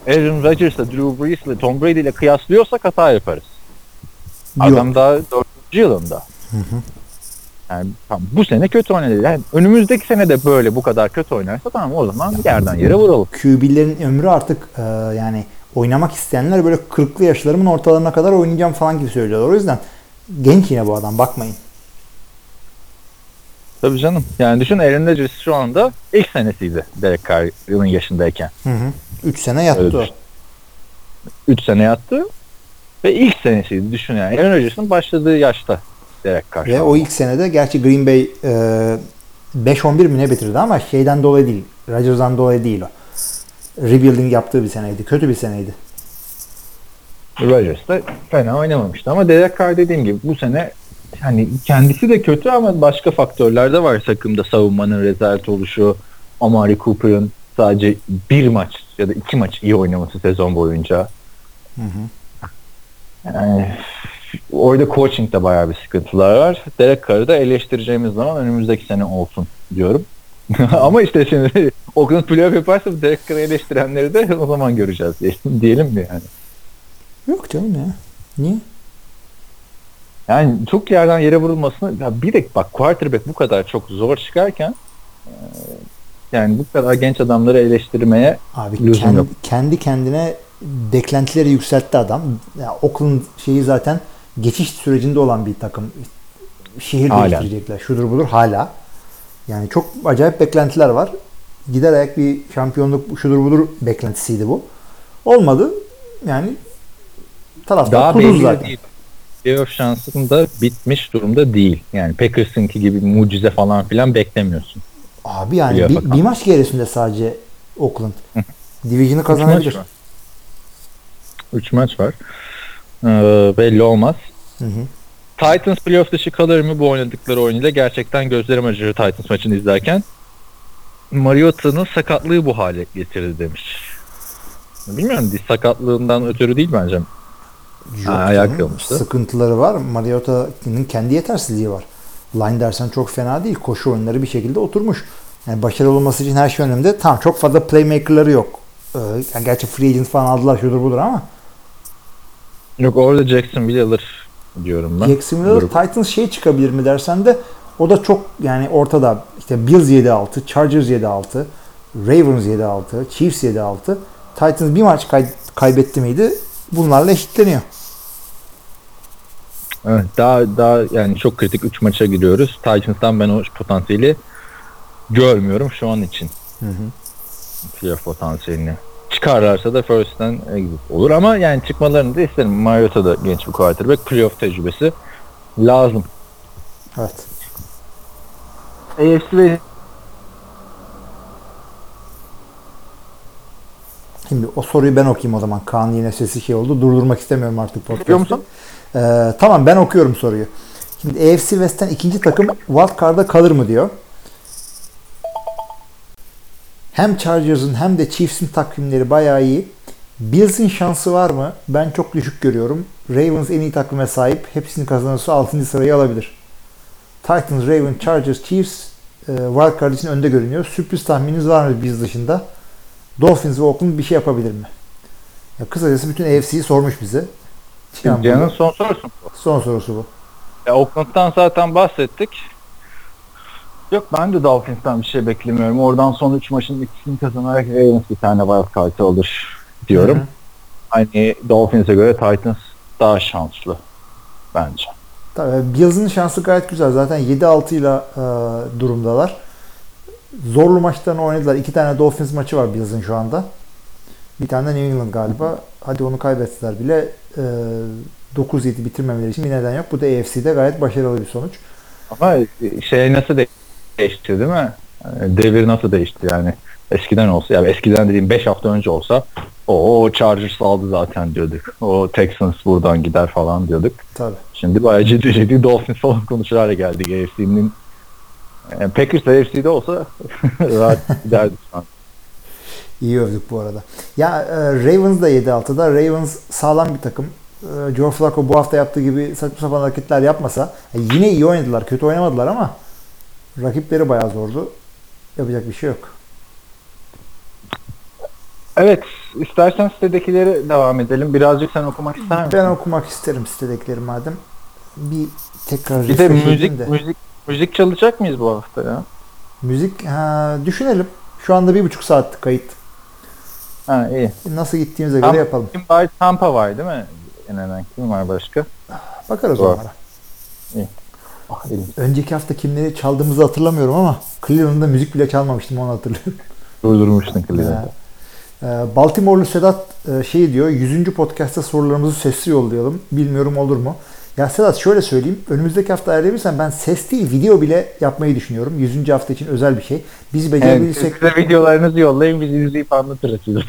Aaron Rodgers'la, Drew Brees'le, Tom Brady ile kıyaslıyorsak hata yaparız. Adam daha dördüncü yılında. Hı hı. Yani tamam, bu sene kötü oynadı. Yani önümüzdeki sene de böyle bu kadar kötü oynarsa tamam o zaman yerden yere vuralım. QB'lerin ömrü artık e, yani oynamak isteyenler böyle 40'lı yaşlarımın ortalarına kadar oynayacağım falan gibi söylüyorlar. O yüzden genç yine bu adam bakmayın. Tabii canım. Yani düşün Aaron Rodgers şu anda ilk senesiydi Derek Carr'ın yaşındayken. Hı hı. 3 sene yattı Öyle o. düşün. 3 sene yattı ve ilk senesiydi düşün yani. Aaron Rodgers'ın başladığı yaşta Derek Carr. Ve o ilk senede gerçi Green Bay e, 5-11 mi ne bitirdi ama şeyden dolayı değil. Rodgers'dan dolayı değil o. Rebuilding yaptığı bir seneydi. Kötü bir seneydi. Rodgers da fena oynamamıştı ama Derek Carr dediğim gibi bu sene hani kendisi de kötü ama başka faktörler de var takımda savunmanın rezalet oluşu, Amari Cooper'ın sadece bir maç ya da iki maç iyi oynaması sezon boyunca. Hı hı. Yani orada coaching'de bayağı bir sıkıntılar var. Derek Carr'ı da eleştireceğimiz zaman önümüzdeki sene olsun diyorum. ama işte şimdi Oakland playoff yaparsa Derek Carr'ı eleştirenleri de o zaman göreceğiz diyelim, diyelim mi yani? Yok canım ya. Niye? Yani çok yerden yere vurulmasını ya bir de bak quarterback bu kadar çok zor çıkarken e, yani bu kadar genç adamları eleştirmeye Abi Lüzum kendi, yok. kendi kendine beklentileri yükseltti adam. Ya Oakland şeyi zaten geçiş sürecinde olan bir takım. Şehir Hala. değiştirecekler. Şudur budur hala. Yani çok acayip beklentiler var. Gider ayak bir şampiyonluk şudur budur beklentisiydi bu. Olmadı. Yani taraftar daha belli zaten. değil. Playoff şansın da bitmiş durumda değil. Yani Packers'ınki gibi mucize falan filan beklemiyorsun. Abi yani bir, bir maç gerisinde sadece Oakland. Division'ı Üç maç kazanabilir. var. Üç maç var. Ee, belli olmaz. Hı hı. Titans playoff dışı kalır mı bu oynadıkları oyunuyla? Gerçekten gözlerim acıyor Titans maçını izlerken. Mariota'nın sakatlığı bu hale getirdi demiş. Bilmiyorum diz sakatlığından ötürü değil bence. Yok Ha, ayak kırılmıştı. Sıkıntıları var. Mariota'nın kendi yetersizliği var. Line dersen çok fena değil. Koşu oyunları bir şekilde oturmuş. Yani başarılı olması için her şey önemli. Tamam çok fazla playmaker'ları yok. Ee, yani gerçi free agent falan aldılar şudur budur ama Yok orada Jacksonville alır diyorum ben. Jacksonville Grup. Titans şey çıkabilir mi dersen de o da çok yani ortada. işte Bills 7-6, Chargers 7-6, Ravens 7-6, Chiefs 7-6. Titans bir maç kay- kaybetti miydi? Bunlarla eşitleniyor. Evet, daha daha yani çok kritik 3 maça giriyoruz. Titans'tan ben o potansiyeli görmüyorum şu an için. Playoff potansiyelini. Çıkarlarsa da first'ten exit olur ama yani çıkmalarını da isterim. Mariota da genç bir quarterback. Playoff tecrübesi lazım. Evet. AFC ve Şimdi o soruyu ben okuyayım o zaman. Kaan yine sesi şey oldu. Durdurmak istemiyorum artık podcast'ı. Ee, tamam ben okuyorum soruyu. Şimdi AFC West'ten ikinci takım wild card'a kalır mı diyor. Hem Chargers'ın hem de Chiefs'in takvimleri bayağı iyi. Bills'in şansı var mı? Ben çok düşük görüyorum. Ravens en iyi takvime sahip. Hepsini kazanırsa 6. sırayı alabilir. Titans, Ravens, Chargers, Chiefs e, wild card için önde görünüyor. Sürpriz tahmininiz var mı biz dışında? Dolphins ve Oakland bir şey yapabilir mi? Ya kısacası bütün AFC'yi sormuş bize. Cihan'ın son sorusu. Son sorusu bu. Ya Oakland'dan zaten bahsettik. Yok ben de Dolphins'ten bir şey beklemiyorum. Oradan son 3 maçın ikisini kazanarak Ravens bir tane wild card alır diyorum. Hı hı. Hani Dolphins'e göre Titans daha şanslı bence. Tabii Bills'ın şansı gayet güzel. Zaten 7-6 ile e, durumdalar. Zorlu maçlarını oynadılar. İki tane Dolphins maçı var Bills'ın şu anda. Bir tane de New England galiba. Hadi onu kaybettiler bile. E, 9-7 bitirmemeleri için bir neden yok. Bu da AFC'de gayet başarılı bir sonuç. Ama şey nasıl değişti değil mi? Yani Devir nasıl değişti yani? Eskiden olsa, yani eskiden dediğim 5 hafta önce olsa o Chargers aldı zaten diyorduk. O Texans buradan gider falan diyorduk. Tabii. Şimdi bayağı ciddi ciddi Dolphins falan konuşur hale geldik AFC'nin. Yani Packers AFC'de olsa rahat giderdi şu an. İyi övdük bu arada. Ya e, Ravens da 7-6'da. Ravens sağlam bir takım. E, Joe Flacco bu hafta yaptığı gibi saçma sapan hareketler yapmasa e, yine iyi oynadılar. Kötü oynamadılar ama rakipleri bayağı zordu. Yapacak bir şey yok. Evet, istersen sitedekileri devam edelim. Birazcık sen okumak ister misin? Ben okumak isterim sitedekileri madem. Bir tekrar Bir de müzik, de. müzik, müzik çalacak mıyız bu hafta ya? Müzik ha, düşünelim. Şu anda bir buçuk saat kayıt. Ha iyi. Nasıl gittiğimize göre Tampa, yapalım. Kim var? Tampa var değil mi? Yine kim var başka? Bakarız onlara. Ah, elim. Önceki hafta kimleri çaldığımızı hatırlamıyorum ama Cleveland'da müzik bile çalmamıştım onu hatırlıyorum. Durdurmuştun Cleveland'ı. Ya. Ee, Baltimore'lu Sedat e, şey diyor 100. podcast'ta sorularımızı sesli yollayalım. Bilmiyorum olur mu? Ya Sedat şöyle söyleyeyim. Önümüzdeki hafta ayarlayabilirsen ben ses değil video bile yapmayı düşünüyorum. 100. hafta için özel bir şey. Biz Evet, becerebilirsek siz de videolarınızı yollayın biz izleyip anlatırız size.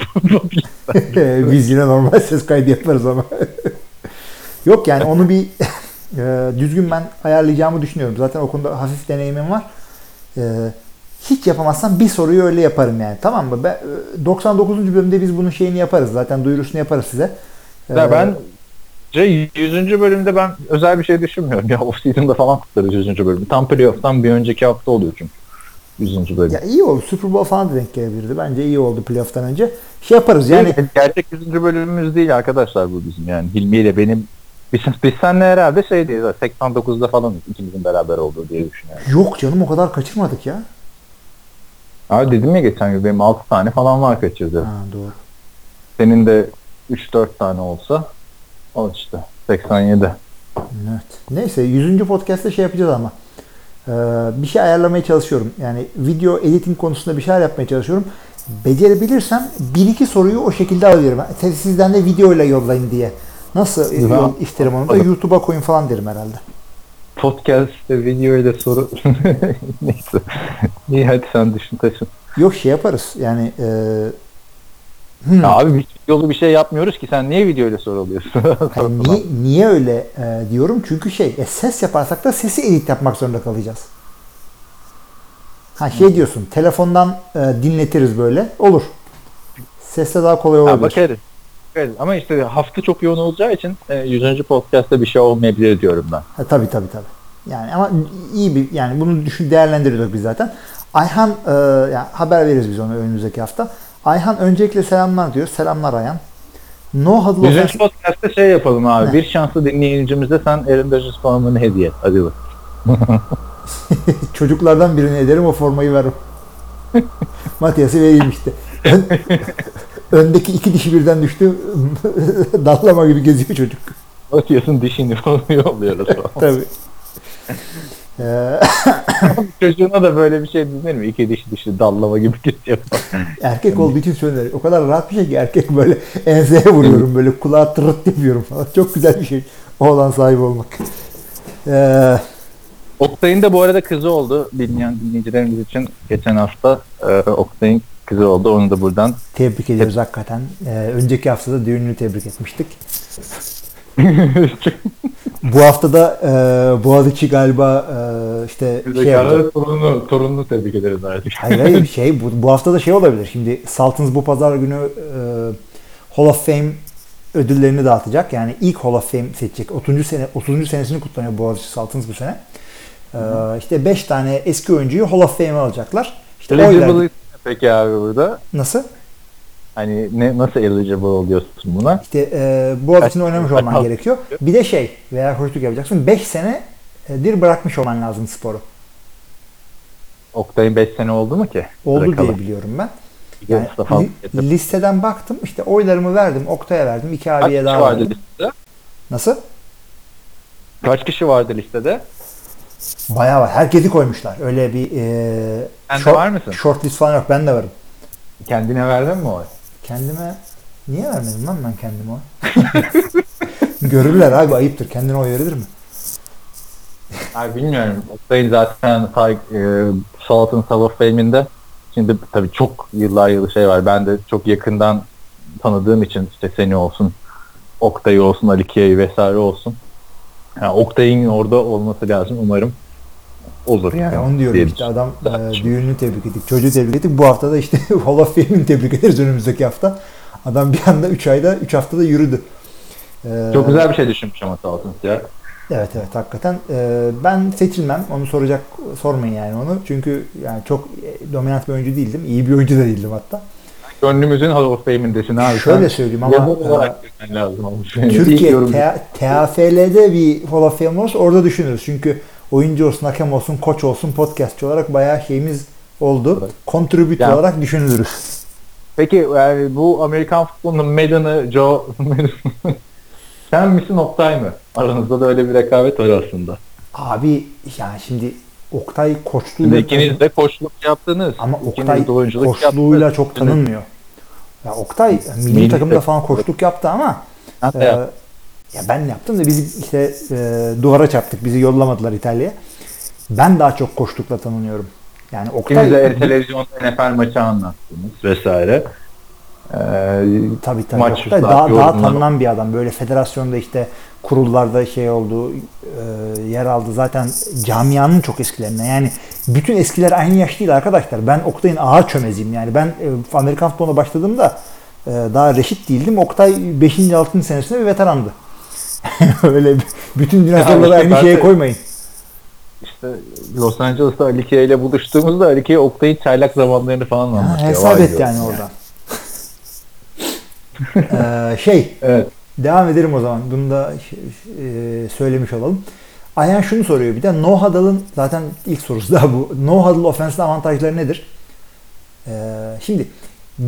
biz yine normal ses kaydı yaparız ama. Yok yani onu bir e, düzgün ben ayarlayacağımı düşünüyorum. Zaten o konuda hafif deneyimim var. E, hiç yapamazsam bir soruyu öyle yaparım yani. Tamam mı? Ben, e, 99. bölümde biz bunun şeyini yaparız. Zaten duyurusunu yaparız size. Ya E, ben şey, 100. bölümde ben özel bir şey düşünmüyorum. Ya off season'da falan kutlarız 100. bölümü. Tam playoff'tan bir önceki hafta oluyor çünkü. 100. bölüm. ya iyi oldu. Super Bowl falan da denk gelebilirdi. Bence iyi oldu playoff'tan önce. Şey yaparız yani. Yani gerçek 100. bölümümüz değil arkadaşlar bu bizim yani. Hilmi ile benim biz, biz seninle herhalde şey değil 89'da falan ikimizin beraber olduğu diye düşünüyorum. Yok canım o kadar kaçırmadık ya. Abi dedim ya geçen gün benim 6 tane falan var kaçırdı. Ha, doğru. Senin de 3-4 tane olsa al işte 87. Evet. Neyse 100. podcast'te şey yapacağız ama. Ee, bir şey ayarlamaya çalışıyorum. Yani video editing konusunda bir şeyler yapmaya çalışıyorum. Becerebilirsem bir iki soruyu o şekilde alıyorum. Siz- Sizden de videoyla yollayın diye. Nasıl yol isterim onu da YouTube'a koyun falan derim herhalde. Podcast'te videoya da soru neyse. İyi hadi sen düşün taşın. Yok şey yaparız. Yani e, hmm, Ya abi yolu bir şey yapmıyoruz ki sen niye videoyla soru alıyorsun? niye, niye öyle e, diyorum? Çünkü şey e, ses yaparsak da sesi edit yapmak zorunda kalacağız. Ha şey diyorsun telefondan e, dinletiriz böyle. Olur. Sesle daha kolay olabilir. bakarız. Bakarız. Ama işte hafta çok yoğun olacağı için e, 100. podcast'ta bir şey olmayabilir diyorum ben. Ha, tabii tabii tabii. Yani ama iyi bir yani bunu düşün değerlendiriyorduk biz zaten. Ayhan e, yani haber veririz biz onu önümüzdeki hafta. Ayhan öncelikle selamlar diyor. Selamlar Ayhan. No Huddle 100. Offense- podcast'ta şey yapalım abi. Ne? Bir şanslı dinleyicimize sen Aaron Rodgers puanını hediye et. Hadi bak. Çocuklardan birini ederim o formayı veririm. Matias'ı vereyim işte. Ön- öndeki iki dişi birden düştü. Dallama gibi geziyor çocuk. Atıyorsun dişini falan yolluyoruz. Tabii. Çocuğuna da böyle bir şey dinler mi? İki dişi dişi dallama gibi geziyor erkek olduğu için söylenir. O kadar rahat bir şey ki erkek böyle enseye vuruyorum. Böyle kulağa tırıt yapıyorum falan. Çok güzel bir şey. Oğlan sahibi olmak. Ee, Oktay'ın da bu arada kızı oldu. Dinleyen dinleyicilerimiz için geçen hafta e, Oktay'ın kızı oldu. Onu da buradan tebrik ediyoruz hakikaten. Ee, önceki haftada düğününü tebrik etmiştik. Bu hafta da e, Boğaziçi galiba e, işte şey yapacak. torununu, torununu tebrik ederiz artık. Hayır hayır şey bu, bu hafta da şey olabilir. Şimdi Sultans bu pazar günü e, Hall of Fame ödüllerini dağıtacak. Yani ilk Hall of Fame seçecek. 30. sene 30. senesini kutlanıyor Boğaziçi Sultans bu sene. E, işte 5 tane eski oyuncuyu Hall of Fame'e alacaklar. İşte oylar peki abi burada? nasıl? Hani ne nasıl eligible oluyorsun buna? İşte e, Boğaziçi'nde Kaç- oynamış kaç olman hafta? gerekiyor. Bir de şey veya koçluk yapacaksın. 5 senedir bırakmış olman lazım sporu. Oktay'ın 5 sene oldu mu ki? Oldu Bırakalı. diye biliyorum ben. Yani li- listeden baktım. işte oylarımı verdim. Oktay'a verdim. iki Kaç abiye kişi daha vardı verdim. listede? Nasıl? Kaç kişi vardı listede? Bayağı var. Herkesi koymuşlar. Öyle bir e, Sen short, var mısın? short list falan yok. Ben de varım. Kendine verdin mi o? Kendime niye vermedim lan ben kendime o? Görürler abi ayıptır. Kendine oy verilir mi? Abi bilmiyorum. Oktay'ın zaten e, Sultan Hall of Fame'inde şimdi tabii çok yıllar yılı şey var. Ben de çok yakından tanıdığım için işte seni olsun, Oktay olsun, Ali Kiya'yı vesaire olsun. Yani Oktay'ın orada olması lazım umarım. Olur yani. Ya onu diyorum diye işte adam e, düğününü tebrik ettik. Çocuğu tebrik ettik. Bu hafta da işte Hall of Fame'ini tebrik ederiz önümüzdeki hafta. Adam bir anda 3 ayda 3 haftada yürüdü. E, Çok güzel bir şey düşünmüş ama Sultan ya. Evet evet hakikaten. E, ben seçilmem. Onu soracak sormayın yani onu. Çünkü yani çok dominant bir oyuncu değildim. İyi bir oyuncu da değildim hatta. Gönlümüzün Hall of Fame'indesin abi. Şöyle söyleyeyim ama e, lazım olmuş. Türkiye yorum- T- TAFL'de bir Hall of Fame olursa orada düşünürüz. Çünkü oyuncu olsun, hakem olsun, koç olsun, podcastçı olarak bayağı şeyimiz oldu. Evet. Contribute Ya- olarak düşünülürüz. Peki yani bu Amerikan futbolunun Madden'ı Joe sen misin Oktay mı? Aranızda da öyle bir rekabet var aslında. Abi yani şimdi Oktay Şimdi koçluğuyla ikiniz de koçluk yaptınız. ama Oktay koçluğuyla yaptınız. çok tanınmıyor. Ya Oktay milli Milli takımda takım. falan koçluk yaptı ama e, ya ben yaptım da bizi işte e, duvara çarptık. Bizi yollamadılar İtalya'ya. Ben daha çok koçlukla tanınıyorum. Yani Oktay İkiniz de televizyonda NFL maçı anlattınız vesaire. Ee, Tabii tabii. Maç üstü daha, daha tanınan bir adam. Böyle federasyonda işte kurullarda şey oldu, e, yer aldı. Zaten camianın çok eskilerinden. Yani bütün eskiler aynı yaş değil arkadaşlar. Ben Oktay'ın ağır çömeziyim. Yani ben e, Amerikan futboluna başladığımda e, daha reşit değildim. Oktay 5. 6. senesinde bir veterandı. Öyle bütün dinozorları aynı şeye de- koymayın. işte Los Angeles'ta Ali ile buluştuğumuzda Ali Kia Oktay'ın çaylak zamanlarını falan anlatıyor. hesap et diyorum yani oradan. Ee, şey Evet. Devam edelim o zaman. Bunu da e, söylemiş olalım. Ayhan şunu soruyor bir de. No huddle'ın zaten ilk sorusu da bu. No huddle offense'de avantajları nedir? Ee, şimdi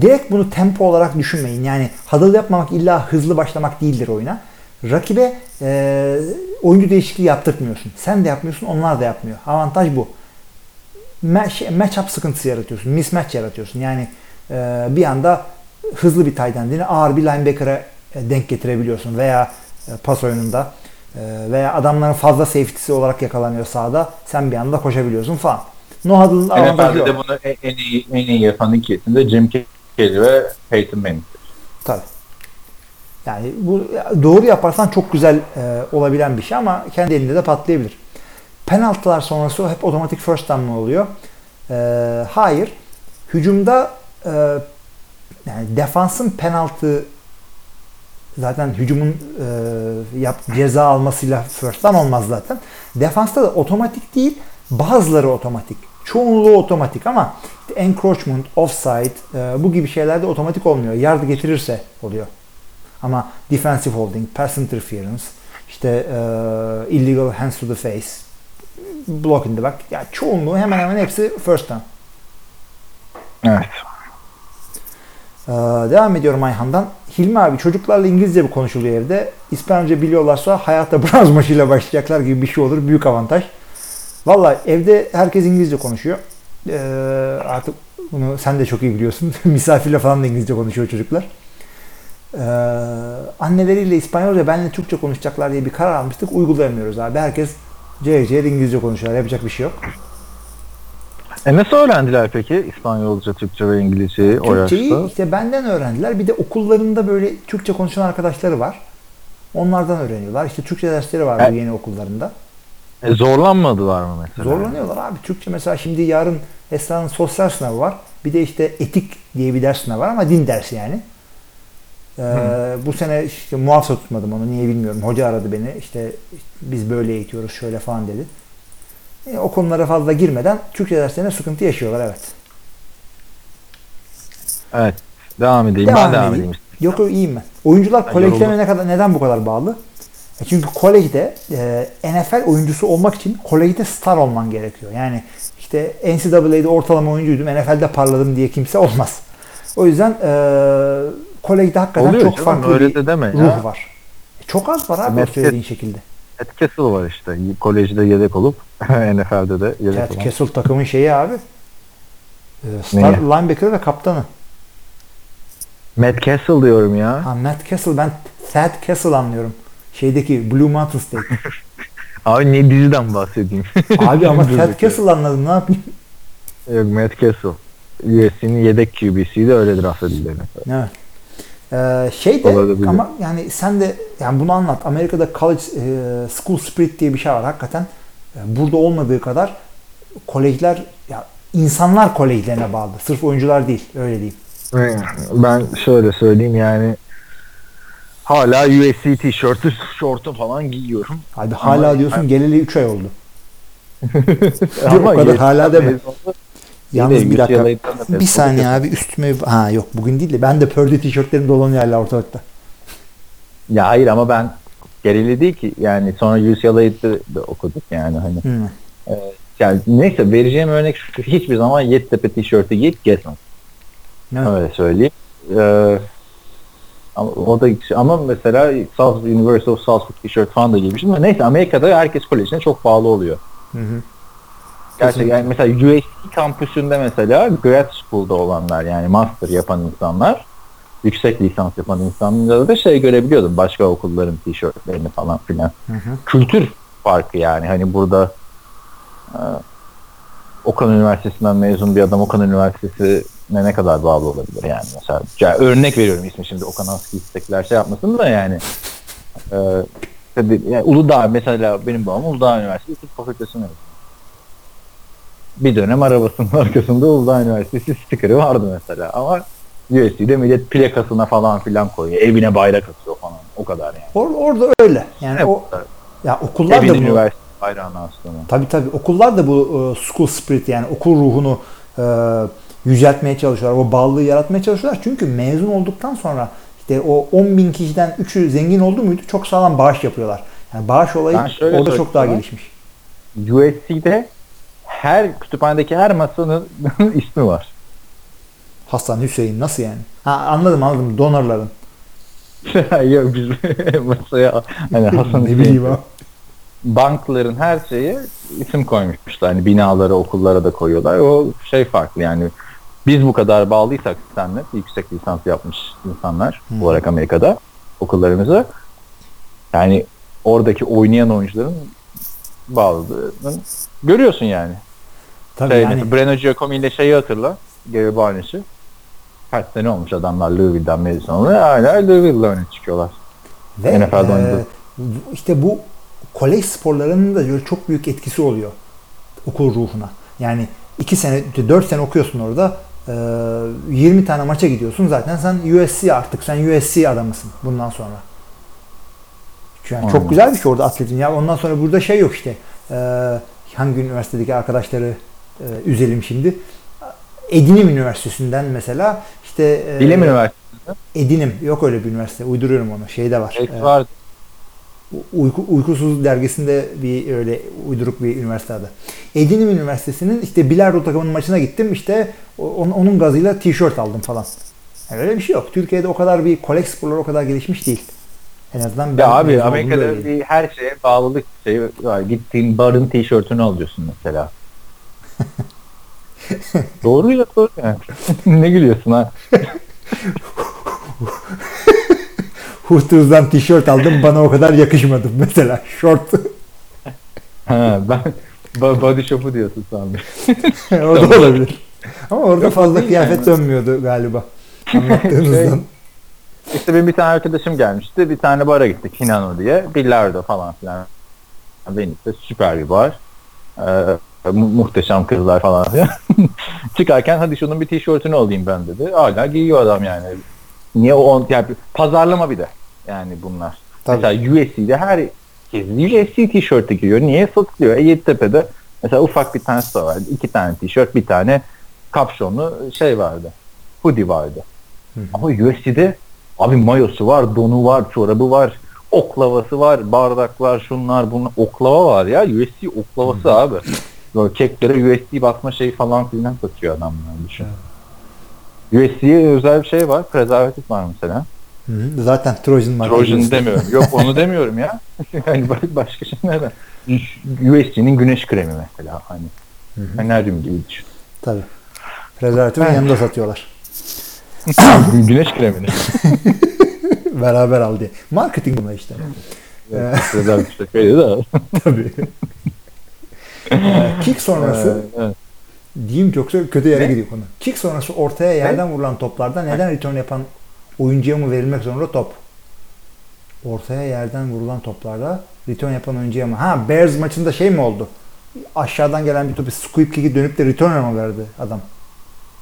direkt bunu tempo olarak düşünmeyin. Yani huddle yapmamak illa hızlı başlamak değildir oyuna. Rakibe e, oyuncu değişikliği yaptırtmıyorsun. Sen de yapmıyorsun, onlar da yapmıyor. Avantaj bu. Match, matchup sıkıntısı yaratıyorsun. Mismatch yaratıyorsun. Yani e, bir anda hızlı bir tight end'ini ağır bir linebacker'a e, denk getirebiliyorsun veya e, pas oyununda e, veya adamların fazla safety'si olarak yakalanıyor sahada. Sen bir anda koşabiliyorsun falan. No huddle'ın avantajı NFL'de bunu en en iyi, en iyi yapan ikisi de Jim Kelly ve Peyton Manning. Tabii. Yani bu doğru yaparsan çok güzel e, olabilen bir şey ama kendi elinde de patlayabilir. Penaltılar sonrası hep otomatik first down mı oluyor? E, hayır. Hücumda e, yani defansın penaltı zaten hücumun e, yap, ceza almasıyla first down olmaz zaten. Defansta da otomatik değil, bazıları otomatik. Çoğunluğu otomatik ama işte encroachment, offside e, bu gibi şeylerde otomatik olmuyor. Yardı getirirse oluyor. Ama defensive holding, pass interference, işte e, illegal hands to the face block in the back. Ya çoğunluğu hemen hemen hepsi first down. Evet. Ee, devam ediyorum Ayhan'dan. Hilmi abi çocuklarla İngilizce mi konuşuluyor evde? İspanyolca biliyorlarsa hayata bronz maçıyla başlayacaklar gibi bir şey olur. Büyük avantaj. Valla evde herkes İngilizce konuşuyor. Ee, artık bunu sen de çok iyi biliyorsun. Misafirle falan da İngilizce konuşuyor çocuklar. Ee, anneleriyle İspanyolca benle Türkçe konuşacaklar diye bir karar almıştık. Uygulayamıyoruz abi. Herkes cayır İngilizce konuşuyor. Yapacak bir şey yok. E nasıl öğrendiler peki İspanyolca, Türkçe ve İngilizceyi o Türkçeyi yaşta? işte benden öğrendiler. Bir de okullarında böyle Türkçe konuşan arkadaşları var. Onlardan öğreniyorlar. İşte Türkçe dersleri var bu Evet. yeni okullarında. E, zorlanmadılar mı mesela? Zorlanıyorlar abi. Türkçe mesela şimdi yarın Esra'nın sosyal sınavı var. Bir de işte etik diye bir ders sınavı var ama din dersi yani. Ee, bu sene işte muhafza tutmadım onu niye bilmiyorum. Hoca aradı beni işte biz böyle eğitiyoruz şöyle falan dedi. E, o konulara fazla girmeden Türkçe derslerine sıkıntı yaşıyorlar evet. Evet. Devam edeyim. Devam ben devam edeyim. edeyim. Yok yok iyiyim ben. Oyuncular kolejlerine ne kadar neden bu kadar bağlı? E çünkü kolejde e, NFL oyuncusu olmak için kolejde star olman gerekiyor. Yani işte NCAA'de ortalama oyuncuydum, NFL'de parladım diye kimse olmaz. O yüzden e, kolejde hakikaten Oluyor çok canım, farklı öyle bir de deme ruh ya. var. E, çok az var abi o Mesut- söylediğin şekilde. Ted Kessel var işte. Kolejde yedek olup NFL'de de yedek Ted olan. Kessel takımın şeyi abi. E, star Neyi? linebacker ve kaptanı. Matt Kessel diyorum ya. Ha, Matt Kessel ben Thad Kessel anlıyorum. Şeydeki Blue Mountain State. Abi ne diziden bahsedeyim? Abi ama bir Kessel anladım ne yapayım? Yok Matt Kessel. USC'nin yedek QB'siydi öyle draft edildi. Evet. Ee, şey de Olabilir. ama yani sen de yani bunu anlat. Amerika'da college e, school spirit diye bir şey var hakikaten. e, burada olmadığı kadar kolejler ya insanlar kolejlerine bağlı. Sırf oyuncular değil. Öyle diyeyim. Ben şöyle söyleyeyim yani hala USC tişörtü, şortu falan giyiyorum. Abi hala Ama- diyorsun geleli 3 ay oldu. Ama o kadar hala deme. Yalnız Yine bir dakika. Da Bir saniye abi üstüme ha yok bugün değil de ben de Purdue tişörtlerim dolanıyor hala ortalıkta. Ya hayır ama ben gerili değil ki yani sonra UCLA'de de okuduk yani hani. Hı. Yani neyse vereceğim örnek şu hiçbir zaman Yeditepe tişörtü giyip gezmem. Evet. Öyle söyleyeyim. Ee, ama o da ama mesela South University of Southwood tişört falan da giymişim. Neyse Amerika'da herkes kolejine çok bağlı oluyor. Hı hı. Gerçekten yani mesela USC kampüsünde mesela grad school'da olanlar yani master yapan insanlar yüksek lisans yapan insanlarda da şey görebiliyordum başka okulların tişörtlerini falan filan. Hı hı. Kültür farkı yani hani burada e, Okan Üniversitesi'nden mezun bir adam Okan Üniversitesi'ne ne kadar bağlı olabilir yani mesela. Ya örnek veriyorum ismi şimdi Okan Aski istekler şey yapmasın da yani. E, yani Uludağ mesela benim babam Uludağ Üniversitesi Fakültesi'ne mezun. Bir dönem arabasının arkasında Uludağ Üniversitesi stikeri vardı mesela ama USC'de millet plakasına falan filan koyuyor. Evine bayrak atıyor falan. O kadar yani. Or- orada öyle. Yani o ya okullar Evin da bunu üniversite bayrağını astığını. Tabii tabii. Okullar da bu e, school spirit yani okul ruhunu e, yüceltmeye çalışıyorlar. O bağlılığı yaratmaya çalışıyorlar. Çünkü mezun olduktan sonra işte o 10 bin kişiden 3'ü zengin oldu muydu çok sağlam bağış yapıyorlar. Yani bağış olayı orada çok daha gelişmiş. USC'de her kütüphanedeki her masanın ismi var. Hasan Hüseyin nasıl yani? Ha anladım anladım. Donorların. Yok biz masaya hani Hasan ne bileyim. Bankların her şeye isim koymuşlar. Hani binalara, okullara da koyuyorlar. O şey farklı yani. Biz bu kadar bağlıysak senle yüksek lisans yapmış insanlar Hmm. olarak Amerika'da okullarımıza yani oradaki oynayan oyuncuların bağlılığını görüyorsun yani. Tabii Şey, yani Breno Giacomi ile şeyi hatırla. Gary Barnes'ı. Kaç sene olmuş adamlar Louisville'den oluyor. Hala Louisville'le öne çıkıyorlar. ve NFL'de e, işte bu kolej sporlarının da çok büyük etkisi oluyor okul ruhuna. Yani 2 sene, 4 sene okuyorsun orada. e, 20 tane maça gidiyorsun zaten sen USC artık sen USC adamısın bundan sonra. Yani çok güzel bir şey orada atletin. Ya ondan sonra burada şey yok işte. e, hangi üniversitedeki arkadaşları e, üzelim şimdi. Edinim Üniversitesi'nden mesela işte e, Bilim Üniversitesi Edinim yok öyle bir üniversite. Uyduruyorum onu. Şeyde var. belki E, vardı. Uyku, Uykusuz dergisinde bir öyle uyduruk bir üniversite adı. Edirne Üniversitesi'nin işte bilardo takımının maçına gittim. İşte o- onun, onun gazıyla tişört aldım falan. Yani öyle bir şey yok. Türkiye'de o kadar bir kolek sporları o kadar gelişmiş değil. En azından ben Ya abi Amerika'da bir her şeye bağlılık şeyi var. Gittiğin barın tişörtünü alıyorsun mesela. doğru ya doğru yani. ne gülüyorsun ha? Hootiers'dan tişört aldım bana o kadar yakışmadı mesela. Short. ha ben body shop'u diyorsun sandım. o da olabilir. Ama orada Yok, fazla kıyafet yani. dönmüyordu galiba. Anlattığınızdan. Şey, İşte benim bir tane arkadaşım gelmişti. Bir tane bara gittik Hinano diye. Bilardo falan filan. Venice'de süper bir bar. Ee, mu- muhteşem kızlar falan filan. Çıkarken hadi şunun bir tişörtünü alayım ben dedi. Hala giyiyor adam yani. Niye o on, yani pazarlama bir de yani bunlar. Tabii. Mesela USC'de her USC tişörtü giyiyor. Niye satılıyor? E Yeditepe'de mesela ufak bir tanesi de vardı. İki tane tişört, bir tane kapşonlu şey vardı. Hoodie vardı. Ama USC'de abi mayosu var, donu var, çorabı var, oklavası var, bardaklar, şunlar bunlar. Oklava var ya. USC oklavası abi. Böyle keklere USC basma şey falan filan satıyor adamlar düşün. USC'ye özel bir şey var. Prezervatif var mesela. Hı hı. Zaten Trojan marka. Trojan demiyorum. Yok onu demiyorum ya. yani ba- başka şey nereden? USC'nin güneş kremi mesela. Hani Feneryum gibi düşün. Tabii. Prezervatifin Evet. yanında satıyorlar. Güneş kremini. Beraber al diye. Marketing bunlar işte. Ee, Prezervatif şakaydı da. Tabii. Ee, Kick sonrası evet. diyeyim çok kötü yere Ne? gidiyor konu. Kick sonrası ortaya yerden vurulan toplarda neden return yapan oyuncuya mı verilmek zorunda top? Ortaya yerden vurulan toplarda return yapan oyuncuya mı? Ha Bears maçında şey mi oldu? Aşağıdan gelen bir topu squib kick'i dönüp de return mı verdi adam?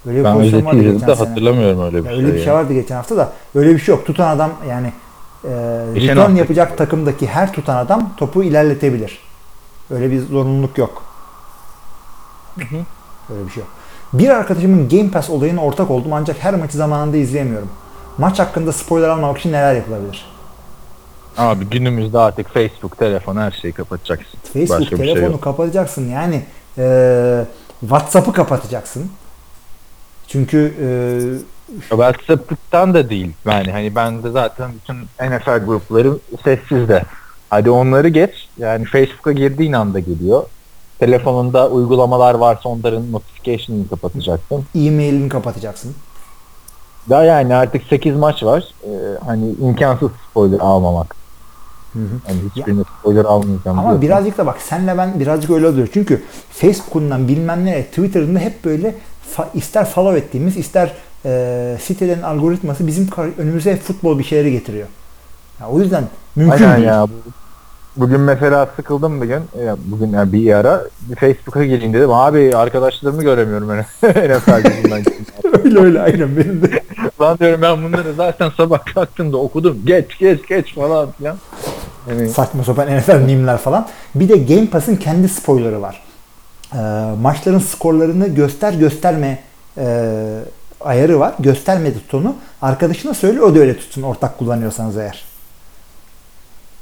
Öyle bir Ben pozisyon vardı geçen de sene. hatırlamıyorum öyle bir Ya şey. öyle bir ya. şey vardı geçen hafta da öyle bir şey yok. Tutan adam yani e, Geçen return hafta- yapacak takımdaki her tutan adam topu ilerletebilir. Öyle bir zorunluluk yok. Öyle bir şey yok. Bir arkadaşımın Game Pass olayına ortak oldum ancak her maçı zamanında izleyemiyorum. Maç hakkında spoiler almamak için neler yapılabilir? Abi günümüzde artık Facebook, telefon her şeyi kapatacaksın. Facebook Başka şey telefonu yok. kapatacaksın yani e, WhatsApp'ı kapatacaksın. Çünkü e, WhatsApp'tan da değil. Yani hani ben de zaten bütün NFL grupları sessizde. Hadi onları geç. Yani Facebook'a girdiğin anda geliyor. Telefonunda uygulamalar varsa onların notification'ını kapatacaksın. e-mailini kapatacaksın. Daha yani artık 8 maç var. Ee, hani imkansız spoiler almamak. Hı hı. Hani hiçbirine spoiler almayacağım. Ama diyorsun. birazcık da bak senle ben birazcık öyle oluyor. Çünkü Facebook'undan bilmem ne Twitter'ında hep böyle fa- ister follow ettiğimiz ister e, sitelerin algoritması bizim önümüze futbol bir şeyleri getiriyor. Ya, o yüzden mümkün Aynen değil. ya. Bu- Bugün mesela sıkıldım bugün. Ya Bugün yani bir ara Facebook'a geleyim dedim. Abi arkadaşlarımı göremiyorum ben. NFL yüzünden. öyle öyle aynen benim de. Lan diyorum ben bunları zaten sabah kalktığımda okudum. Geç geç geç falan filan. Yani Saçma sapan NFL mimler falan. Bir de Game Pass'ın kendi spoilerı var. E, maçların skorlarını göster gösterme e, ayarı var. Gösterme tutunu. Arkadaşına söyle o da öyle tutsun ortak kullanıyorsanız eğer.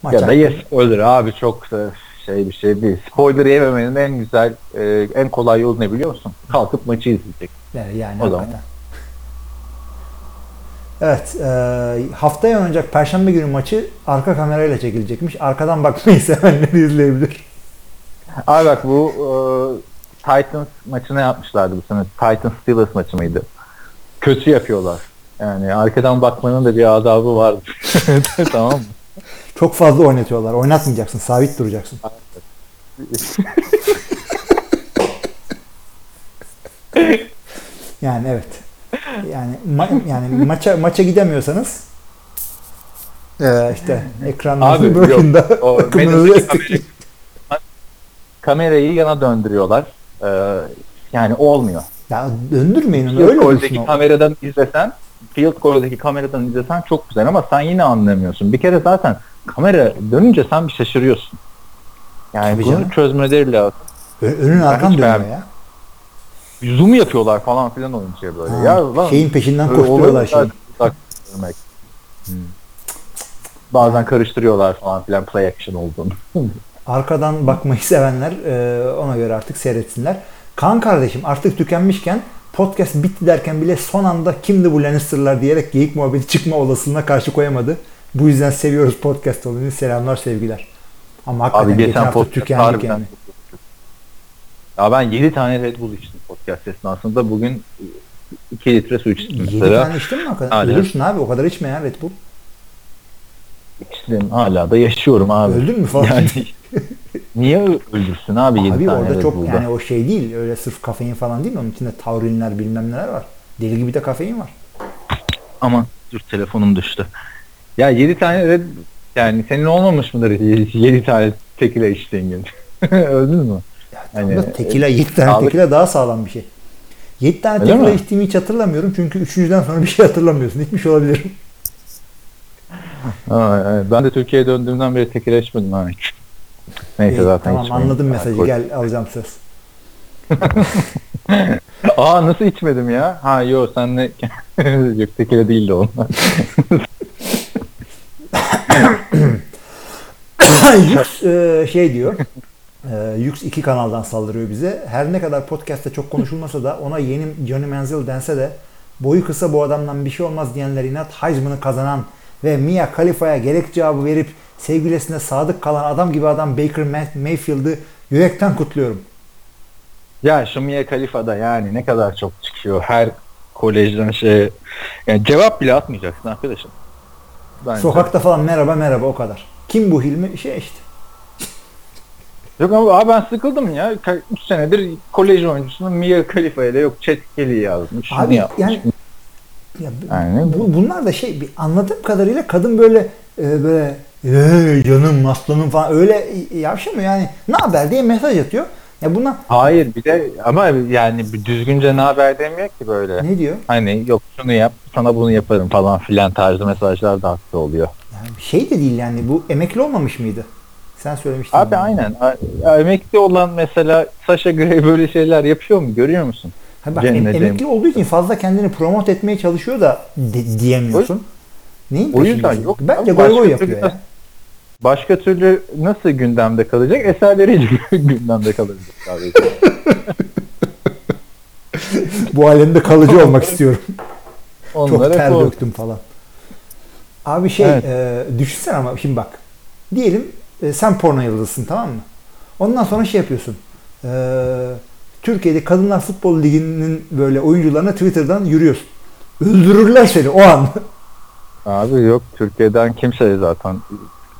Maç ya da yes spoiler abi çok da şey bir şey değil. Spoiler yememenin en güzel e, en kolay yolu ne biliyor musun? Kalkıp maçı izleyecek. Yani, yani O zaman. Evet, e, haftaya oynanacak Perşembe günü maçı arka kamerayla çekilecekmiş. Arkadan bakmayı sevenleri izleyebilir. Abi bak bu e, Titans maçını yapmışlardı bu sene. Titans Steelers maçı mıydı? Kötü yapıyorlar. Yani arkadan bakmanın da bir adabı var. tamam mı? Çok fazla oynatıyorlar. Oynatmayacaksın, sabit duracaksın. Yani evet. Yani ma- yani maça maça gidemiyorsanız e, işte ekranınızın Abi başında yok. O takımınızı Madison destekleyin. kamerayı, kamerayı yana döndürüyorlar. Ee, yani olmuyor. Ya döndürmeyin onu. Field Öyle goal'deki dursun o. kameradan izlesen field goal'deki kameradan izlesen çok güzel ama sen yine anlamıyorsun. Bir kere zaten kamera dönünce sen bir şaşırıyorsun. Yani Tabii bunu canım. çözmeleri lazım. Önün arkan hiç dönüyor beğenmedim. ya. Zoom yapıyorlar falan filan oyuncuya böyle. Ha, ya lan, şeyin peşinden koşturuyorlar durmak. Hmm. Bazen karıştırıyorlar falan filan play action olduğunu. Arkadan bakmayı sevenler e, ona göre artık seyretsinler. Kaan kardeşim artık tükenmişken podcast bitti derken bile son anda kimdi bu Lannister'lar diyerek geyik muhabbeti çıkma olasılığına karşı koyamadı. Bu yüzden seviyoruz podcast olayını. Selamlar sevgiler. Ama hakikaten Abi geçen, geçen hafta podcast tükendik harbiden. Ya ben 7 tane Red Bull içtim podcast esnasında. Bugün 2 litre su içtim 7 mesela. tane içtin mi hakikaten? Hala. Ölürsün abi o kadar içme ya Red Bull. İçtim. Hala da yaşıyorum abi. Öldün mü falan? Yani niye öldürsün abi 7 Abi tane orada Red çok Bull'da? yani o şey değil. Öyle sırf kafein falan değil. Onun içinde taurinler bilmem neler var. Deli gibi de kafein var. Aman dur telefonum düştü. Ya 7 tane Red yani senin olmamış mıdır 7 tane tekile içtiğin gün? Öldün mü? Ya Hani, da tekila 7 tane sağlık- tekila daha sağlam bir şey. 7 tane Öyle tekila mi? içtiğimi hiç hatırlamıyorum. Çünkü üçüncüden sonra bir şey hatırlamıyorsun. İçmiş olabilirim. Ben de Türkiye'ye döndüğümden beri tekile içmedim hiç. Neyse İyi, zaten tamam içmeyeyim. anladım mesajı. Alkol. Gel alacağım söz. Aa nasıl içmedim ya? Ha yo sen ne? Yok tekile değildi o. Yux e, şey diyor. E, Yux 2 kanaldan saldırıyor bize. Her ne kadar podcast'te çok konuşulmasa da ona yeni Johnny Manziel dense de boyu kısa bu adamdan bir şey olmaz diyenler inat Heisman'ı kazanan ve Mia Khalifa'ya gerek cevabı verip sevgilisine sadık kalan adam gibi adam Baker May- Mayfield'ı yürekten kutluyorum. ya şu Mia Khalifa'da yani ne kadar çok çıkıyor her kolejden şey. Yani cevap bile atmayacaksın arkadaşım. Bence. Sokakta falan merhaba merhaba o kadar. Kim bu Hilmi? Şey işte. Yok ama abi ben sıkıldım ya. 3 senedir kolej oyuncusunun Mia Khalifa ile yok Chet Kelly yazmış. Abi yapmış. yani ya, Yani bu, bunlar da şey bir anladığım kadarıyla kadın böyle e, böyle "Ee, canım aslanım falan öyle yavşamıyor yani ne haber diye mesaj atıyor. Ya buna Hayır bir de ama yani düzgünce ne haber demiyor ki böyle. ne diyor? Hani yok şunu yap sana bunu yaparım falan filan tarzı mesajlar da haklı oluyor. Yani şey de değil yani bu emekli olmamış mıydı? Sen söylemiştin. Abi bana. aynen. A- Emekli olan mesela Sasha Grey böyle şeyler yapıyor mu? Görüyor musun? Ha bak, em- emekli olduğu için fazla kendini promote etmeye çalışıyor da de- diyemiyorsun. Neyin O yüzden yok. Bence goy goy yapıyor ya. Başka türlü nasıl gündemde kalacak? Eserleriyle gündemde kalacak sadece. Bu alemde kalıcı olmak istiyorum. Çok Onlara ter kol- döktüm falan. Abi şey Evet. e, düşünsene ama şimdi bak. Diyelim e, sen porno yıldızısın tamam mı? Ondan sonra şey yapıyorsun. E, Türkiye'de Kadınlar Futbol Ligi'nin böyle oyuncularına Twitter'dan yürüyorsun. Öldürürler seni o an. Abi yok Türkiye'den kimse zaten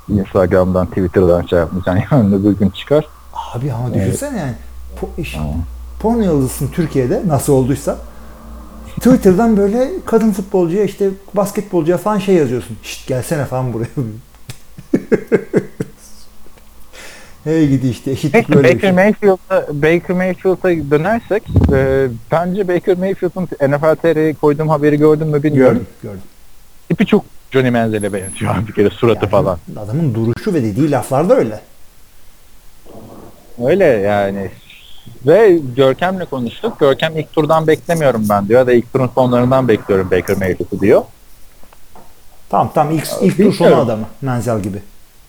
Instagram'dan, Twitter'dan şey yapmayacak. Yani bir gün çıkar. Abi ama düşünsene yani. Po- iş- Tamam. porno yıldızısın Türkiye'de nasıl olduysa. Twitter'dan böyle kadın futbolcuya işte basketbolcuya falan şey yazıyorsun. Şşt gelsene falan buraya. hey gidi işte eşitlik Peki böyle Baker şey. Mayfield'a Baker Mayfield'a dönersek e, bence Baker Mayfield'ın NFL TR'ye koyduğum haberi gördün mü bilmiyorum. Gördüm, gördüm. Tipi çok Johnny Manziel'e benziyor bir kere suratı Yani falan. Adamın duruşu ve dediği laflar da öyle. Öyle yani. Ve Görkem'le konuştuk. Görkem ilk turdan beklemiyorum ben diyor. Ya da ilk turun sonlarından bekliyorum Baker Mayfield'ı diyor. Tamam tamam ilk, ilk tur sonu adamı. Menzel gibi.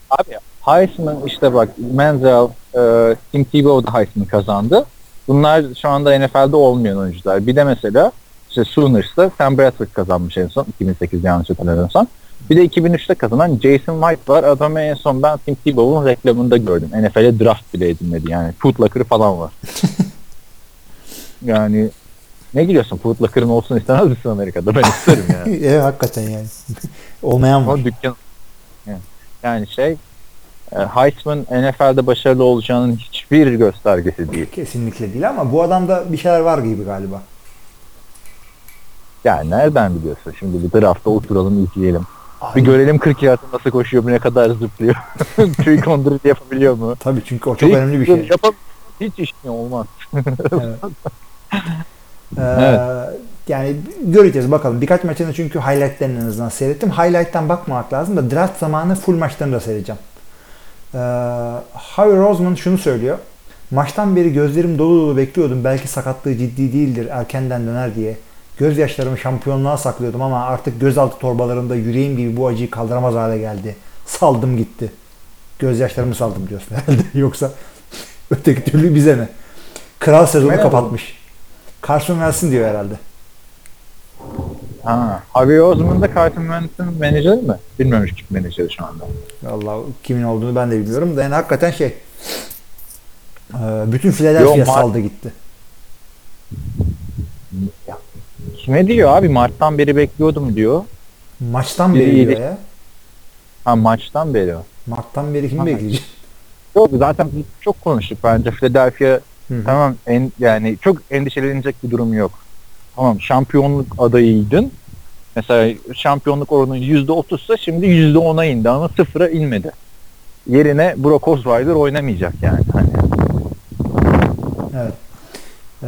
Abi Heisman işte bak Manziel, e, Tim Tebow da Heisman kazandı. Bunlar şu anda NFL'de olmayan oyuncular. Bir de mesela işte Sooners'ta Sam Bradford kazanmış en son 2008'de yanlış hatırlamıyorsam. Bir de 2003'te kazanan Jason White var. Adamı en son ben Tim Tebow'un reklamında gördüm. NFL'e draft bile edilmedi yani. Pootlacker'ı falan var. yani ne gülüyorsun? Pootlacker'ın olsun istemez misin Amerika'da? Ben isterim yani. evet hakikaten yani. Olmayan var. Dükkan yani, yani şey e, Heisman NFL'de başarılı olacağının hiçbir göstergesi değil. Kesinlikle değil ama bu adamda bir şeyler var gibi galiba. Yani nereden biliyorsun? Şimdi bir draftta oturalım izleyelim. Abi, Bir görelim 40 yardta nasıl koşuyor, ne kadar zıplıyor. Tüy kondurucu yapabiliyor mu? Tabii çünkü o çok önemli bir şey. Yapam hiç işin olmaz. Evet. Ee, Evet. Yani göreceğiz bakalım. Birkaç maçını çünkü highlightlerini en azından seyrettim. Highlight'tan bakmamak lazım da draft zamanı full maçlarını da seyredeceğim. Ee, Howie Roseman şunu söylüyor. Maçtan beri gözlerim dolu dolu bekliyordum. Belki sakatlığı ciddi değildir. Erkenden döner diye. Gözyaşlarımı şampiyonluğa saklıyordum ama artık gözaltı torbalarımda yüreğim gibi bu acıyı kaldıramaz hale geldi. saldım gitti. Gözyaşlarımı saldım diyorsun herhalde. Yoksa öteki türlü bize ne? Kral sezonu Merhaba. kapatmış. Carson Wentz diyor herhalde. Ha. Harvey Osman da Carson Wentz'in menajeri mi? Bilmiyorum kim menajeri şu anda. Allah kimin olduğunu ben de bilmiyorum da yani hakikaten şey bütün Philadelphia saldı gitti. Kime diyor abi? Mart'tan beri bekliyordum diyor. Maçtan beri diyor yedi- ya. Ha maçtan beri o. Mart'tan beri kim Ha. bekleyecek? Yok zaten biz çok konuştuk bence Philadelphia hı. tamam en, yani çok endişelenecek bir durum yok. Tamam şampiyonluk adayıydın. Mesela şampiyonluk oranı %30'sa şimdi %10'a indi ama sıfıra inmedi. Yerine Brock Osweiler oynamayacak yani. Hani Evet. Ee,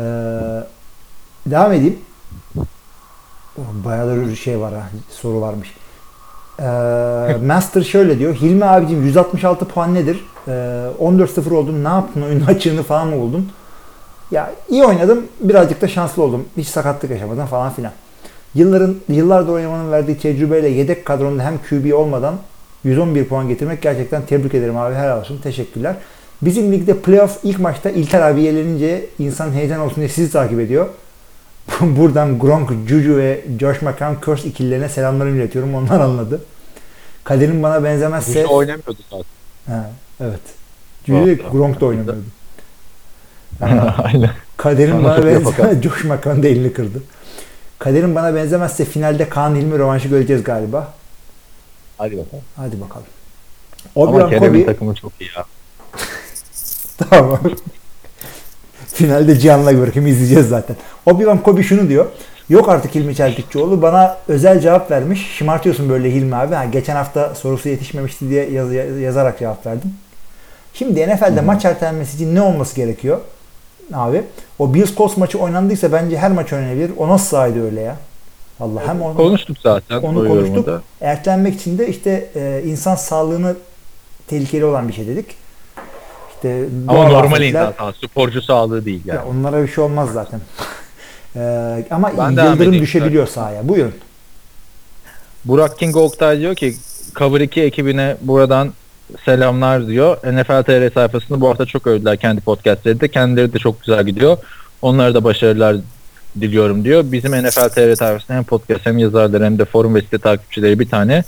devam edeyim. Bayağı da bir şey var ha. Soru varmış. Ee, Master şöyle diyor. Hilmi abicim 166 puan nedir? Ee, 14-0 oldun. Ne yaptın? Oyunun açığını falan mı buldun? Ya iyi oynadım. Birazcık da şanslı oldum. Hiç sakatlık yaşamadan falan filan. Yılların yıllardır oynamanın verdiği tecrübeyle yedek kadronda hem QB olmadan 111 puan getirmek gerçekten tebrik ederim abi. Helal olsun. Teşekkürler. Bizim ligde playoff ilk maçta İlker abi yelenince insan heyecan olsun diye sizi takip ediyor. Buradan Gronk, Juju ve Josh McCown Curse ikililerine selamlarımı iletiyorum. Onlar anladı. Kaderin bana benzemezse... Hiç oynamıyordu zaten. Ha, evet. Juju. Gronk da oynamıyordu. Aynen. Kaderin Sana bana benzemez. Josh McCown da elini kırdı. Kaderin bana benzemezse finalde Kaan Hilmi rövanşı göreceğiz galiba. Hadi bakalım. Hadi bakalım. Ama Obi-Wan Kerem'in Kobe takımı çok iyi ya. Tamam. Finalde Cihan'la görkem izleyeceğiz zaten. Obi-Wan Kobe şunu diyor. Yok artık Hilmi Çeltikçioğlu. Bana özel cevap vermiş. Şımartıyorsun böyle Hilmi abi. Ha, geçen hafta sorusu yetişmemişti diye yaz- yazarak cevap verdim. Şimdi NFL'de maç ertelenmesi için ne olması gerekiyor? Abi. O Bills Colts maçı oynandıysa bence her maç oynanabilir. O nasıl sahaydı öyle ya? Allah hem onu, Konuştuk zaten. onu konuştuk. yorumda. Ertelenmek için de işte e, insan sağlığını tehlikeli olan bir şey dedik. İşte Ama normal insan sağlığı, sporcu sağlığı değil yani. ya onlara bir şey olmaz zaten. Ee, ama Ben yıldırım düşebiliyor sahaya. Buyurun. Burak King Oktay diyor ki Cover 2 ekibine buradan selamlar diyor. NFL TR sayfasını bu hafta çok övdüler kendi podcastlerinde. Kendileri de çok güzel gidiyor. Onlara da başarılar diliyorum diyor. Bizim NFL TR sayfasında hem podcast hem yazarları hem de forum ve site takipçileri bir tane.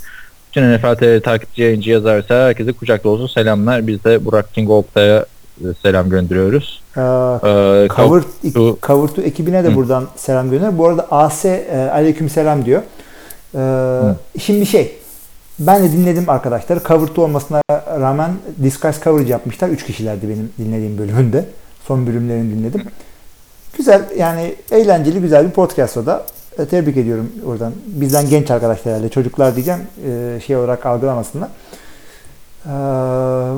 Bütün NFL TR takipçi yayıncı yazar vesaire herkese kucak dolusu selamlar. Biz de Burak King Oktay'a e, selam gönderiyoruz. Ee, Ee, Cover, Cover- Cover 2 ekibine de Hı. buradan selam gönder. Bu arada AS e, aleyküm selam diyor. Ee, şimdi şey ben de dinledim arkadaşlar. Cover 2 olmasına rağmen Discuss Coverage yapmışlar. 3 kişilerdi benim dinlediğim bölümünde. Son bölümlerini dinledim. Güzel yani eğlenceli güzel bir podcast o da. E, tebrik ediyorum oradan. Bizden genç arkadaşlar herhalde. Çocuklar diyeceğim. e, şey olarak algılamasınlar. Ee,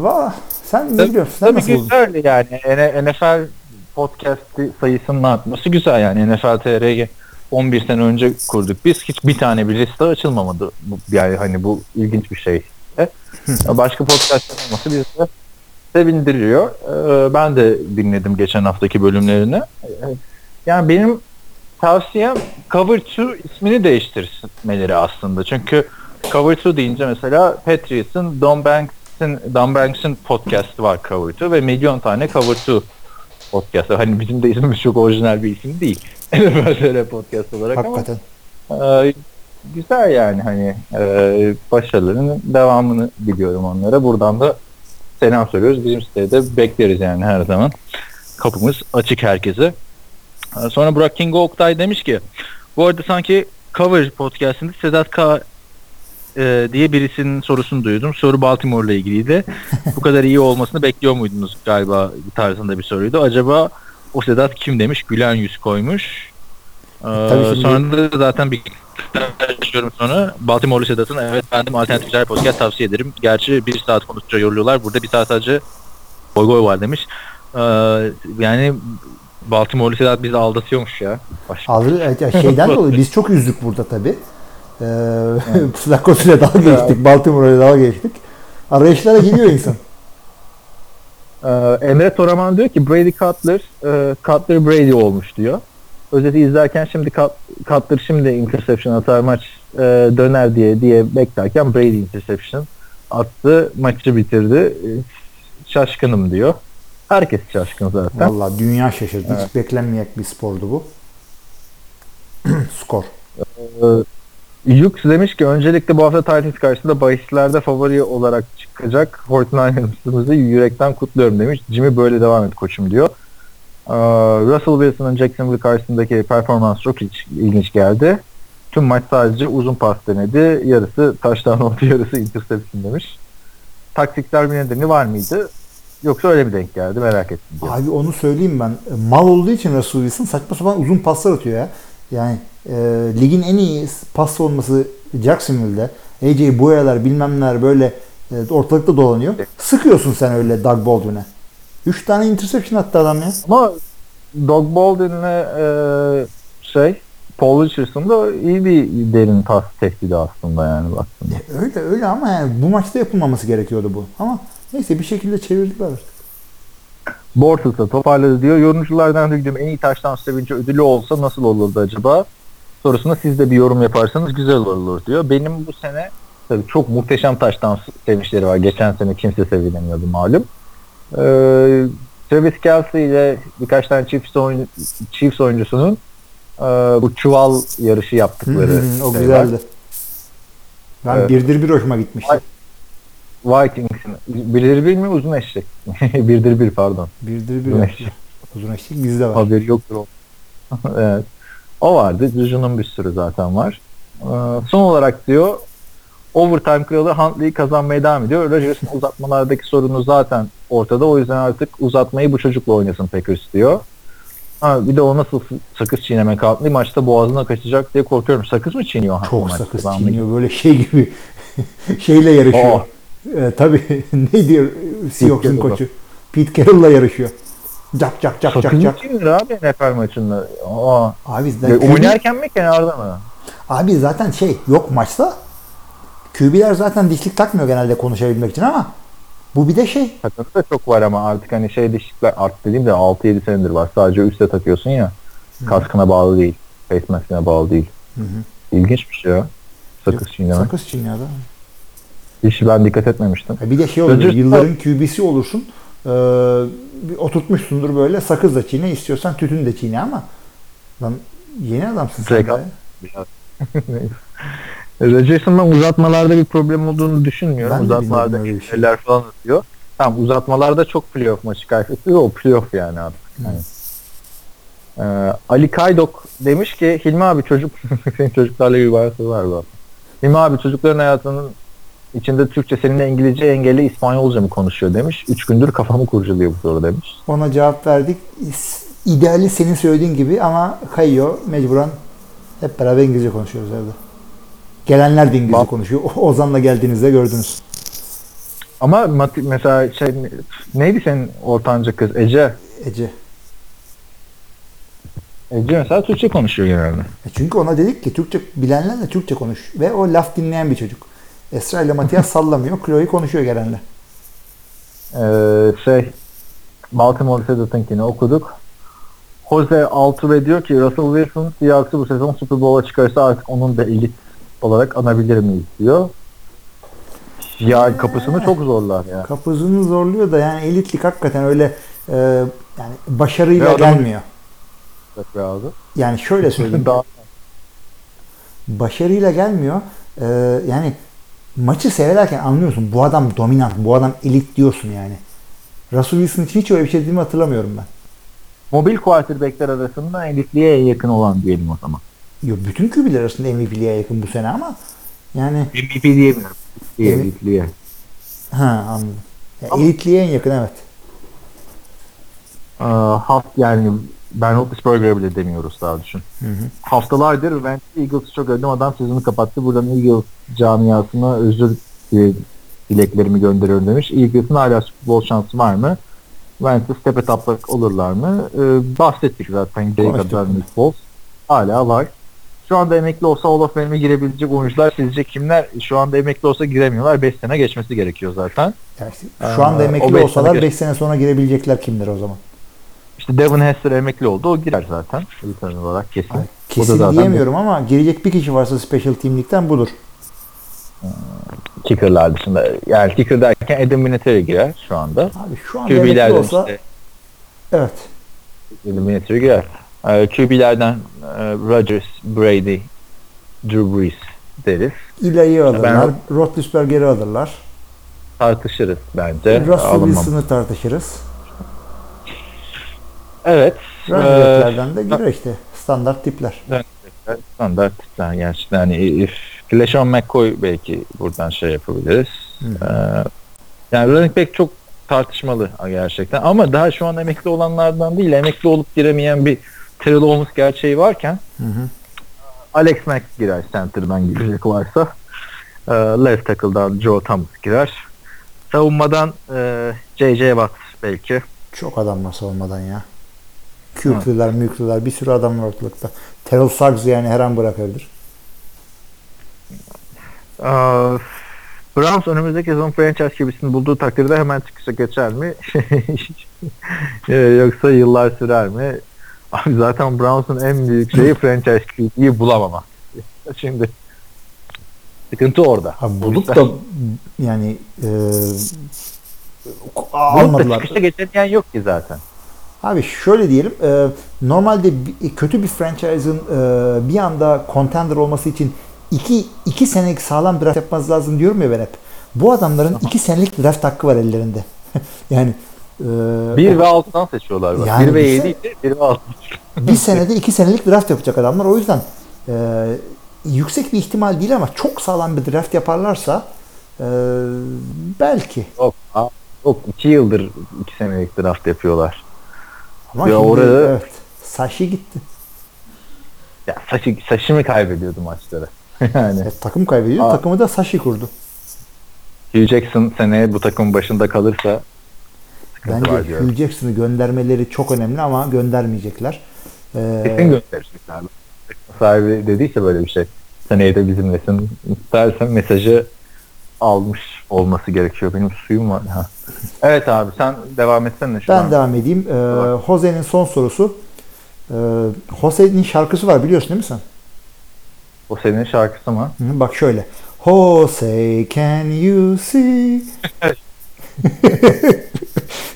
valla sen ne biliyorsun? Sen Tabii nasıl buldun? güzel yani NFL podcast sayısının artması güzel yani NFL TR'yi 11 sene önce kurduk biz hiç bir tane bir liste açılmamadı yani hani bu ilginç bir şey başka podcast olması bizi sevindiriyor ben de dinledim geçen haftaki bölümlerini yani benim tavsiyem Cover 2 ismini değiştirmeleri aslında çünkü Cover 2 deyince mesela Patriots'ın Don Banks'in Don Banks'in podcast'ı var Cover 2 ve milyon tane Cover 2 podcast. Hani bizim de ismimiz çok orijinal bir isim değil. NFL podcast olarak Hakikaten. ama e, güzel yani hani e, başarılarının devamını diliyorum onlara. Buradan da selam söylüyoruz. Bizim sitede bekleriz yani her zaman. Kapımız açık herkese. E, Sonra Burak King Oktay demiş ki bu arada sanki Cover podcastinde Sedat K e, diye birisinin sorusunu duydum. Soru Baltimore ile ilgiliydi. Bu kadar iyi olmasını bekliyor muydunuz galiba tarzında bir soruydu. Acaba o Sedat kim demiş? Gülen yüz koymuş. Ee, şimdi- Sonra da zaten bir yorum sonra Baltimore'lu Sedat'ın evet ben de alternatif güzel podcast tavsiye ederim. Gerçi bir saat konuşunca yoruluyorlar. Burada bir saat sadece goy goy var demiş. Ee, yani Baltimore'lu Sedat bizi aldatıyormuş ya. Başka. Aldı, evet, ya şeyden dolayı biz çok üzdük burada tabi. Ee, Flacco ile dalga geçtik. Baltimore ile dalga geçtik. Arayışlara geliyor insan. Ee, Emre Toraman diyor ki Brady Cutler, e, Cutler Brady olmuş diyor. Özeti izlerken şimdi Cut- Cutler şimdi interception atar maç e, döner diye diye beklerken Brady interception attı, maçı bitirdi. E, Şaşkınım diyor. Herkes şaşkın zaten. Vallahi dünya şaşırdı. Hiç beklenmeyecek bir spordu bu. Skor. Ee, Yux demiş ki öncelikle bu hafta Titans karşısında bahislerde favori olarak çıkacak 49ers'ımızı yürekten kutluyorum demiş. Jimmy böyle devam et koçum diyor. Ee, Russell Wilson'ın Jacksonville karşısındaki performans çok ilginç, ilginç geldi. Tüm maç sadece uzun pas denedi. Yarısı taştan oldu, yarısı interception demiş. Taktikler bir nedeni var mıydı? Yoksa öyle mi denk geldi merak ettim diyor. Abi onu söyleyeyim ben. Mal olduğu için Russell Wilson saçma sapan uzun paslar atıyor ya. Yani e, ligin en iyi pas olması Jacksonville'de. AJ Boyalar bilmem neler böyle e, ortalıkta dolanıyor. Sıkıyorsun sen öyle Doug Baldwin'e. 3 tane interception attı adam ya. Ama Doug Baldwin'le e, şey Paul Richardson da iyi bir derin pas tehdidi aslında yani baktığında. E, Öyle öyle ama yani bu maçta yapılmaması gerekiyordu bu. Ama neyse bir şekilde çevirdiler artık. Bortles da toparladı diyor. Yorumculardan duydum en iyi taştan sevinci ödülü olsa nasıl olurdu acaba? Sorusuna siz de bir yorum yaparsanız güzel olur diyor. Benim bu sene tabii çok muhteşem taştan sevinçleri var. Geçen sene kimse sevinemiyordu malum. Ee, Travis Kelsey ile birkaç tane Chiefs, oyun, Chiefs oyuncusunun e, bu çuval yarışı yaptıkları Hı hı, o şey güzeldi. Ben Evet. birdir bir hoşuma gitmişti. Vikings'in. Birdir bir mi uzun eşek? birdir bir pardon. Birdir bir Uzun eşek. Uzun eşlik bizde var. Haberi yoktur o. evet. O vardı. Division'un bir sürü zaten var. Ee, son olarak diyor Overtime kralı Huntley'i kazanmaya devam ediyor. Rodgers'ın uzatmalardaki sorunu zaten ortada. O yüzden artık uzatmayı bu çocukla oynasın Packers diyor. Ha, bir de o nasıl sakız çiğneme kalktı. Maçta boğazına kaçacak diye korkuyorum. Sakız mı çiğniyor? Çok sakız çiğniyor böyle şey gibi. Şeyle yarışıyor. Oh. Ee, tabii ne diyor Seahawks'un koçu? Pete Carroll'la yarışıyor. Cak cak cak cak cak. çiğniyor abi NFL maçında? Aa. Abi, Ya, zaten oynarken mi kenarda mı? abi zaten şey yok maçta. QB'ler zaten dişlik takmıyor genelde konuşabilmek için ama bu bir de şey. Takımda da çok var ama artık hani şey dişlikler artık dediğim de 6-7 senedir var. Sadece üstte takıyorsun ya. Kaskına bağlı değil. Face mask'ine bağlı değil. İlginçmiş ya. Sakız çiğneme. Sakız da. Hiç ben dikkat etmemiştim. Ya Bir de şey oluyor. Rodgers- Yılların QB'si olursun. Bir oturtmuşsundur böyle sakız da çiğne istiyorsan tütün de çiğne ama lan yeni adamsın sen de. Rodgers'ın ben uzatmalarda bir problem olduğunu düşünmüyorum. Ben uzatmalarda öyle bir şey. falan atıyor. Tamam uzatmalarda çok playoff maçı kaybetti. O playoff yani artık. Yani. Ee, Ali Kaydok demiş ki Hilmi abi çocuk senin çocuklarla bir bağlantısı var bu. Hilmi abi çocukların hayatının içinde Türkçe seninle İngilizce engelli İspanyolca mı konuşuyor demiş. Üç gündür kafamı kurcalıyor bu soru demiş. Ona cevap verdik. İdeali senin söylediğin gibi ama kayıyor. Mecburen hep beraber İngilizce konuşuyoruz evde. Gelenler de İngilizce konuşuyor. Ozan'la geldiğinizde gördünüz. Ama mat- mesela şey neydi senin ortanca kız Ece? Ece. Ece mesela Türkçe konuşuyor genelde. E Çünkü ona dedik ki Türkçe bilenlerle Türkçe konuş. Ve o laf dinleyen bir çocuk. Esra ile Matias sallamıyor. Chloe konuşuyor gelenle. Ee, şey Baltimore Sedat'ınkini okuduk. Jose Altuve diyor ki Russell Wilson Seahawks'ı bu sezon Super Bowl'a çıkarsa artık onun da elit olarak anabilir miyiz diyor. Ya kapısını çok zorlar ya. Kapısını zorluyor da yani elitlik hakikaten öyle e, yani başarıyla Ve gelmiyor. Abi. Yani şöyle söyleyeyim. Daha başarıyla gelmiyor. Ee, yani maçı seyrederken anlıyorsun bu adam dominant, bu adam elit diyorsun yani. Russell Wilson için hiç öyle bir şey dediğimi hatırlamıyorum ben. mobil quarterbackler arasında elitliğe en yakın olan diyelim o zaman. Yo, bütün QB'ler arasında MVP'liğe yakın bu sene ama yani MVP diyemiyorum. Elitliğe, ha anladım. Ya, Ama- elitliğe en yakın evet. Ee, haft yani Ben Roethlisberger'e bile demiyoruz daha düşün. Hı hı. haftalardır Wentz Eagles'ı çok övdüm. Adam sezonu kapattı. Buradan Eagles camiasına özür dile- dileklerimi gönderiyorum demiş. Eagles'ın hala Super Bowl şansı var mı? Wentz'e step etaplık olurlar mı? Ee, bahsettik zaten. Geri kadar. Nick Foles. Hala var. Şu anda emekli olsa Hall of Fame'e girebilecek oyuncular sizce kimler? Şu anda emekli olsa giremiyorlar. 5 sene geçmesi gerekiyor zaten. Yani şu anda emekli beş olsalar sene 5 sene sonra girebilecekler kimdir o zaman? İşte Devin Hester emekli oldu. O girer zaten. Return olarak kesin. Ay, O da Kesin zaten diyemiyorum ama girecek bir kişi varsa special team'likten budur. Kicker'lar dışında. Yani kicker derken Adam Vinatieri girer şu anda. Abi şu an emekli QB'lerden olsa işte evet. Adam Vinatieri girer. Ee, QB'lerden e, Rodgers, Brady, Drew Brees deriz. İla'yı alırlar. Ben- Roethlisberger'i alırlar. Tartışırız bence. Russell. Wilson'ı tartışırız. Evet. Ee, back'lerden de girer işte. Standart tipler. standart tipler gerçekten. Yani if LeSean McCoy belki buradan şey yapabiliriz. Ee, yani running back çok tartışmalı gerçekten. Ama daha şu an emekli olanlardan değil, emekli olup giremeyen bir Terrell Owens gerçeği varken Hı hı. Alex Mack girer center'dan girecek varsa. Ee, left tackle'dan Joe Thomas girer. Savunmadan e, J.J. Watt belki. Çok adam var savunmadan ya. Kükrüler, mükrüler, bir sürü adam var ortalıkta. Terrell Suggs yani her an bırakabilir. Ee, Browns önümüzdeki sezon franchise gibisini bulduğu takdirde hemen çıkışa geçer mi? Ee, Yoksa yıllar sürer mi? Abi zaten Browns'un en büyük şeyi franchise QB'yi bulamamak. Şimdi sıkıntı orada. Abi bulup da yani e, almadılar. Çıkışa geçemeyen yok ki zaten. Abi şöyle diyelim. e, normalde bir- kötü bir franchise'ın e, bir anda contender olması için iki, iki senelik sağlam draft yapması lazım diyorum ya ben hep. Bu adamların iki senelik draft hakkı var ellerinde. yani e, 1 ve 6'dan seçiyorlar. Bak. Yani 1 ve bir 7 şey- değil, 1 ve 6. bir senede iki senelik draft yapacak adamlar. O yüzden e, yüksek bir ihtimal değil ama çok sağlam bir draft yaparlarsa e, belki. Yok, yok 2 yıldır 2 senelik draft yapıyorlar. Ama Ya şimdi orada- evet, Sashi gitti. Ya saçı, saçımı kaybediyordu maçları. yani E, takım kaybediyor. Aa. Takımı da Sashi kurdu. Hugh Jackson seneye bu takımın başında kalırsa Bence var diyorum. Hugh Jackson'ı göndermeleri çok önemli ama göndermeyecekler. Ee, Kesin gönderecekler. Sahibi dediyse böyle bir şey. Seneye de bizimlesin. İstersen mesajı almış olması gerekiyor. Benim suyum var. Ha. Evet abi sen devam etsene şu ben an. devam edeyim. Ee, Jose'nin son sorusu. Ee, Jose'nin şarkısı var biliyorsun değil mi sen? O senin şarkısı mı? Hı, bak şöyle. Jose can you see?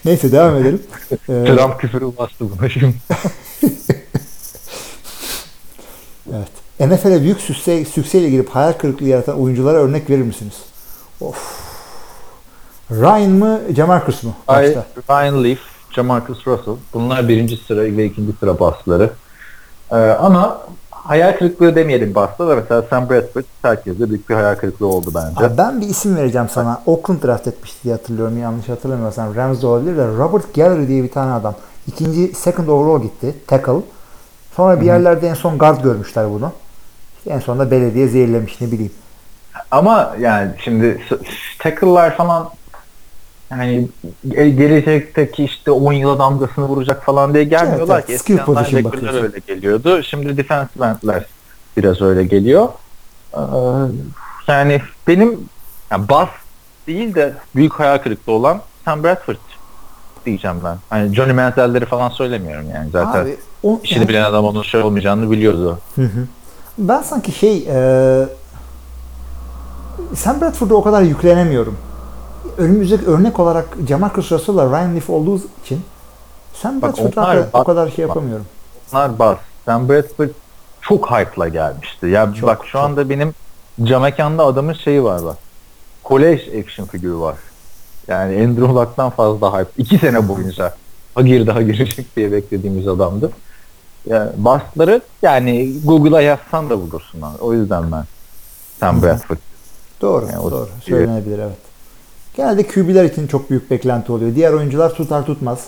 Neyse devam edelim. Ee, Trump küfürü bastı buna şimdi. evet. NFL'e büyük sükse, sükseyle girip hayal kırıklığı yaratan oyunculara örnek verir misiniz? Of. Ryan mı, Jamarcus mu? Ay. Ryan Leaf, Jamarcus Russell. Bunlar birinci sıra ve ikinci sıra basları. Ee, ama hayal kırıklığı demeyelim basta da mesela Sam Bradford herkeste büyük bir hayal kırıklığı oldu bence. Abi ben bir isim vereceğim sana. Oakland draft etmişti diye hatırlıyorum. Yanlış hatırlamıyorsam. Rams'de olabilir de Robert Gallery diye bir tane adam. İkinci second overall gitti. Tackle. Sonra bir yerlerde en son guard görmüşler bunu. İşte en sonunda belediye zehirlemiş ne bileyim. Ama yani şimdi tackle'lar falan yani ge- gelecekteki işte 10 yıla damgasını vuracak falan diye gelmiyorlar Evet, ki. Skill Eskiden position öyle geliyordu. Şimdi defensive end'ler biraz öyle geliyor. Ee, yani benim yani bas değil de büyük hayal kırıklığı olan Sam Bradford diyeceğim ben. Hani Johnny Manziel'leri falan söylemiyorum yani zaten. Abi, o, İşini yani- bilen adam onun şey olmayacağını biliyordu. Hı hı. Ben sanki şey e, Sam Bradford'a o kadar yüklenemiyorum. Önümüzdeki örnek olarak Jamarcus Russell'la Ryan Leaf olduğu için Sam Bak Bradford'a o kadar şey yapamıyorum. Onlar bas. Sam Bradford çok hype'la gelmişti. Ya Çok, bak şu çok. anda benim Camekan'da adamın şeyi var bak. Kolej action figürü var. Yani Andrew Luck'tan fazla hype. İki sene boyunca ha girdi ha girecek diye beklediğimiz adamdı. Yani bastları yani Google'a yazsan da bulursun. O yüzden ben Sam Bradford. Doğru, Yani doğru. Söylenebilir evet. Genelde QB'ler için çok büyük beklenti oluyor. Diğer oyuncular tutar tutmaz.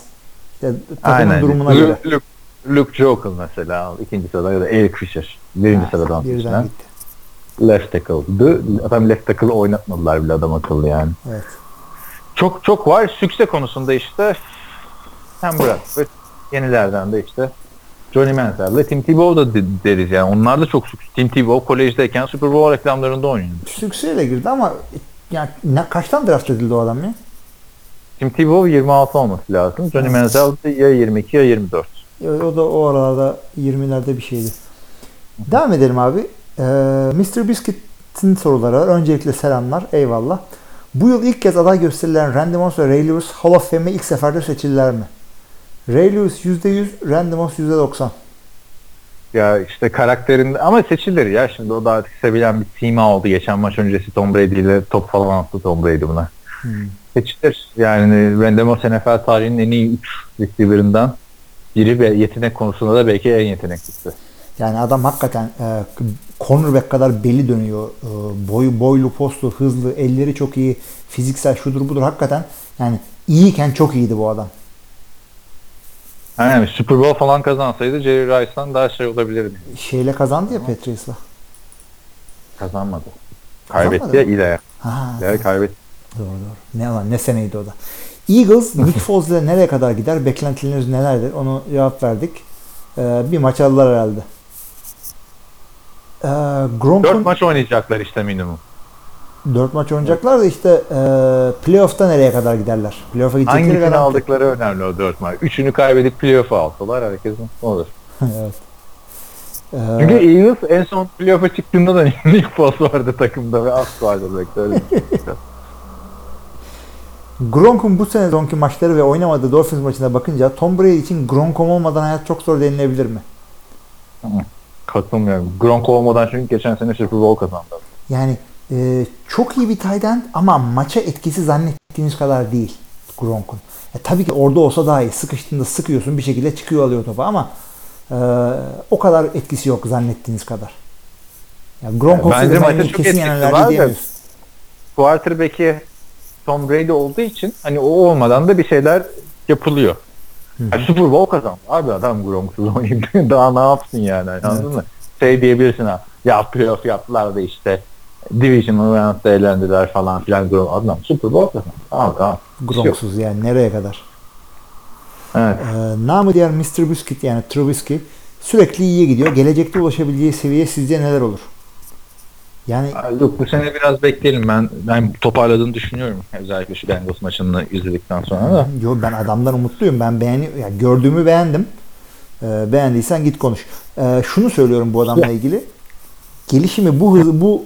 İşte takımın Aynen. durumuna Luke, göre. Luke, Luke Jokel mesela ikinci sırada ya da Eric Fisher birinci sıradan Birden gitti. left tackle'dı. Adam left tackle'ı oynatmadılar bile adam akıllı yani. Evet. Çok çok var. Sükse konusunda işte Sam Bradford. Yenilerden de işte Johnny Manziel'le Tim Tebow da de- deriz yani. Onlar da çok sükse. Tim Tebow kolejdeyken Super Bowl reklamlarında oynuyordu. Sükseyle girdi ama yani ne, kaçtan draft edildi o adam ya? Tim Tebow 26 olması lazım. Johnny Manziel de ya 22 ya 24. O o da o aralarda 20'lerde bir şeydi. Devam edelim abi. Ee, Mr. Biscuit Chat'in soruları var. Öncelikle selamlar. Eyvallah. Bu yıl ilk kez aday gösterilen Randy Moss ve Ray Lewis Hall of Fame'e ilk seferde seçildiler mi? Ray Lewis %100, Randy Moss %90. Ya işte karakterinde ama seçilir ya şimdi o da artık sevilen bir sima oldu. Geçen maç öncesi Tom Brady ile top falan attı Tom Brady buna. Hmm. Seçilir. Yani Randy Moss NFL tarihinin en iyi 3 receiver'ından biri ve yetenek konusunda da belki en yeteneklisi. Yani adam hakikaten e, cornerback kadar beli dönüyor. E, boyu boylu, postlu, hızlı, elleri çok iyi, fiziksel şudur budur hakikaten yani iyiyken çok iyiydi bu adam. Yani Super Bowl falan kazansaydı Jerry Rice'dan daha şey olabilirdi. Şeyle kazandı ya Patriots'la. Kazanmadı. Kazanmadı Kaybetti ya mı? İla'ya. Ha, İla'ya kaybetti. doğru doğru. Ne lan ne seneydi o da. Eagles Nick Foles ile nereye kadar gider? Beklentileriniz nelerdir? Onu cevap verdik. E, bir maç aldılar herhalde. E, Gronk'un 4 maç oynayacaklar işte minimum. 4 maç oynayacaklar da işte e, playoff'ta nereye kadar giderler? Playoff'a gidecekleri Hangisini garanti. aldıkları önemli o 4 maç. Üçünü kaybedip playoff'a alsalar herkes mutlu olur. evet. E, Çünkü Eagles en son playoff'a çıktığında da Nick Foles vardı takımda ve As vardı belki öyle. Gronk'un bu sene sonki maçları ve oynamadığı Dolphins maçına bakınca Tom Brady için Gronk olmadan hayat çok zor denilebilir mi? Katılmıyorum. Gronk olmadan çünkü geçen sene Super Bowl kazandı. Yani e, çok iyi bir tight end ama maça etkisi zannettiğiniz kadar değil Gronk'un. E, tabii ki orada olsa daha iyi. Sıkıştığında sıkıyorsun bir şekilde çıkıyor alıyor topu ama e, o kadar etkisi yok zannettiğiniz kadar. Ya Gronk Yani bence Miami çok kesin etkisi var da-. Quarterback'i Tom Brady olduğu için hani o olmadan da bir şeyler yapılıyor. Yani Super Bowl kazandı. Abi adam Gronk'suz oynayıp daha ne yapsın yani anladın Evet. mı? Şey diyebilirsin ha. Ya playoff yaptılar da işte Divisional round'da eğlendiler falan filan. Gronk adam Super Bowl kazandı. Tamam tamam. Gronksuz yani nereye kadar? Evet. Ee, namı diğer Mr. Biscuit yani Trubisky sürekli iyiye gidiyor. Gelecekte ulaşabileceği seviye sizce neler olur? Yani Yok bu sene biraz bekleyelim. Ben ben toparladığını düşünüyorum. Özellikle şu Bengals maçını izledikten sonra da. yo ben adamdan umutluyum. Ben beğeni yani gördüğümü beğendim. Ee, beğendiysen git konuş. Ee, şunu söylüyorum bu adamla ilgili. Gelişimi bu hız bu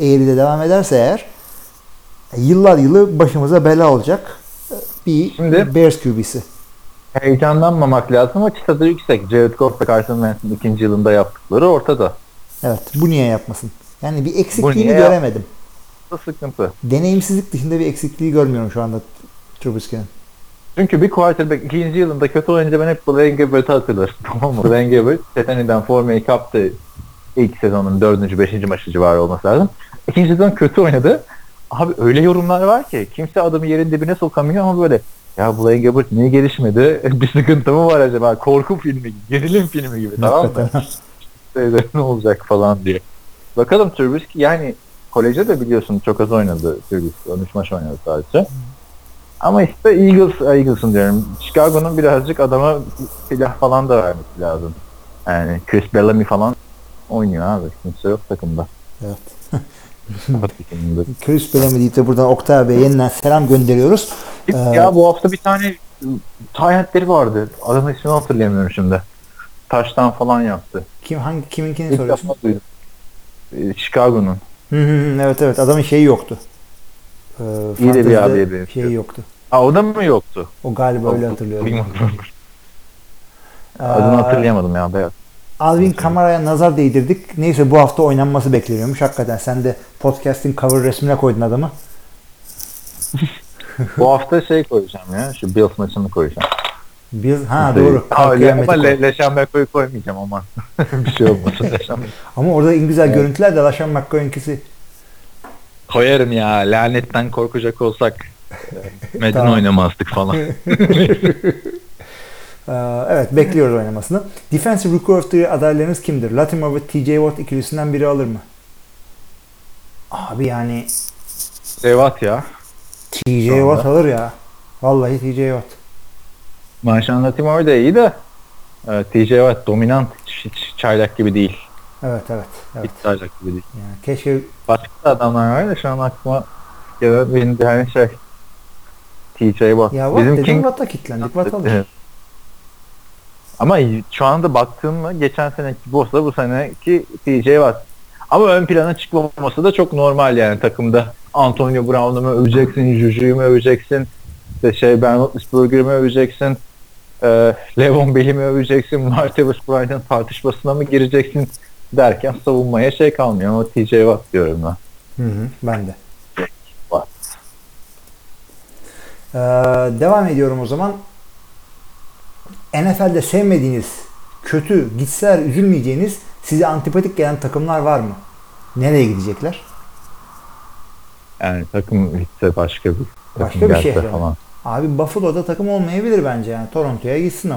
e, eğride devam ederse eğer e, yıllar yılı başımıza bela olacak. Ee, Bir Şimdi- Bears QB'si. Heyecanlanmamak lazım ama çıtası yüksek. Jared Goff'la Carson Wentz'in ikinci yılında yaptıkları ortada. Evet. Bu niye yapmasın? Yani bir eksikliğini yap- göremedim. Bu sıkıntı. Deneyimsizlik dışında bir eksikliği görmüyorum şu anda Trubisky'nin. Çünkü bir quarterback ikinci yılında kötü oyunca ben hep Blaine Gabbert'ı hatırlarım. Tamam mı? Blaine Gabbert Stephani'den formayı kaptı. İlk sezonun dördüncü, beşinci maçı civarı olması lazım. İkinci sezon kötü oynadı. Abi öyle yorumlar var ki kimse adamı yerin dibine sokamıyor ama böyle ya Blaine Gabbert niye gelişmedi? bir sıkıntı mı var acaba? Korku filmi gibi, gerilim filmi gibi tamam mı? Şeyde ne olacak falan diye. Bakalım Trubisky yani kolejde de biliyorsun çok az oynadı Trubisky. 13 maç oynadı sadece. Ama işte Eagles, Eagles'ın diyorum. Chicago'nun birazcık adama silah falan da vermesi lazım. Yani Chris Bellamy falan oynuyor abi. Kimse yok takımda. Evet. Bellamy deyip de buradan Oktay Bey'e yeniden selam gönderiyoruz. Ee, ya bu hafta bir tane tayyentleri vardı. Adamın ismini hatırlayamıyorum şimdi. Taştan falan yaptı. Kim hangi kiminkini İlk soruyorsun? defa duydum. Ee, Chicago'nun. Evet evet adamın şeyi yoktu. Ee, İyi de bir abiye benziyor. Şeyi yoktu. Ha o da mı yoktu? O galiba öyle hatırlıyorum. Adını Ee, hatırlayamadım ya beyaz. Alvin Kamara'ya nazar değdirdik. Neyse bu hafta oynanması bekleniyormuş. Hakikaten sen de podcast'in cover resmine koydun adamı. Bu hafta şey koyacağım ya. Şu Bills maçını koyacağım. Biz ha Şey, doğru. Ha, ama. Le, Leşan McCoy'u koymayacağım ama. bir şey olmasın Leşan Ama orada en güzel Evet. görüntüler de Laşan McCoy'unkisi. Koyarım ya. Lanetten korkacak olsak e, Medin Tamam. oynamazdık falan. Ee, evet bekliyoruz oynamasını. Defensive Rookie of the Year adaylarınız kimdir? Latimer ve TJ Watt ikilisinden biri alır mı? Abi yani Devat ya. TJ Şu anda. Watt alır ya. Vallahi TJ Watt. Marşan Latimore de iyi de e, TJ Watt dominant hiç, hiç çaylak gibi değil. Evet evet. evet. Hiç çaylak gibi değil. Yani keşke Başka da adamlar var da şu an aklıma gelen benim bir hani şey TJ Watt. ya Watt Bizim dedim King Watt'a kilitlendik. Watt alır. Ama şu anda baktığımda geçen seneki Bosa bu seneki TJ Watt. Ama ön plana çıkmaması da çok normal yani takımda. Antonio Brown'u mu öveceksin, Juju'yu mu öveceksin, işte şey Ben Roethlisberger'ı mı öveceksin, e, Levon Bell'i mi öveceksin, Martavis Bryant'ın tartışmasına mı gireceksin derken savunmaya şey kalmıyor ama TJ Watt diyorum ben. Hı hı, ben de. Ee, devam ediyorum o zaman. NFL'de sevmediğiniz, kötü, gitseler üzülmeyeceğiniz, size antipatik gelen takımlar var mı? Nereye gidecekler? Yani takım gitse başka bir Başka takım bir gelse şehre falan. Abi Buffalo'da takım olmayabilir bence yani. Toronto'ya gitsin o.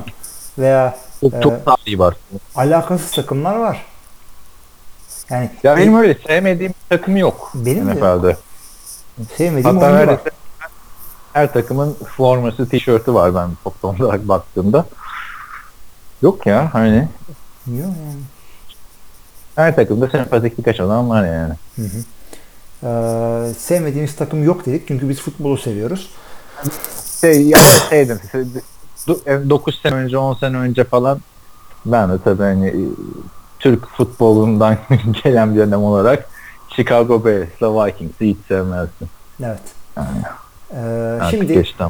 Veya Çok, çok daha iyi var. alakasız takımlar var. Yani Ya benim öyle sevmediğim bir takım yok. Benim de. Sevmediğim Hatta oyuncu var. her takımın forması, tişörtü var ben toplam olarak baktığımda. Yok ya hani Yok yani. her takımda sempatik birkaç adam var yani. Hı hı. Ee, sevmediğimiz takım yok dedik çünkü biz futbolu seviyoruz. Şey ya şeydim 9 sene önce 10 sene önce falan ben de tabii hani e, Türk futbolundan gelen bir dönem olarak Chicago Bears'la Vikings'i hiç sevmezdim. Evet. Yani Ee, şimdi geçtim.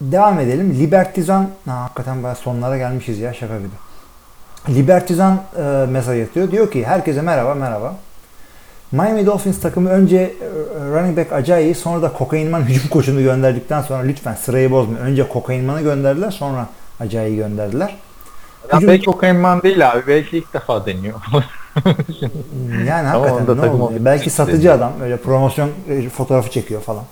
Devam edelim. Libertizan, ha, hakikaten bayağı sonlara gelmişiz ya şaka gibi. Libertizan e, mesaj atıyor. Diyor ki herkese merhaba merhaba. Miami Dolphins takımı önce e, running back Ajayi sonra da kokainman hücum koçunu gönderdikten sonra lütfen sırayı bozma. Önce kokainmanı gönderdiler sonra Ajayi'yi gönderdiler. Ya Hücum- belki kokainman değil abi. Belki ilk defa deniyor. Yani Ama hakikaten ne oldu. Belki satıcı adam öyle promosyon e, fotoğrafı çekiyor falan.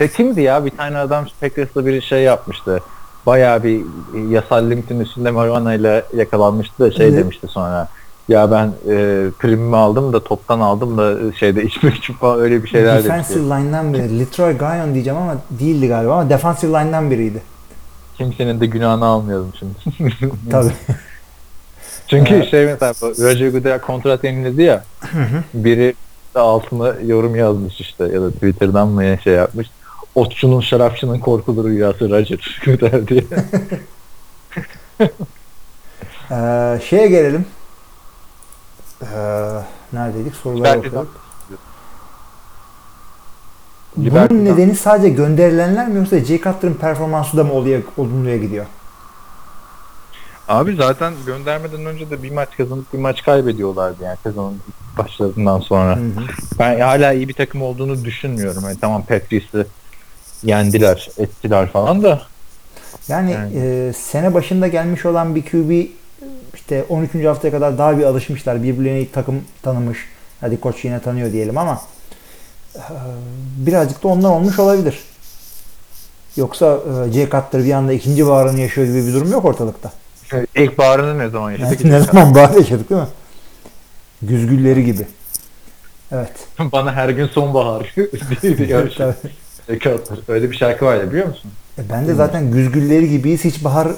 E, kimdi ya? Bir tane adam Packers'la bir şey yapmıştı. Bayağı bir e, yasal limitin üstünde marijuana ile yakalanmıştı da şey Evet. demişti sonra. Ya ben e, primimi aldım da toptan aldım da e, şeyde içmek için falan öyle bir şeyler Defensive demişti. line'dan biri. Litroy Guyon diyeceğim ama değildi galiba ama defensive line'dan biriydi. Kimsenin de günahını almayalım şimdi. Tabii. Çünkü Ee, şey mesela Roger Goodell kontrat yeniledi ya. biri de altına yorum yazmış işte ya da Twitter'dan mı şey yapmış. Otçunun şarapçının korkulu rüyası Roger Goodell diye. Ee, şeye gelelim. Ee, neredeydik? Sorulara bakıyorduk. Libertizan. Bunun nedeni sadece gönderilenler mi yoksa Jay Cutler'ın performansı da mı oluyor, olumluya gidiyor? Abi zaten göndermeden önce de bir maç kazanıp bir maç kaybediyorlardı yani sezonun ilk başlarından sonra. Hı hı. Ben hala iyi bir takım olduğunu düşünmüyorum. Yani tamam Patrice'i yendiler, ettiler falan da. Yani, Yani. e, sene başında gelmiş olan bir QB işte 13. haftaya kadar daha bir alışmışlar. Birbirlerine ilk takım tanımış. Hadi koç yine tanıyor diyelim ama e, birazcık da ondan olmuş olabilir. Yoksa e, Jay Cutler bir anda ikinci baharını yaşıyor gibi bir durum yok ortalıkta. İlk bağrını ne zaman yaşadık? Ne zaman bahar yaşadık değil mi? Güzgülleri gibi. Evet. Bana her gün sonbahar. diyor. Zekattır. Öyle bir şarkı vardı biliyor musun? E, ben de zaten güzgülleri gibiyiz. Hiç bahar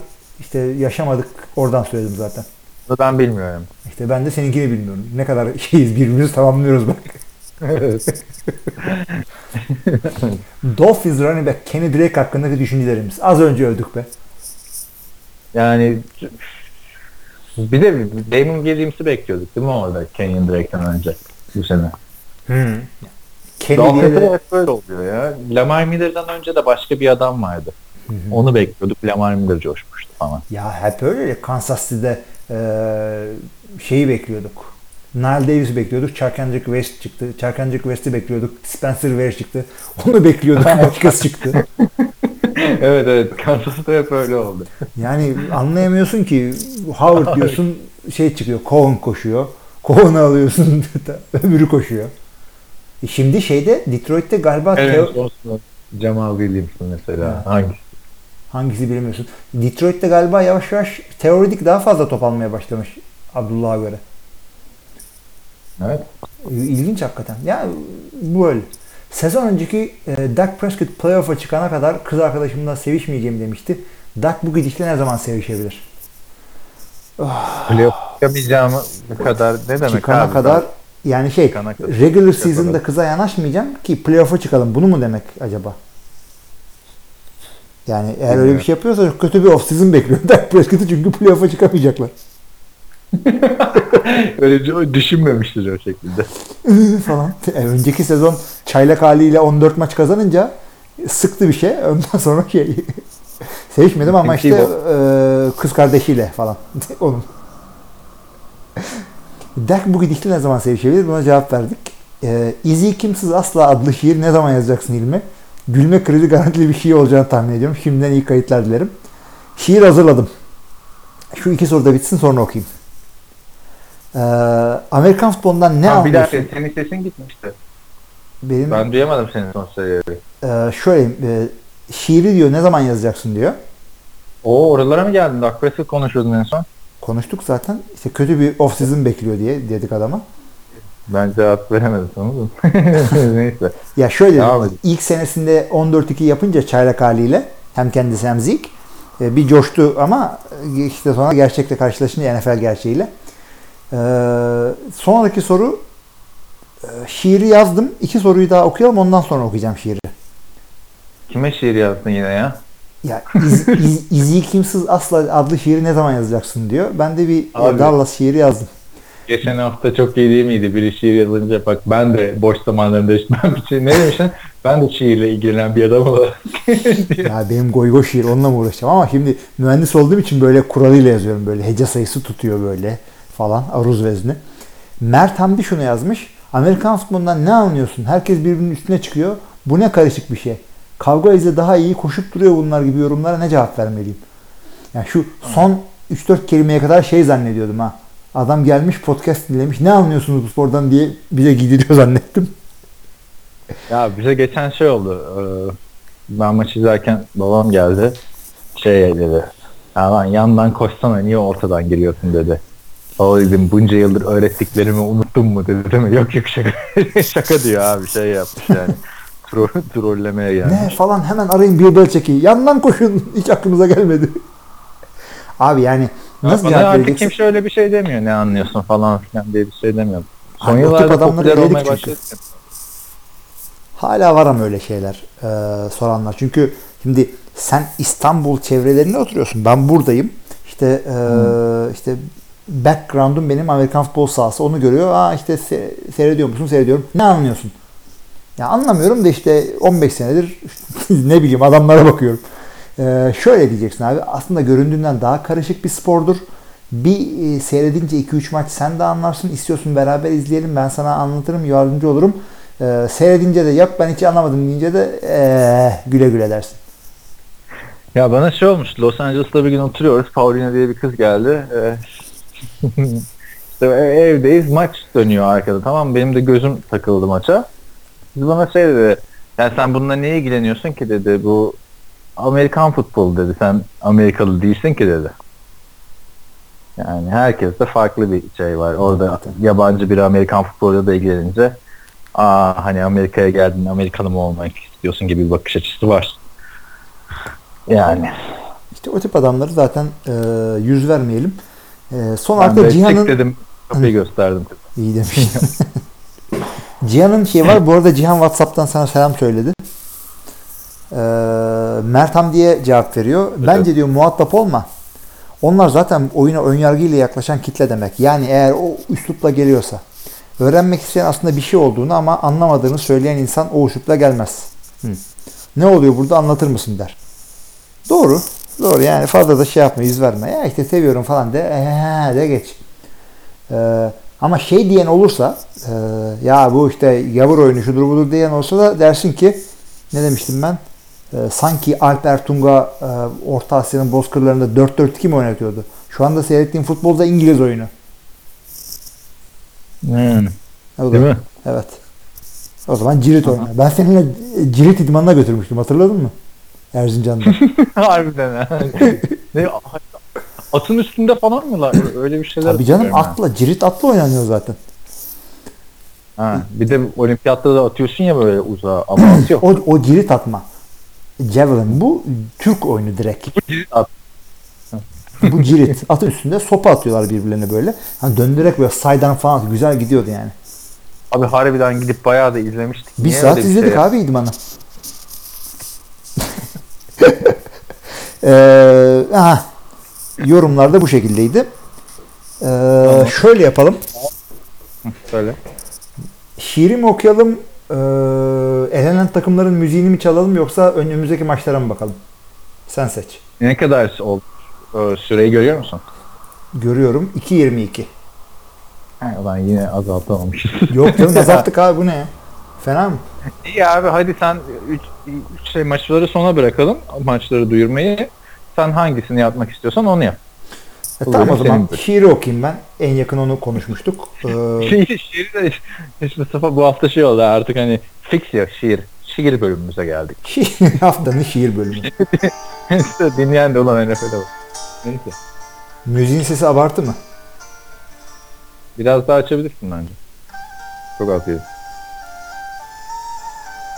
işte yaşamadık. Oradan söyledim zaten. Bunu ben bilmiyorum. İşte ben de seninkini bilmiyorum. Ne kadar şeyiz birbirimizi tamamlıyoruz bak. Evet. Dolphins running back Kenny Drake hakkındaki düşüncelerimiz. Az önce öldük be. yani bir de Damon Williams'ı bekliyorduk değil mi orada Kenyon Drake'den önce bu sene. Kenny Dolphins'te de hep böyle oluyor ya. Lamar Miller'dan önce de başka bir adam vardı. Onu bekliyorduk. Lamar Miller coşmuştu falan. ya hep öyle. Kansas City'de e, şeyi bekliyorduk. Nile Davis'i bekliyorduk. Charkandrick West çıktı. Charkandrick West'i bekliyorduk. Spencer Ware çıktı. Onu bekliyorduk. Başkası çıktı. evet evet. Kansas'ta hep öyle oldu. Yani anlayamıyorsun ki Howard diyorsun şey çıkıyor. Cohen koşuyor. Cohen'ı alıyorsun öbürü koşuyor. E şimdi şeyde Detroit'te galiba Evet. Teo- olsun. Jamal Williams'ın mesela. Evet. Hangisi? hangisi bilmiyorsun. Detroit'te galiba yavaş yavaş teoretik daha fazla top almaya başlamış Abdullah'a göre. Evet. İlginç hakikaten. Ya bu öyle. Sezon önceki e, Dak Prescott playoff'a çıkana kadar kız arkadaşımla sevişmeyeceğim demişti. Dak bu gidişle ne zaman sevişebilir? Playoff yapamayacağımı bu kadar ne demek çıkana abi? kadar yani şey regular Çıkana season'da kıza yanaşmayacağım ki playoff'a çıkalım. Bunu mu demek acaba? Yani eğer öyle bir Bilmiyorum. şey yapıyorsa çok kötü bir off season bekliyor. Dak Prescott'ı çünkü playoff'a çıkamayacaklar. Öyle düşünmemiştir o şekilde. falan. E, önceki sezon çaylak haliyle 14 maç kazanınca sıktı bir şey. Ondan sonra şey sevişmedim ama işte e, kız kardeşiyle falan. Onun. Derk bu gidişle ne zaman sevişebilir? Buna cevap verdik. E, İzi Kimsiz Asla adlı şiir ne zaman yazacaksın İlmi? Gülme krizi garantili bir şiir olacağını tahmin ediyorum. Şimdiden iyi kayıtlar dilerim. Şiir hazırladım. Şu iki soru da bitsin sonra okuyayım. Ee, Amerikan futbolundan ne ha, bir anlıyorsun? dakika senin sesin gitmişti. Benim Ben duyamadım senin son söyleyi. e, şöyle e, şiiri diyor ne zaman yazacaksın diyor. Oo oralara mı geldin? Dak Prescott konuşuyordun en son. Konuştuk zaten. İşte kötü bir off season bekliyor diye dedik adama. Ben cevap veremedim sanırım. Neyse. Ya şöyle edin. ilk senesinde 14-2 yapınca çaylak haliyle hem kendisi hem Zeke bir coştu ama işte sonra gerçekle karşılaşınca NFL gerçeğiyle. E, sonraki soru e, şiiri yazdım. İki soruyu daha okuyalım ondan sonra okuyacağım şiiri. Kime şiir yazdın yine ya? Ya iz, iz, İzi kimsiz asla adlı şiiri ne zaman yazacaksın diyor. Ben de bir e, Abi. Dallas şiiri yazdım. Geçen hafta çok iyi değil miydi? Biri şiir yazınca bak ben de boş zamanlarımda ben bir şey ne demişsin? Ben de şiirle ilgilenen bir adam olarak. Ya benim goy goy şiir onunla mı uğraşacağım ama şimdi mühendis olduğum için böyle kuralıyla yazıyorum böyle hece sayısı tutuyor böyle falan aruz vezni. Mert Hamdi şunu yazmış. Amerikan futbolundan ne anlıyorsun? Herkes birbirinin üstüne çıkıyor. Bu ne karışık bir şey. Kavga izle daha iyi koşup duruyor bunlar gibi yorumlara ne cevap vermeliyim? Yani şu son 3-4 kelimeye kadar şey zannediyordum ha. Adam gelmiş podcast dinlemiş. Ne anlıyorsunuz bu spordan diye bize gidiyor zannettim. ya bize geçen şey oldu. Ee, Ben maçı izlerken babam geldi. Şey dedi. Ya lan yandan koşsana niye ortadan giriyorsun dedi. O dedim bunca yıldır öğrettiklerimi unuttun mu dedi değil mi? Yok yok şaka. şaka diyor abi şey yapmış yani. Tro trollemeye gelmiş. Ne falan hemen arayın bir bel çekin. Yandan koşun. Hiç aklımıza gelmedi. Abi yani nasıl Bana cevap artık vereceksin? kimse öyle bir şey demiyor ne anlıyorsun falan filan diye bir şey demiyor. Son Abi yıllarda popüler olmaya başladı. Hala var ama öyle şeyler e, soranlar. Çünkü şimdi sen İstanbul çevrelerinde oturuyorsun. Ben buradayım. İşte e, işte background'um benim Amerikan futbol sahası. Onu görüyor. Aa işte se- seyrediyor musun? Seyrediyorum. Ne anlıyorsun? Ya anlamıyorum da işte 15 senedir ne bileyim adamlara bakıyorum. E, şöyle diyeceksin abi. Aslında göründüğünden daha karışık bir spordur. Bir e, seyredince 2-3 maç sen de anlarsın. İstiyorsun beraber izleyelim. Ben sana anlatırım, yardımcı olurum. Ee, seyredince de yok ben hiç anlamadım deyince de ee, güle güle dersin. Ya bana şey olmuş. Los Angeles'ta bir gün oturuyoruz. Paulina diye bir kız geldi. Ee, işte ev- evdeyiz. Maç dönüyor arkada. Tamam? Benim de gözüm takıldı maça. Kız bana şey dedi. Yani sen bununla niye ilgileniyorsun ki dedi. Bu Amerikan futbolu dedi. Sen Amerikalı değilsin ki dedi. Yani herkeste farklı bir şey var. Orada yabancı bir Amerikan futboluyla da ilgilenince aa hani Amerika'ya geldin Amerikalı mı olmak istiyorsun gibi bir bakış açısı var. Yani. İşte o tip adamları zaten ee, yüz vermeyelim. Ee, son Ben de Cihan'ın dedim kapıyı gösterdim. iyi demiş. Cihan'ın şey var. Bu arada Cihan WhatsApp'tan sana selam söyledi. Ee, Mertam diye cevap veriyor. Bence diyor muhatap olma. Onlar zaten oyuna önyargıyla yaklaşan kitle demek. Yani eğer o üslupla geliyorsa. Öğrenmek isteyen aslında bir şey olduğunu ama anlamadığını söyleyen insan o üslupla gelmez. Hı. Ne oluyor burada anlatır mısın der. Doğru. Doğru yani fazla da şey yapma yüz verme. Ya işte seviyorum falan de. Ee, de geç. Ee, ama şey diyen olursa e, ya bu işte yavur oyunu şudur budur diyen olsa da dersin ki ne demiştim ben? Ee, sanki Alper Tunga e, Orta Asya'nın bozkırlarında 4-4-2 mi oynatıyordu? Şu anda seyrettiğim futbolda İngiliz oyunu. Hmm. O da- Değil mi? Evet. O zaman cirit oyna. Ben seninle e, cirit idmanına götürmüştüm hatırladın mı? Erzincan'da. Harbiden ha. ne, atın üstünde falan mı lan? Öyle bir şeyler Tabii canım hatırlıyorum atla, cirit atla oynanıyor zaten. ha. Bir de olimpiyatta da atıyorsun ya böyle uzağa ama at yok. O, o cirit atma. Javelin bu Türk oyunu direkt. at. Bu cirit. Atın üstünde sopa atıyorlar birbirlerine böyle. Hani döndürerek böyle saydan falan atıyor. güzel gidiyordu yani. Abi harbiden gidip bayağı da izlemiştik. Bir Niye saat öyle bir izledik şey abi idmanı. ee, aha, yorumlar da bu şekildeydi. Ee, Şöyle yapalım. Söyle. Şiiri mi okuyalım? Ee, elenen takımların müziğini mi çalalım yoksa önümüzdeki maçlara mı bakalım? Sen seç. Ne kadar oldu? Ee, Süreyi görüyor musun? Görüyorum 2.22. Ha, ulan yine azaltamamışız. Yok canım azalttık abi bu ne? Fena mı? İyi abi hadi sen 3 şey maçları sona bırakalım. Maçları duyurmayı. Sen hangisini yapmak istiyorsan onu yap. E, tamam o zaman şiiri okuyayım ben. En yakın onu konuşmuştuk. Ee, Şiir, şiir de işte Mustafa bu hafta şey oldu artık hani fix ya şiir. Şiir bölümümüze geldik. haftanın şiir bölümü. işte dinleyen de olan NFL'e bak. Neyse. Müziğin sesi abartı mı? Biraz daha açabilirsin bence. Çok az yedim.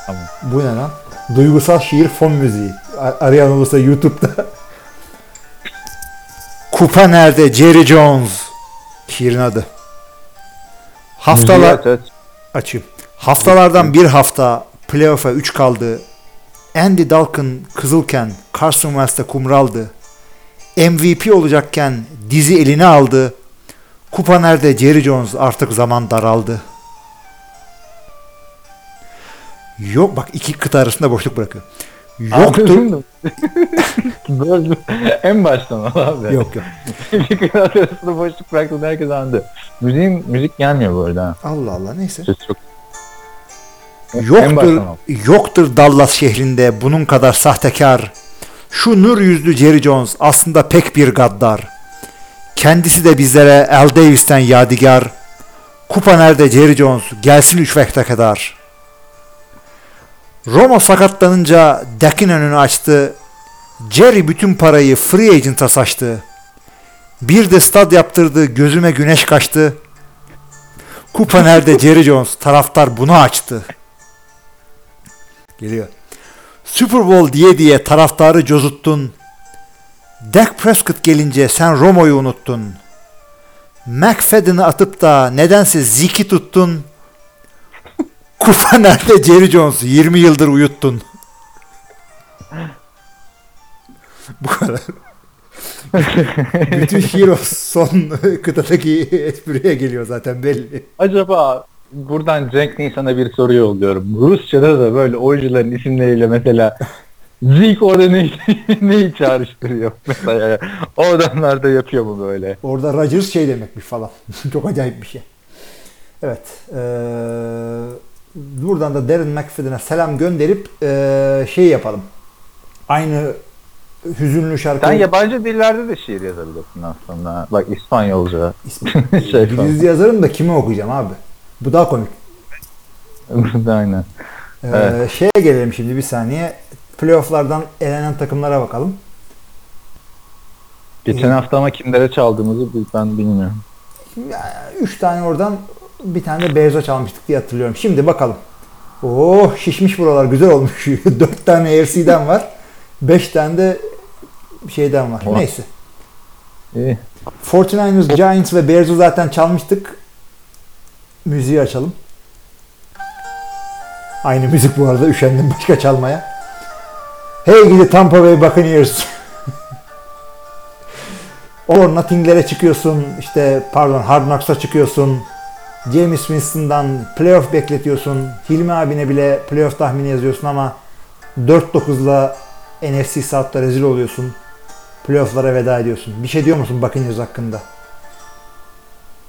Tamam. Bu ne lan? Duygusal şiir fon müziği. Arayan olursa YouTube'da. Kupa nerede? Jerry Jones. Şiirin adı. Haftalar aç, aç. açayım. Haftalardan bir hafta playoff'a 3 kaldı. Andy Dalton kızılken Carson Wentz'te kumraldı. MVP olacakken dizi eline aldı. Kupa nerede Jerry Jones artık zaman daraldı. Yok bak iki kıta arasında boşluk bırakıyor. Mı? Böyle en baştan al abi. Yok yok. Kıyamet arasında boşluk bıraktın herkes anladı. Müziğin, müzik gelmiyor bu arada. Allah Allah neyse. Ses çok. Yoktur, yoktur Dallas şehrinde bunun kadar sahtekar. Şu nur yüzlü Jerry Jones aslında pek bir gaddar. Kendisi de bizlere Al Davis'ten yadigar. Kupa nerede Jerry Jones gelsin üç vakte kadar. Roma sakatlanınca Dak'in önünü açtı. Jerry bütün parayı free agent'a saçtı. Bir de stad yaptırdı gözüme güneş kaçtı. Kupa nerede Jerry Jones taraftar bunu açtı. Geliyor. Super Bowl diye diye taraftarı cozuttun. Dak Prescott gelince sen Romo'yu unuttun. McFadden'ı atıp da nedense Ziki tuttun. Kupa nerede Jerry Jones 20 yıldır uyuttun. Bu kadar. Bütün o son kıtadaki espriye geliyor zaten belli. Acaba buradan Cenk Nisan'a bir soru yolluyorum. Rusça'da da böyle oyuncuların isimleriyle mesela Zik orada ne, neyi çağrıştırıyor mesela. O adamlar da yapıyor mu böyle? Orada Rodgers şey demekmiş falan. Çok acayip bir şey. Evet. eee, buradan da Darren McFadden'a selam gönderip eee, şey yapalım. Aynı hüzünlü şarkı. Sen yabancı dillerde de şiir yazabilirsin aslında. Bak İspanyolca. İsmi- şey. İngilizce yazarım da kimi okuyacağım abi? Bu daha komik. Aynen. Eee, Evet. Şeye gelelim şimdi bir saniye. Playoff'lardan elenen takımlara bakalım. Geçen hafta ama kimlere çaldığımızı ben bilmiyorum. Ya, Üç tane oradan bir tane de Beyza çalmıştık diye hatırlıyorum. Şimdi bakalım. Oh şişmiş buralar güzel olmuş. Dört tane AFC'den var. Beş tane de şeyden var. Oh. Neyse. İyi. 49ers, Giants ve Bears'u zaten çalmıştık. Müziği açalım. Aynı müzik bu arada. Üşendim başka çalmaya. Hey gidi Tampa Bay Buccaneers. Or Nothing'lere çıkıyorsun. işte pardon Hard Knocks'a çıkıyorsun. James Winston'dan playoff bekletiyorsun. Hilmi abine bile playoff tahmini yazıyorsun ama 4-9'la NFC South'ta rezil oluyorsun. Playoff'lara veda ediyorsun. Bir şey diyor musun Buccaneers hakkında?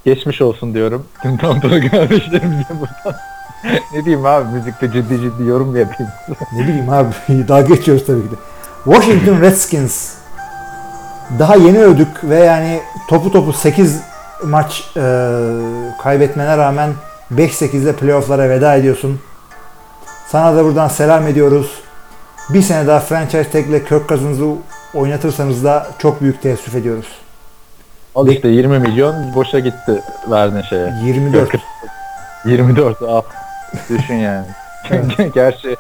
Geçmiş olsun diyorum. Tüm Tampalı kardeşlerimize buradan. ne diyeyim abi müzikte ciddi ciddi yorum mu yapayım? Ne bileyim abi daha geçiyoruz tabii ki de. Washington Redskins daha yeni öldük ve yani topu topu 8 maç e, kaybetmene rağmen 5-8'de playofflara veda ediyorsun. Sana da buradan selam ediyoruz. Bir sene daha franchise tag'le Kirk Cousins'ı oynatırsanız da çok büyük teessüf ediyoruz. Al işte 20 milyon boşa gitti verdin şeye. 24. 24 al. Düşün yani. Gerçi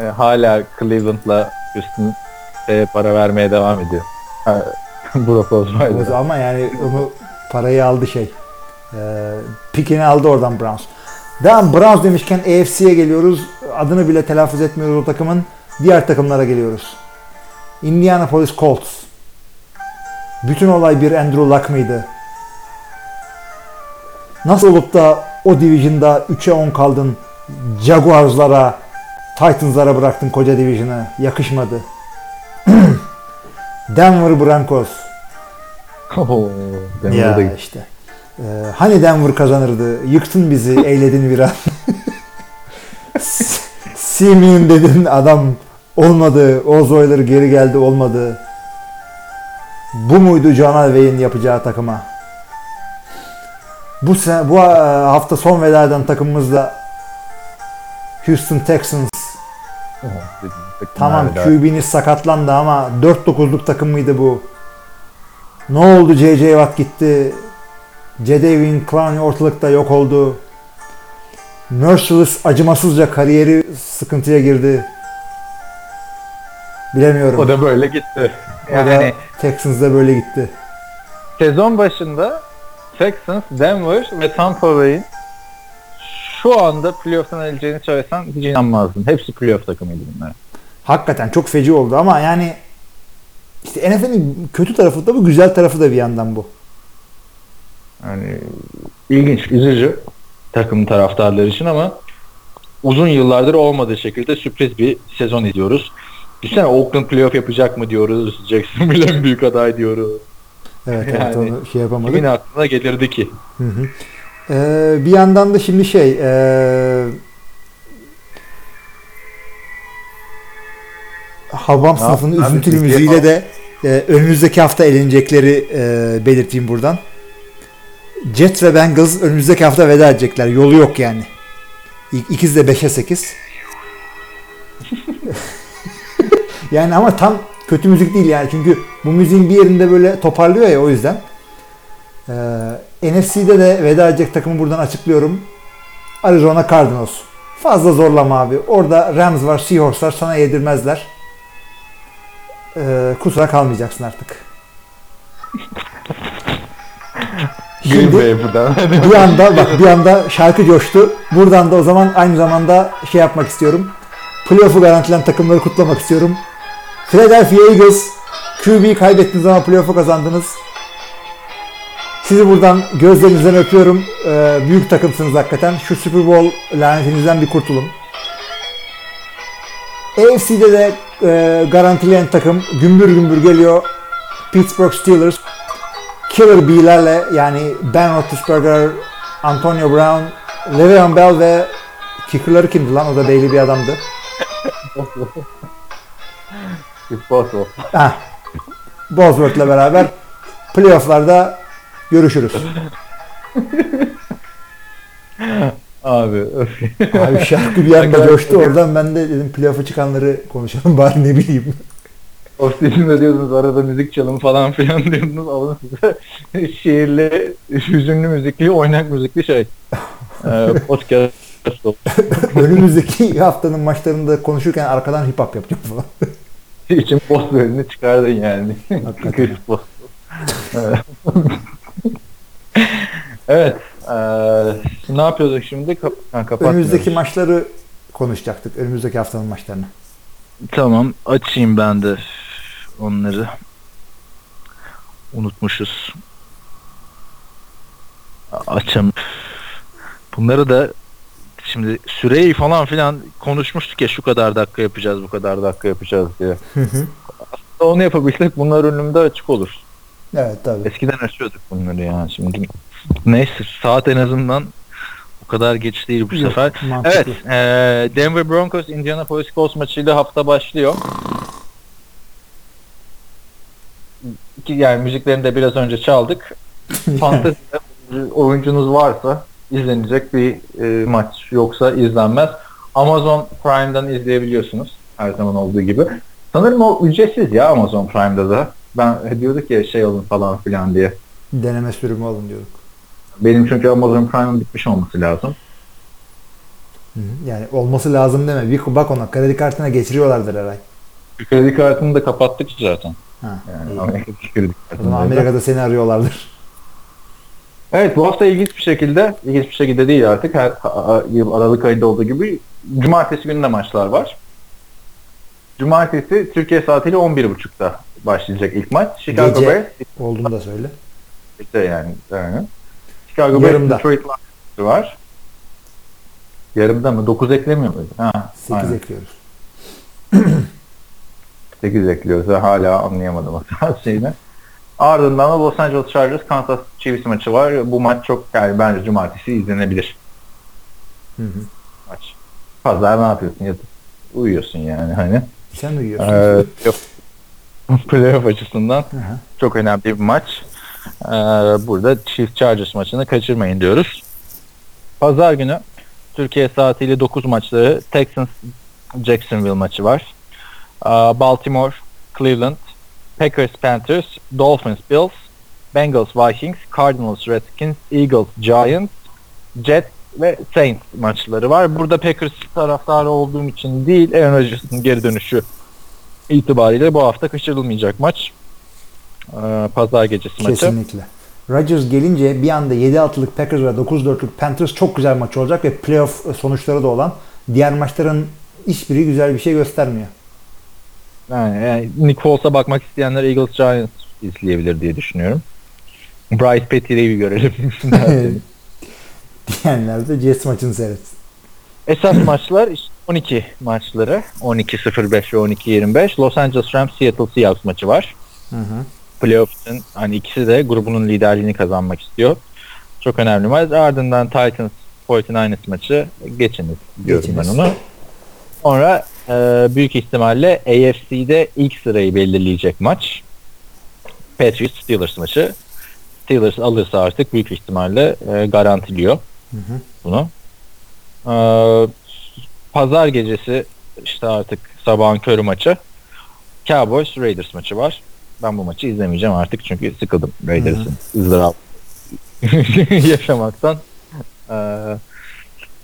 e, hala Cleveland'la üstün şeye para vermeye devam ediyor. Ha, Osweiler. Ama yani onu parayı aldı şey. E, pikini aldı oradan Browns. Devam Browns demişken AFC'ye geliyoruz. Adını bile telaffuz etmiyoruz o takımın. Diğer takımlara geliyoruz. Indianapolis Colts. Bütün olay bir Andrew Luck mıydı? Nasıl olup da o division'da 3'e 10 kaldın? Jaguars'lara, Titans'lara bıraktın koca division'ı. Yakışmadı. Denver Broncos. Oo, Denver'da Ya işte. Ee, hani Denver kazanırdı. Yıktın bizi, eyledin bir an. S- Simeon dedin adam olmadı. Ozoyları geri geldi olmadı. Bu muydu John Elway'in yapacağı takıma? Bu sene, bu e, hafta son veda eden takımımızda Houston Texans Oo, Tamam? QB'niz sakatlandı ama 4-9'luk takım mıydı bu? Ne oldu J.J. Watt gitti. Jadavion Clowney ortalıkta yok oldu. Merciless acımasızca kariyeri sıkıntıya girdi. Bilemiyorum. O da böyle gitti. Da Yani Texans'da böyle gitti. sezon başında Texans, Denver ve Tampa Bay'in şu anda playoff'tan eleceğini söylesen hiç inanmazdın. Hepsi playoff takımıydı bunlar. Hakikaten çok feci oldu ama yani işte NFL'in kötü tarafı da bu, güzel tarafı da bir yandan bu. Yani ilginç, üzücü takım taraftarları için ama uzun yıllardır olmadığı şekilde sürpriz bir sezon izliyoruz. Düşünsene Oakland playoff yapacak mı diyoruz. Jacksonville en büyük aday diyoruz. Evet, evet Yani onu şey yapamadık. Kimin aklına gelirdi ki? Hı hı. Ee, bir yandan da şimdi şey ee, Habam sınıfının abi, üzüntülü müziğiyle de ee, önümüzdeki hafta elenecekleri ee, belirteyim buradan. Jets ve Bengals önümüzdeki hafta veda edecekler. Yolu yok yani. İ- İkisi de 5'e 8. yani ama tam kötü müzik değil yani. Çünkü bu müziğin bir yerinde böyle toparlıyor ya o yüzden. Ee, NFC'de de veda edecek takımı buradan açıklıyorum. Arizona Cardinals. Fazla zorlama abi. Orada Rams var, Seahawks var. Sana yedirmezler. Ee, kusura kalmayacaksın artık. Şimdi bir anda bak bir anda şarkı coştu. Buradan da o zaman aynı zamanda şey yapmak istiyorum. Playoff'u garantilen takımları kutlamak istiyorum. Philadelphia Eagles QB'yi kaybettiniz ama playoff'u kazandınız. Sizi buradan gözlerinizden öpüyorum. Ee, büyük takımsınız hakikaten. Şu Super Bowl lanetinizden bir kurtulun. AFC'de de e, garantileyen takım gümbür gümbür geliyor. Pittsburgh Steelers. Killer B'lerle yani Ben Roethlisberger, Antonio Brown, Le'Veon Bell ve kicker'ları kimdi lan? O da belli bir adamdı. Boswell. Heh. Bosworth'la beraber playoff'larda görüşürüz. Abi öf. Abi şarkı bir anda coştu. Oradan ben de dedim playoff'a çıkanları konuşalım bari ne bileyim. O sizin de diyordunuz arada müzik çalın falan filan diyordunuz. Alın size şiirli, hüzünlü müzikli, oynak müzikli şey. Ee, podcast. Önümüzdeki haftanın maçlarında konuşurken arkadan hip hop yapacağım falan. için boss bölümünü çıkardın yani. Hakikaten. Evet. Eee, ne yapıyorduk şimdi? Kap ha, kapatmıyoruz. Önümüzdeki maçları konuşacaktık. Önümüzdeki haftanın maçlarını. Tamam. Açayım ben de onları. Unutmuşuz. Açam. Bunları da şimdi süreyi falan filan konuşmuştuk ya şu kadar dakika yapacağız bu kadar dakika yapacağız diye. Onu yapabilsek bunlar önümde açık olur. Evet tabii. Eskiden açıyorduk bunları ya şimdi. Neyse saat en azından o kadar geç değil bu Yok, sefer. mantıklı. Evet, eee, Denver Broncos Indianapolis Colts maçıyla hafta başlıyor. İki, yani müziklerini de biraz önce çaldık. Fantezide oyuncunuz varsa izlenecek bir e, maç yoksa izlenmez. Amazon Prime'dan izleyebiliyorsunuz her zaman olduğu gibi. Sanırım o ücretsiz ya Amazon Prime'da da. Ben diyorduk ya şey olun falan filan diye. Deneme sürümü alın diyorduk. Benim çünkü Amazon Prime'ın bitmiş olması lazım. Yani olması lazım deme. Bir bak ona kredi kartına geçiriyorlardır her ay. Kredi kartını da kapattık zaten. Ha, Yani kredi kartını. Amerika'da seni arıyorlardır. Evet bu hafta ilginç bir şekilde, ilginç bir şekilde değil artık her yıl Aralık ayında olduğu gibi Cumartesi günü de maçlar var. Cumartesi Türkiye saatiyle 11.30'da başlayacak ilk maç. Chicago Gece. Bears Olduğunu da söyle. işte yani, yani. Chicago Bears. Detroit Lions var. Yarımda mı? 9 eklemiyor muydu? Ha, 8 aynen. ekliyoruz. 8 ekliyoruz. Hala anlayamadım hatta şeyini. Ardından da Los Angeles Chargers Kansas Chiefs maçı var. Bu maç çok yani bence cumartesi izlenebilir Hı hı. maç. Pazar ne yapıyorsun? Yatıp uyuyorsun yani hani. Sen uyuyorsun. Ee, yok. Playoff açısından Hı hı. çok önemli bir maç. Ee, burada Chiefs Chargers maçını kaçırmayın diyoruz. Pazar günü Türkiye saatiyle 9 maçları Texans Jacksonville maçı var. Ee, Baltimore Cleveland Packers Panthers Dolphins Bills Bengals Vikings Cardinals Redskins Eagles Giants Jets ve Saints maçları var. Burada Packers taraftarı olduğum için değil Aaron Rodgers'ın geri dönüşü itibariyle bu hafta kaçırılmayacak maç. Ee, Pazar gecesi maçı. Kesinlikle. Rodgers gelince bir anda 7-6'lık Packers ve 9-4'lük Panthers çok güzel maç olacak ve playoff sonuçları da olan diğer maçların hiçbiri güzel bir şey göstermiyor. Yani, yani Nick Foles'a bakmak isteyenler Eagles Giants izleyebilir diye düşünüyorum. Bryce Petty'yi bir görelim. Diyenler de Jets maçını seyretsin. Esas maçlar işte 12 maçları. 12-05 ve 12-25. Los Angeles Rams Seattle Seahawks maçı var. Hı hı. Playoff'ın hani ikisi de grubunun liderliğini kazanmak istiyor. Çok önemli maç. Ardından Titans 49ers maçı geçiniz diyorum Geçiniz. ben onu. Sonra e, büyük ihtimalle AFC'de ilk sırayı belirleyecek maç. Patriots Steelers maçı. Steelers alırsa artık büyük ihtimalle e, garantiliyor Hı hı. bunu. E, Pazar gecesi işte artık sabahın körü maçı. Cowboys Raiders maçı var. Ben bu maçı izlemeyeceğim artık çünkü sıkıldım Raiders'ın ızdırap yaşamaktan. Ee,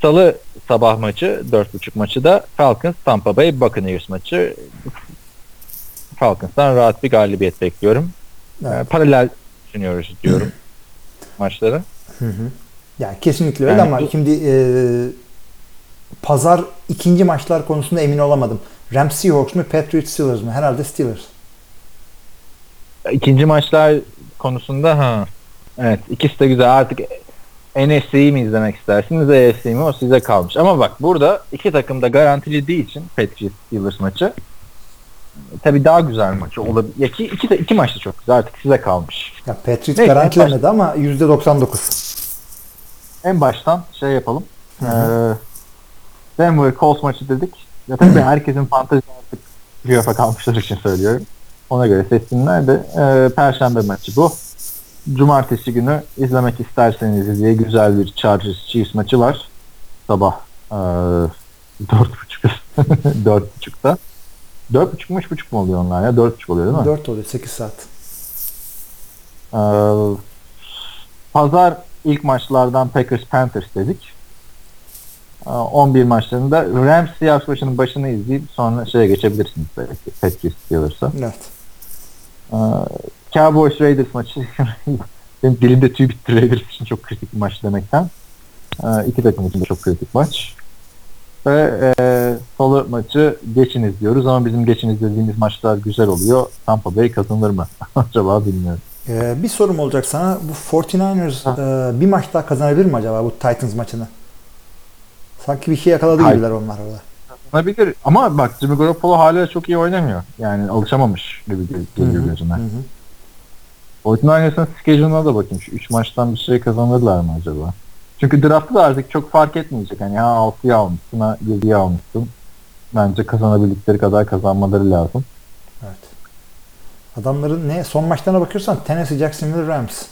Salı sabah maçı 4.30 maçı da Falcons Tampa Bay Buccaneers maçı. Falcons'tan rahat bir galibiyet bekliyorum. Ee, Evet. paralel düşünüyoruz diyorum maçları. Hı hı. Ya kesinlikle öyle Yani ama bu- şimdi e, pazar ikinci maçlar konusunda emin olamadım. Rams Seahawks mu Patriots Steelers mi? Herhalde Steelers. İkinci maçlar konusunda ha evet ikisi de güzel artık NFC'yi mi izlemek istersiniz AFC mi o size kalmış. Ama bak burada iki takım da garantili değil için Patriots Steelers maçı tabii daha güzel maç olabilir. Ya iki, iki, de, iki maç da çok güzel artık size kalmış. Ya Patriots Neyse, garantilemedi ama %99. En baştan şey yapalım. Hı Ee, Denver Colts maçı dedik. Ya tabii herkesin fantezi artık playoff'a kalmışlar için söylüyorum. Ona göre seçsinler de e, Perşembe maçı bu. Cumartesi günü izlemek isterseniz diye güzel bir Chargers Chiefs maçı var. Sabah e, 4.30 4.30'da. 4.30 mu 3.30 mu oluyor onlar ya? 4.30 oluyor değil mi? 4 oluyor 8 saat. Ee, Pazar ilk maçlardan Packers Panthers dedik. Ee, 11 maçlarında Rams Seahawks maçının başını izleyip sonra şeye geçebilirsiniz belki Patriots Steelers'a. Evet. Cowboys Raiders maçı benim dilimde tüy bitti Raiders için çok kritik bir maç demekten. Ee, iki takım için de çok kritik maç. Ve e, Salı maçı geçiniz diyoruz ama bizim geçiniz dediğimiz maçlar güzel oluyor. Tampa Bay kazanır mı? Acaba bilmiyorum. Ee, bir sorum olacak sana. Bu 49ers e, bir maç daha kazanabilir mi acaba bu Titans maçını? Sanki bir şey yakaladı Hayır. gibiler onlar orada. Olabilir ama bak Jimmy Garoppolo hala çok iyi oynamıyor. Yani alışamamış gibi gel- geliyor gözüme. Fortnite'ın schedule'ına da bakayım. Şu 3 maçtan bir şey kazanırlar mı acaba? Çünkü draftı da artık çok fark etmeyecek. Hani ha 6'yı almışsın ha 7'yi almışsın. Bence kazanabildikleri kadar kazanmaları lazım. Evet. Adamların ne son maçlarına bakıyorsan Tennessee Jacksonville Rams.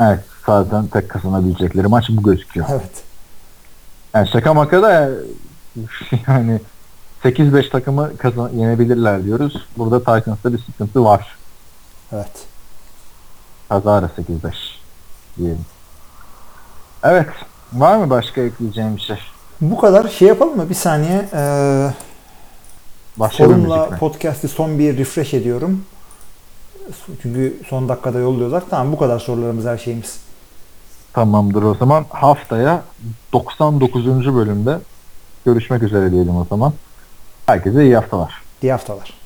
Evet zaten tek kazanabilecekleri maç bu gözüküyor. Evet. Yani şaka maka da yani 8-5 takımı kazan yenebilirler diyoruz. Burada Titans'ta bir sıkıntı var. Evet. Kazara 8-5 diyelim. Evet. Var mı başka ekleyeceğim bir şey? Bu kadar şey yapalım mı? Bir saniye. Ee, Başlayalım forumla podcast'i son bir refresh ediyorum. Çünkü son dakikada yolluyorlar. Tamam bu kadar sorularımız her şeyimiz. Tamamdır o zaman. Haftaya 99. bölümde görüşmek üzere diyelim o zaman. Herkese iyi haftalar. İyi haftalar.